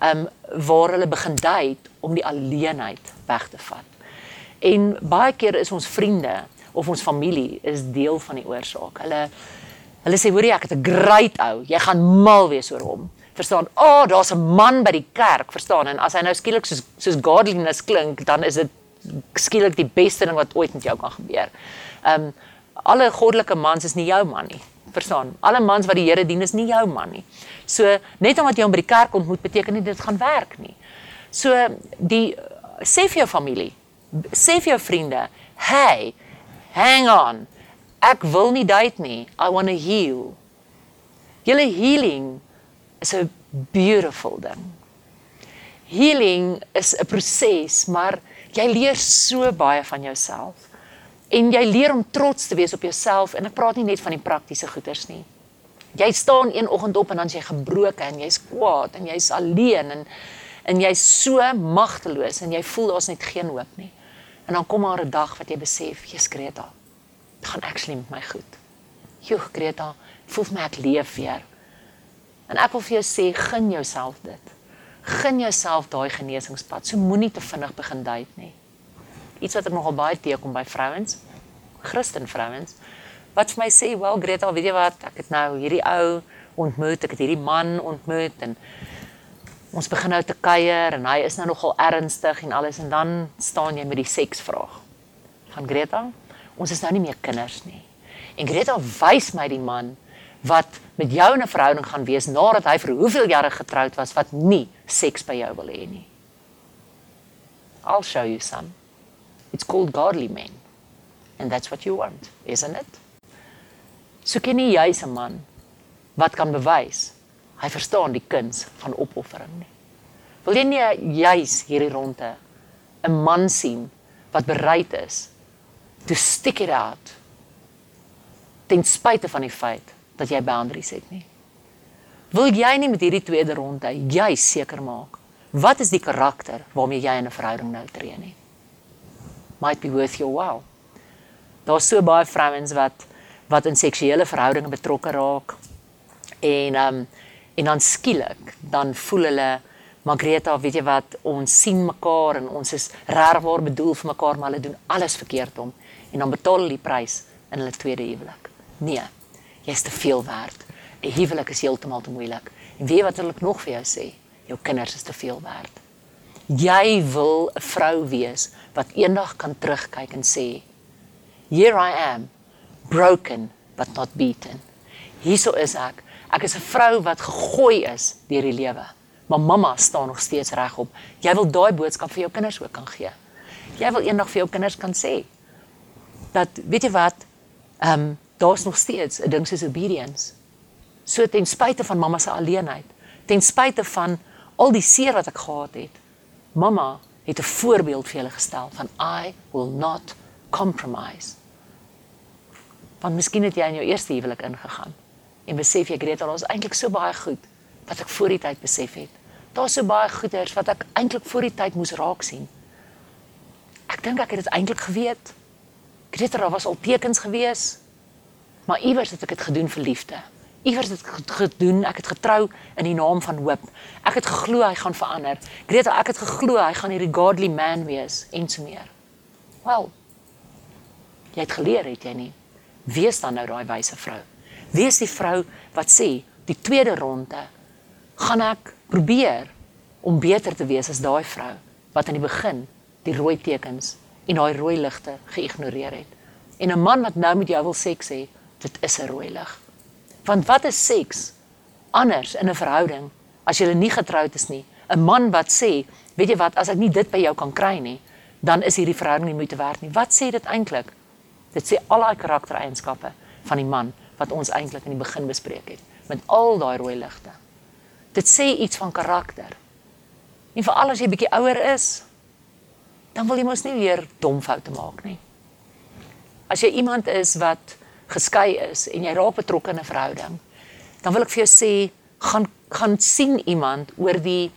Ehm um, waar hulle begin date om die alleenheid weg te vat. En baie keer is ons vriende of ons familie is deel van die oorsaak. Hulle hulle sê hoorie ek het 'n great ou, jy gaan mal wees oor hom. Verstaan? O, oh, daar's 'n man by die kerk, verstaan? En as hy nou skielik soos soos godliness klink, dan is dit skielik die beste ding wat ooit met jou kan gebeur. Ehm um, alle goddelike mans is nie jou man nie. Verstaan? Alle mans wat die Here dien is nie jou man nie. So net omdat jy hom by die kerk ontmoet beteken nie dit gaan werk nie. So die sê vir jou familie, sê vir jou vriende, "Hey, hang on. Ek wil nie date nie. I want to heal." Julle healing is 'n beautiful ding. Healing is 'n proses, maar jy leer so baie van jouself. En jy leer om trots te wees op jouself en ek praat nie net van die praktiese goeders nie. Jy staan een oggend op en dan jy gebroken en jy's kwaad en jy's alleen en en jy's so magteloos en jy voel daar's net geen hoop nie. En dan kom maar 'n dag wat jy besef, jy's Greta. Dit gaan actually met my goed. Joe, Greta, voel my ek leef weer. En ek wil vir jou sê, gun jouself dit. Gun jouself daai genesingspad. So moenie te vinnig begin date nie. Iets wat ek nogal baie teekom by vrouens, Christen vrouens, wat vir my sê, "Wel Greta, weet jy wat? Ek het nou hierdie ou ontmoet, ek het hierdie man ontmoet en ons begin nou te kuier en hy is nou nogal ernstig en alles en dan staan jy met die seksvraag. Van Greta, ons is nou nie meer kinders nie. En Greta wys my die man wat met jou 'n verhouding gaan wees nadat hy vir hoeveel jare getroud was wat nie seks by jou wil hê nie. I'll show you some. It's called godly men. And that's what you want, isn't it? So ken jy 'n man wat kan bewys hy verstaan die kuns van opoffering nie. Wil jy nie juis hierdie ronde 'n man sien wat bereid is to stick it out ten spyte van die feit dat jy boundaries het nie. Wil jy nie met hierdie tweede ronde jy seker maak wat is die karakter waarmee jy in 'n verhouding nou tree nie? Might be worth your while. Daar's so baie vrouens wat wat in seksuele verhoudinge betrokke raak en um, en dan skielik dan voel hulle Margreta, weet jy wat, ons sien mekaar en ons is regwaar bedoel vir mekaar, maar hulle doen alles verkeerd om en dan betaal hulle die prys in hulle tweede huwelik. Nee, jy's te veel werd. 'n Huwelik is heeltemal te moeilik. En weet wat wil ek nog vir jou sê? Jou kinders is te veel werd. Jy wil 'n vrou wees wat eendag kan terugkyk en sê, "Here I am, broken but not beaten." Hierso is ek Ek is 'n vrou wat gegooi is deur die lewe. Maar mamma staan nog steeds regop. Jy wil daai boodskap vir jou kinders ook kan gee. Jy wil eendag vir jou kinders kan sê dat weet jy wat? Ehm um, daar's nog steeds 'n ding soos obedience. So ten spyte van mamma se alleenheid, ten spyte van al die seer wat ek gehad het, mamma het 'n voorbeeld vir julle gestel van I will not compromise. Want miskien het jy in jou eerste huwelik ingegaan en besef jy Greta, daar's eintlik so baie goed wat ek voor die tyd besef het. Daar's so baie goeders wat ek eintlik voor die tyd moes raak sien. Ek dink ek het dit eintlik geweet. Greter daar was al tekens gewees. Maar iewers het ek dit gedoen vir liefde. Iewers ek gedoen, ek het getrou in die naam van hoop. Ek het geglo hy gaan verander. Greta, ek het geglo hy gaan hierdie godly man wees en so meer. Wel. Jy het geleer, het jy nie? Wees dan nou daai wyse vrou. Wees die vrou wat sê, die tweede ronde gaan ek probeer om beter te wees as daai vrou wat aan die begin die rooi tekens en daai rooi ligte geïgnoreer het. En 'n man wat nou met jou wil seks hê, dit is 'n rooi lig. Want wat is seks anders in 'n verhouding as jy nie getroud is nie? 'n Man wat sê, weet jy wat, as ek nie dit by jou kan kry nie, dan is hierdie verhouding nie moeite werd nie. Wat sê dit eintlik? Dit sê al daai karaktereienskappe van die man wat ons eintlik in die begin bespreek het met al daai rooi ligte. Dit sê iets van karakter. En veral as jy bietjie ouer is, dan wil jy mos nie weer dom foute maak nie. As jy iemand is wat geskei is en jy raak betrokke in 'n verhouding, dan wil ek vir jou sê, gaan gaan sien iemand oor die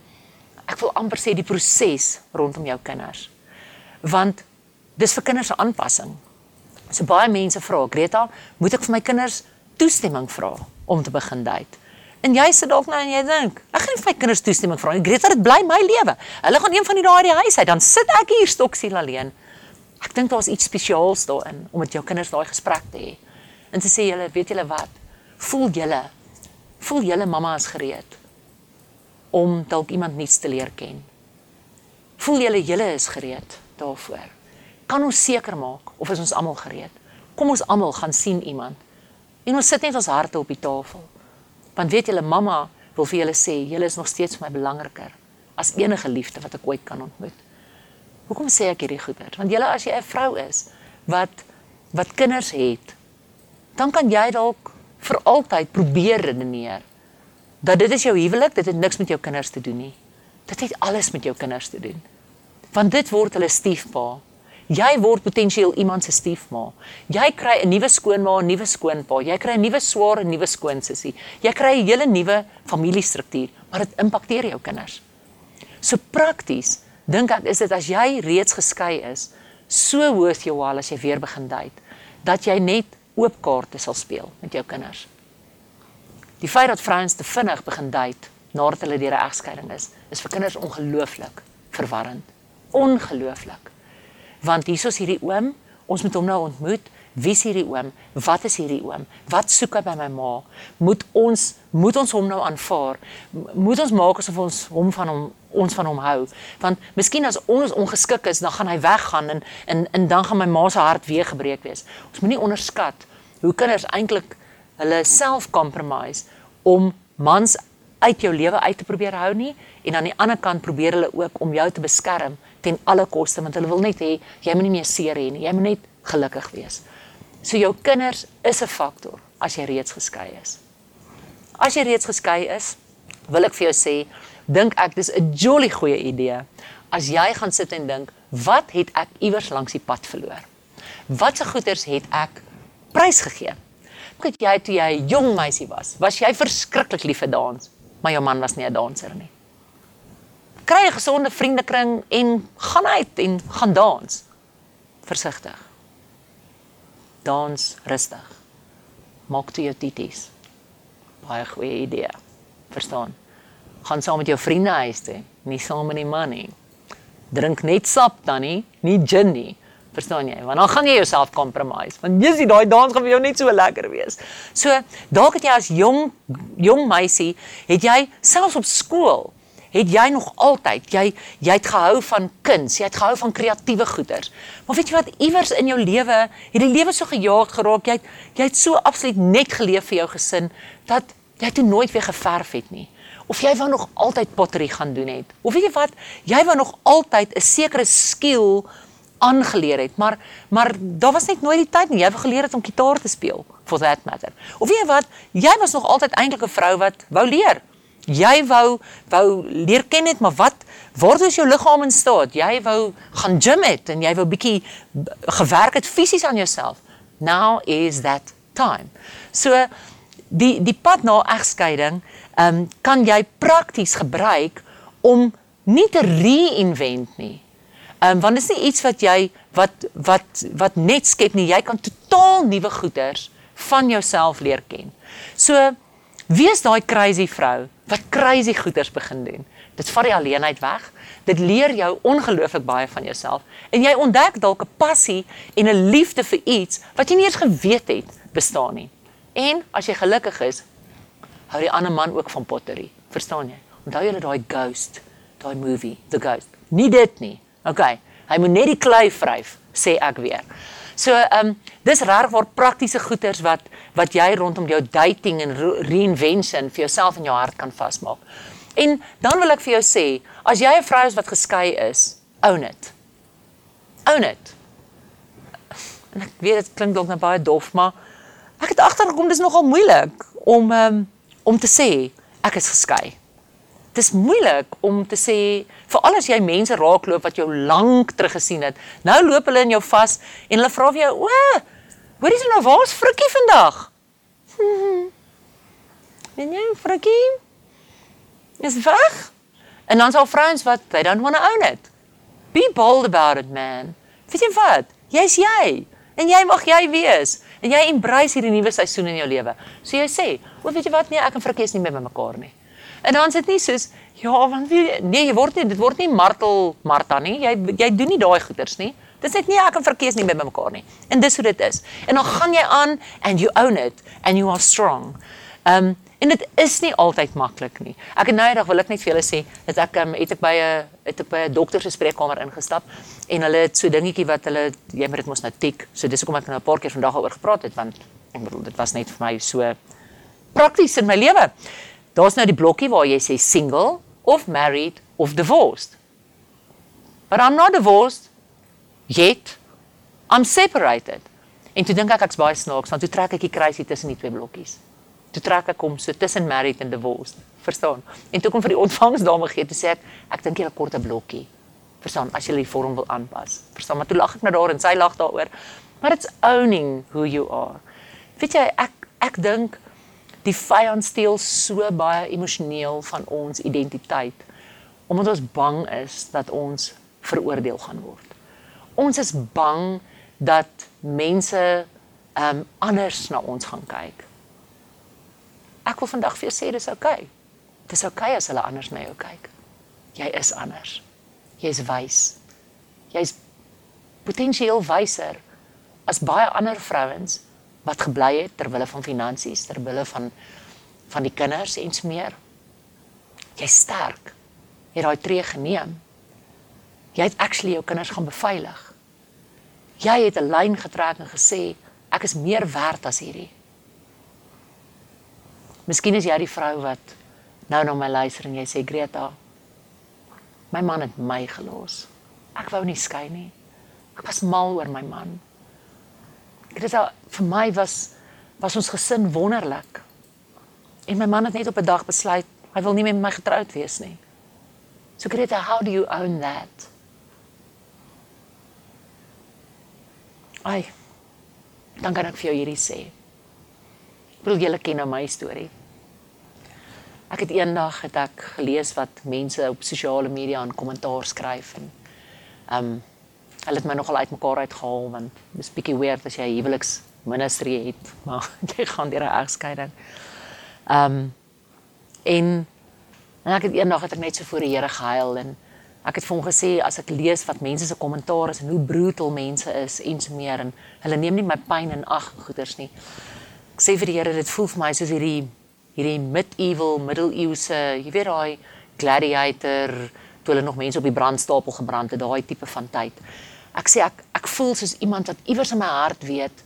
ek wil amper sê die proses rondom jou kinders. Want dis vir kinders se aanpassing. So baie mense vra, Greta, moet ek vir my kinders toestemming vra om te begin date? En jy sit dalk nou en jy dink, ek gaan nie vir my kinders toestemming vra nie. Greta, dit bly my lewe. Hulle gaan een van die dae uit die huis uit, dan sit ek hier stoksiel alleen. Ek dink daar's iets spesiaals daarin om met jou kinders daai gesprek te hê en te sê julle, weet julle wat? Voel julle voel julle mamma is gereed om dalk iemand nuuts te leer ken. Voel julle julle is gereed daarvoor. Kan ons seker maak of is ons almal gereed? Kom ons almal gaan sien iemand. En ons sit net ons harte op die tafel. Want weet julle mamma wil vir julle sê, julle is nog steeds vir my belangriker as enige liefde wat ek ooit kan ontmoet. Hoekom sê ek hierdie goeie? Want julle as jy 'n vrou is wat wat kinders het, dan kan jy dalk vir altyd probeer redeneer dat dit is jou huwelik, dit het niks met jou kinders te doen nie. Dit het alles met jou kinders te doen. Want dit word hulle stiefpa. Jy word potensieel iemand se stiefma. Jy kry 'n nuwe skoonma, 'n nuwe skoonpa. Jy kry 'n nuwe swaar 'n nuwe skoonsussie. Jy kry 'n hele nuwe familiestruktuur, maar dit impakteer jou kinders. So prakties dink ek is dit as jy reeds geskei is, so worth your while as jy weer begin date, dat jy net oop kaarte sal speel met jou kinders. Die feit dat vrouens te vinnig begin date nadat hulle deur 'n egskeiding is, is vir kinders ongelooflik verwarrend. Ongelooflik. Want hier is hierdie oom, ons moet hom nou ontmoet. Wie is hierdie oom? Wat is hierdie oom? Wat soek hy by my ma? Moet ons moet ons hom nou aanvaar? Moet ons maak asof ons hom van hom ons van hom hou? Want miskien as ons ongeskik is, dan gaan hy weggaan en en en dan gaan my ma se hart weer gebreek wees. Ons moenie onderskat hoe kinders eintlik hulle self compromise om mans uit jou lewe uit te probeer hou nie en aan die ander kant probeer hulle ook om jou te beskerm ten alle koste want hulle wil net hê jy moet nie meer seer hê nie jy moet net gelukkig wees. So jou kinders is 'n faktor as jy reeds geskei is. As jy reeds geskei is, wil ek vir jou sê, dink ek dis 'n jolly goeie idee as jy gaan sit en dink, wat het ek iewers langs die pad verloor? Watse goeders het ek prysgegee. Kyk jy toe jy 'n jong meisie was, was jy verskriklik lief vir dans, maar jou man was nie 'n danser nie. Kry 'n gesonde vriendekring en gaan uit en gaan dans. Versigtig. Dans rustig. Maak toe jou titties. Baie goeie idee. Verstaan? Gaan saam met jou vriende huis toe, nie saam met die man nie. Drink net sap dan nie, nie gin nie. Verstaan jy? Want dan gaan jy jouself compromise. Want jy sien daai dans gaan vir jou net so lekker wees. So, dalk het jy as jong jong meisie, het jy selfs op skool het jy nog altyd jy jy het gehou van kuns, jy het gehou van kreatiewe goeders. Maar weet jy wat iewers in jou lewe het die lewe so gejaag geraak, jy het, jy het so absoluut net geleef vir jou gesin dat jy toe nooit weer geverf het nie. Of jy wou nog altyd pottery gaan doen het. Of weet jy wat, jy wou nog altyd 'n sekere skill aangeleer het, maar maar daar was net nooit die tyd nie. Jy het geleer het om gitaar te speel for that matter. Of weet jy wat, jy was nog altyd eintlik 'n vrou wat wou leer. Jy wou wou leer ken het, maar wat word is jou liggaam in staat? Jy wou gaan gym het en jy wou bietjie gewerk het fisies aan jouself. Now is that time. So die die pad na egskeiding, ehm um, kan jy prakties gebruik om nie te reinvent nie. Ehm um, want dit is nie iets wat jy wat wat wat net skep nie. Jy kan totaal nuwe goeders van jouself leer ken. So wees daai crazy vrou wat crazy goeders begin doen. Dit vat die alleenheid weg. Dit leer jou ongelooflik baie van jouself en jy ontdek dalk 'n passie en 'n liefde vir iets wat jy nie eens geweet het bestaan nie. En as jy gelukkig is, hou die ander man ook van pottery. Verstaan jy? Onthou jy daai ghost, daai movie, The Ghost. Nie dit nie. OK. Hy moet net die klei vryf, sê ek weer. So, ehm um, dis regwaar praktiese goeders wat wat jy rondom jou dating en reinvention vir jouself in jou hart kan vasmaak. En dan wil ek vir jou sê, as jy 'n vrou is wat geskei is, own it. Own it. En ek weet dit klink dalk net baie dof, maar ek het agtergekom dis nogal moeilik om um, om te sê ek is geskei. Dis moeilik om te sê veral as jy mense raakloop wat jou lank terug gesien het. Nou loop hulle in jou vas en hulle vra vir jou: "O, hoor jy nou waar's Frikkie vandag?" En jy, Frikkie? Is weg? En dan sal vrouens wat they don't want to own it. Be bold about it, man. Weet jy wat? Jy's jy. En jy mag jy wees. En jy embrace hierdie nuwe seisoen in jou lewe. So jy sê, "O, weet jy wat? Nee, ek en Frikkie is nie meer by mekaar nie." En dan sit nie soos ja, want wie nee, jy word nie dit word nie martel Martha nie. Jy jy doen nie daai goeters nie. Dit sê nie ek en verkeers nie by mekaar nie. En dis hoe dit is. En dan gaan jy aan and you own it and you are strong. Um en dit is nie altyd maklik nie. Ek het nou eendag wil ek net vir julle sê dat ek um, het ek by 'n het ek by 'n dokter se spreekkamer ingestap en hulle het so dingetjie wat hulle jy moet dit mos nou tik. So dis hoekom ek nou 'n paar keer vandag daaroor gepraat het want ek bedoel dit was net vir my so prakties in my lewe. Daar's nou die blokkie waar jy sê single of married of divorced. But I'm not divorced yet. I'm separated. En toe dink ek ek's baie snaaks, want toe trek ek die kruisie tussen die twee blokkies. Toe trek ek hom so tussen married en divorced. Verstaan? En toe kom vir die ontvangsdame gee, toe sê ek ek dink jy 'n korte blokkie. Verstaan? As jy die vorm wil aanpas. Verstaan? Maar toe lag ek net daar en sy lag daaroor. But it's owning who you are. Weet jy, ek ek dink die vyand steel so baie emosioneel van ons identiteit omdat ons bang is dat ons veroordeel gaan word. Ons is bang dat mense um, anders na ons gaan kyk. Ek wil vandag vir jou sê dis oukei. Okay. Dis oukei okay as hulle anders na jou kyk. Jy is anders. Jy's wys. Jy's potensieel wyser as baie ander vrouens wat gebly het ter wille van finansies, ter wille van van die kinders en so meer. Jy's sterk. Jy het daai tree geneem. Jy het actually jou kinders gaan beveilig. Jy het 'n lyn getrek en gesê ek is meer werd as hierdie. Miskien is jy die vrou wat nou na my luister en jy sê Greta, my man het my gelos. Ek wou nie skei nie. Ek was mal oor my man. Greta, vir my was was ons gesin wonderlik. En my man het net op 'n dag besluit hy wil nie meer met my getroud wees nie. So Greta, how do you own that? Ai. Dan kan ek vir jou hierdie sê. Wil julle ken nou my storie? Ek het eendag het ek gelees wat mense op sosiale media in kommentaar skryf en ehm um, hulle het my nogal uitmekaar uitgehaal want dis bietjie weird as jy huweliks ministerie het, maar jy gaan deur 'n egskeiding. Ehm um, en en ek het eendag het ek net so voor die Here gehuil en ek het vir hom gesê as ek lees wat mense se kommentaar is en hoe brutal mense is en so meer en hulle neem nie my pyn in ag goeters nie. Ek sê vir die Here dit voel vir my soos hierdie hierdie medieval middeleeuse, jy weet daai gladiator toe hulle nog mense op die brandstapel gebrand het, daai tipe van tyd. Ek sê ek ek voel soos iemand wat iewers in my hart weet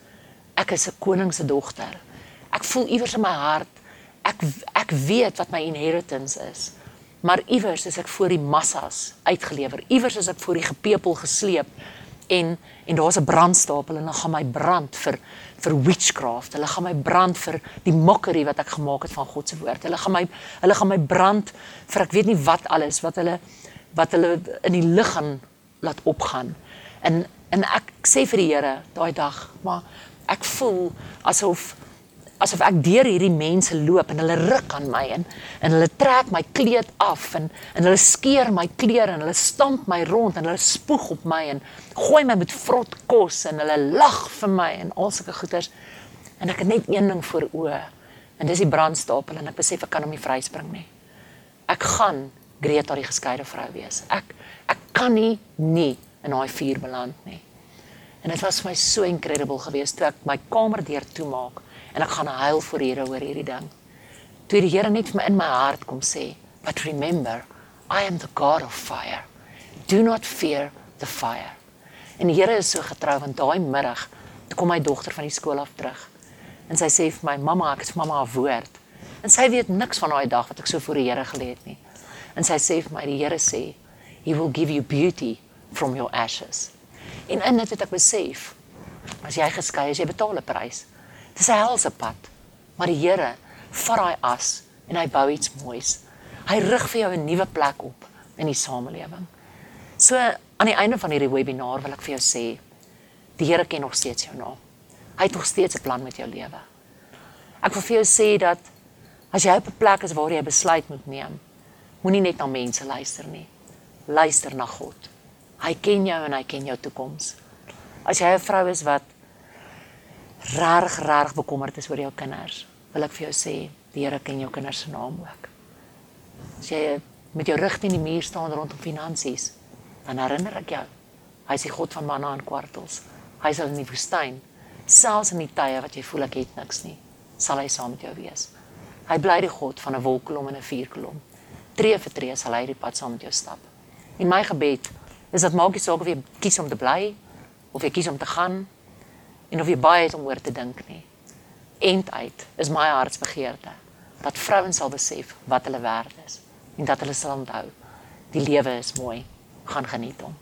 ek is 'n koning se dogter. Ek voel iewers in my hart ek ek weet wat my inheritance is. Maar iewers is ek voor die massas uitgelewer. Iewers is ek voor die gepepel gesleep en en daar's 'n brandstapel en dan gaan my brand vir vir witchcraft. Hulle gaan my brand vir die mockery wat ek gemaak het van God se woord. Hulle gaan my hulle gaan my brand vir ek weet nie wat alles wat hulle wat hulle in die lig gaan laat opgaan. En en ek sê vir die Here daai dag, maar ek voel asof asof ek deur hierdie mense loop en hulle ruk aan my en en hulle trek my kleed af en en hulle skeer my klere en hulle stamp my rond en hulle spoeg op my en gooi my met vrot kos en hulle lag vir my en al sulke goeters en ek het net een ding voor oë en dis die brandstapel en ek besef ek kan hom nie vryspring nie. Ek gaan Greta die geskeide vrou wees. Ek ek kan nie nie in daai vuur beland nie. En dit was vir my so incredible geweest toe ek my kamer deur toemaak en ek gaan huil die Here oor hierdie ding. Toe die Here net vir my in my hart kom sê, "But remember, I am the God of fire. Do not fear the fire." En die Here is so getrou want daai middag toe kom my dogter van die skool af terug. En sy sê vir my, "Mamma, ek het vir mamma 'n woord." En sy weet niks van daai dag wat ek so voor die Here gelê het nie. En sy sê vir my, "Die Here sê, He will give you beauty from your ashes." En in dit het ek besef, as jy geskei is, jy betaal 'n prys. Dis 'n helse pad. Maar die Here vat daai as en hy bou iets moois. Hy rig vir jou 'n nuwe plek op in die samelewing. So aan die einde van hierdie webinar wil ek vir jou sê, die Here ken nog steeds jou naam. Hy het nog steeds 'n plan met jou lewe. Ek wil vir jou sê dat as jy op 'n plek is waar jy besluit moet neem, moenie net na mense luister nie. Luister na God. Hy ken jou en hy ken jou toekoms. As jy 'n vrou is wat regtig regtig bekommerd is oor jou kinders, wil ek vir jou sê, die Here ken jou kinders se naam ook. As jy met jou rug teen die muur staan rondom finansies, dan herinner ek jou, hy is die God van manna en kwartels. Hy sal in die woestyn, selfs in die tye wat jy voel ek het niks nie, sal hy saam met jou wees. Hy bly die God van 'n wolkkolom en 'n vuurkolom. Tree vir tree sal hy die pad saam met jou stap. En my gebed is dat maak nie saak of jy kies om te bly of jy kies om te gaan en of jy baie het om oor te dink nie. End uit is my hartsbegeerte dat vrouens sal besef wat hulle werd is en dat hulle sal onthou die lewe is mooi, gaan geniet hom.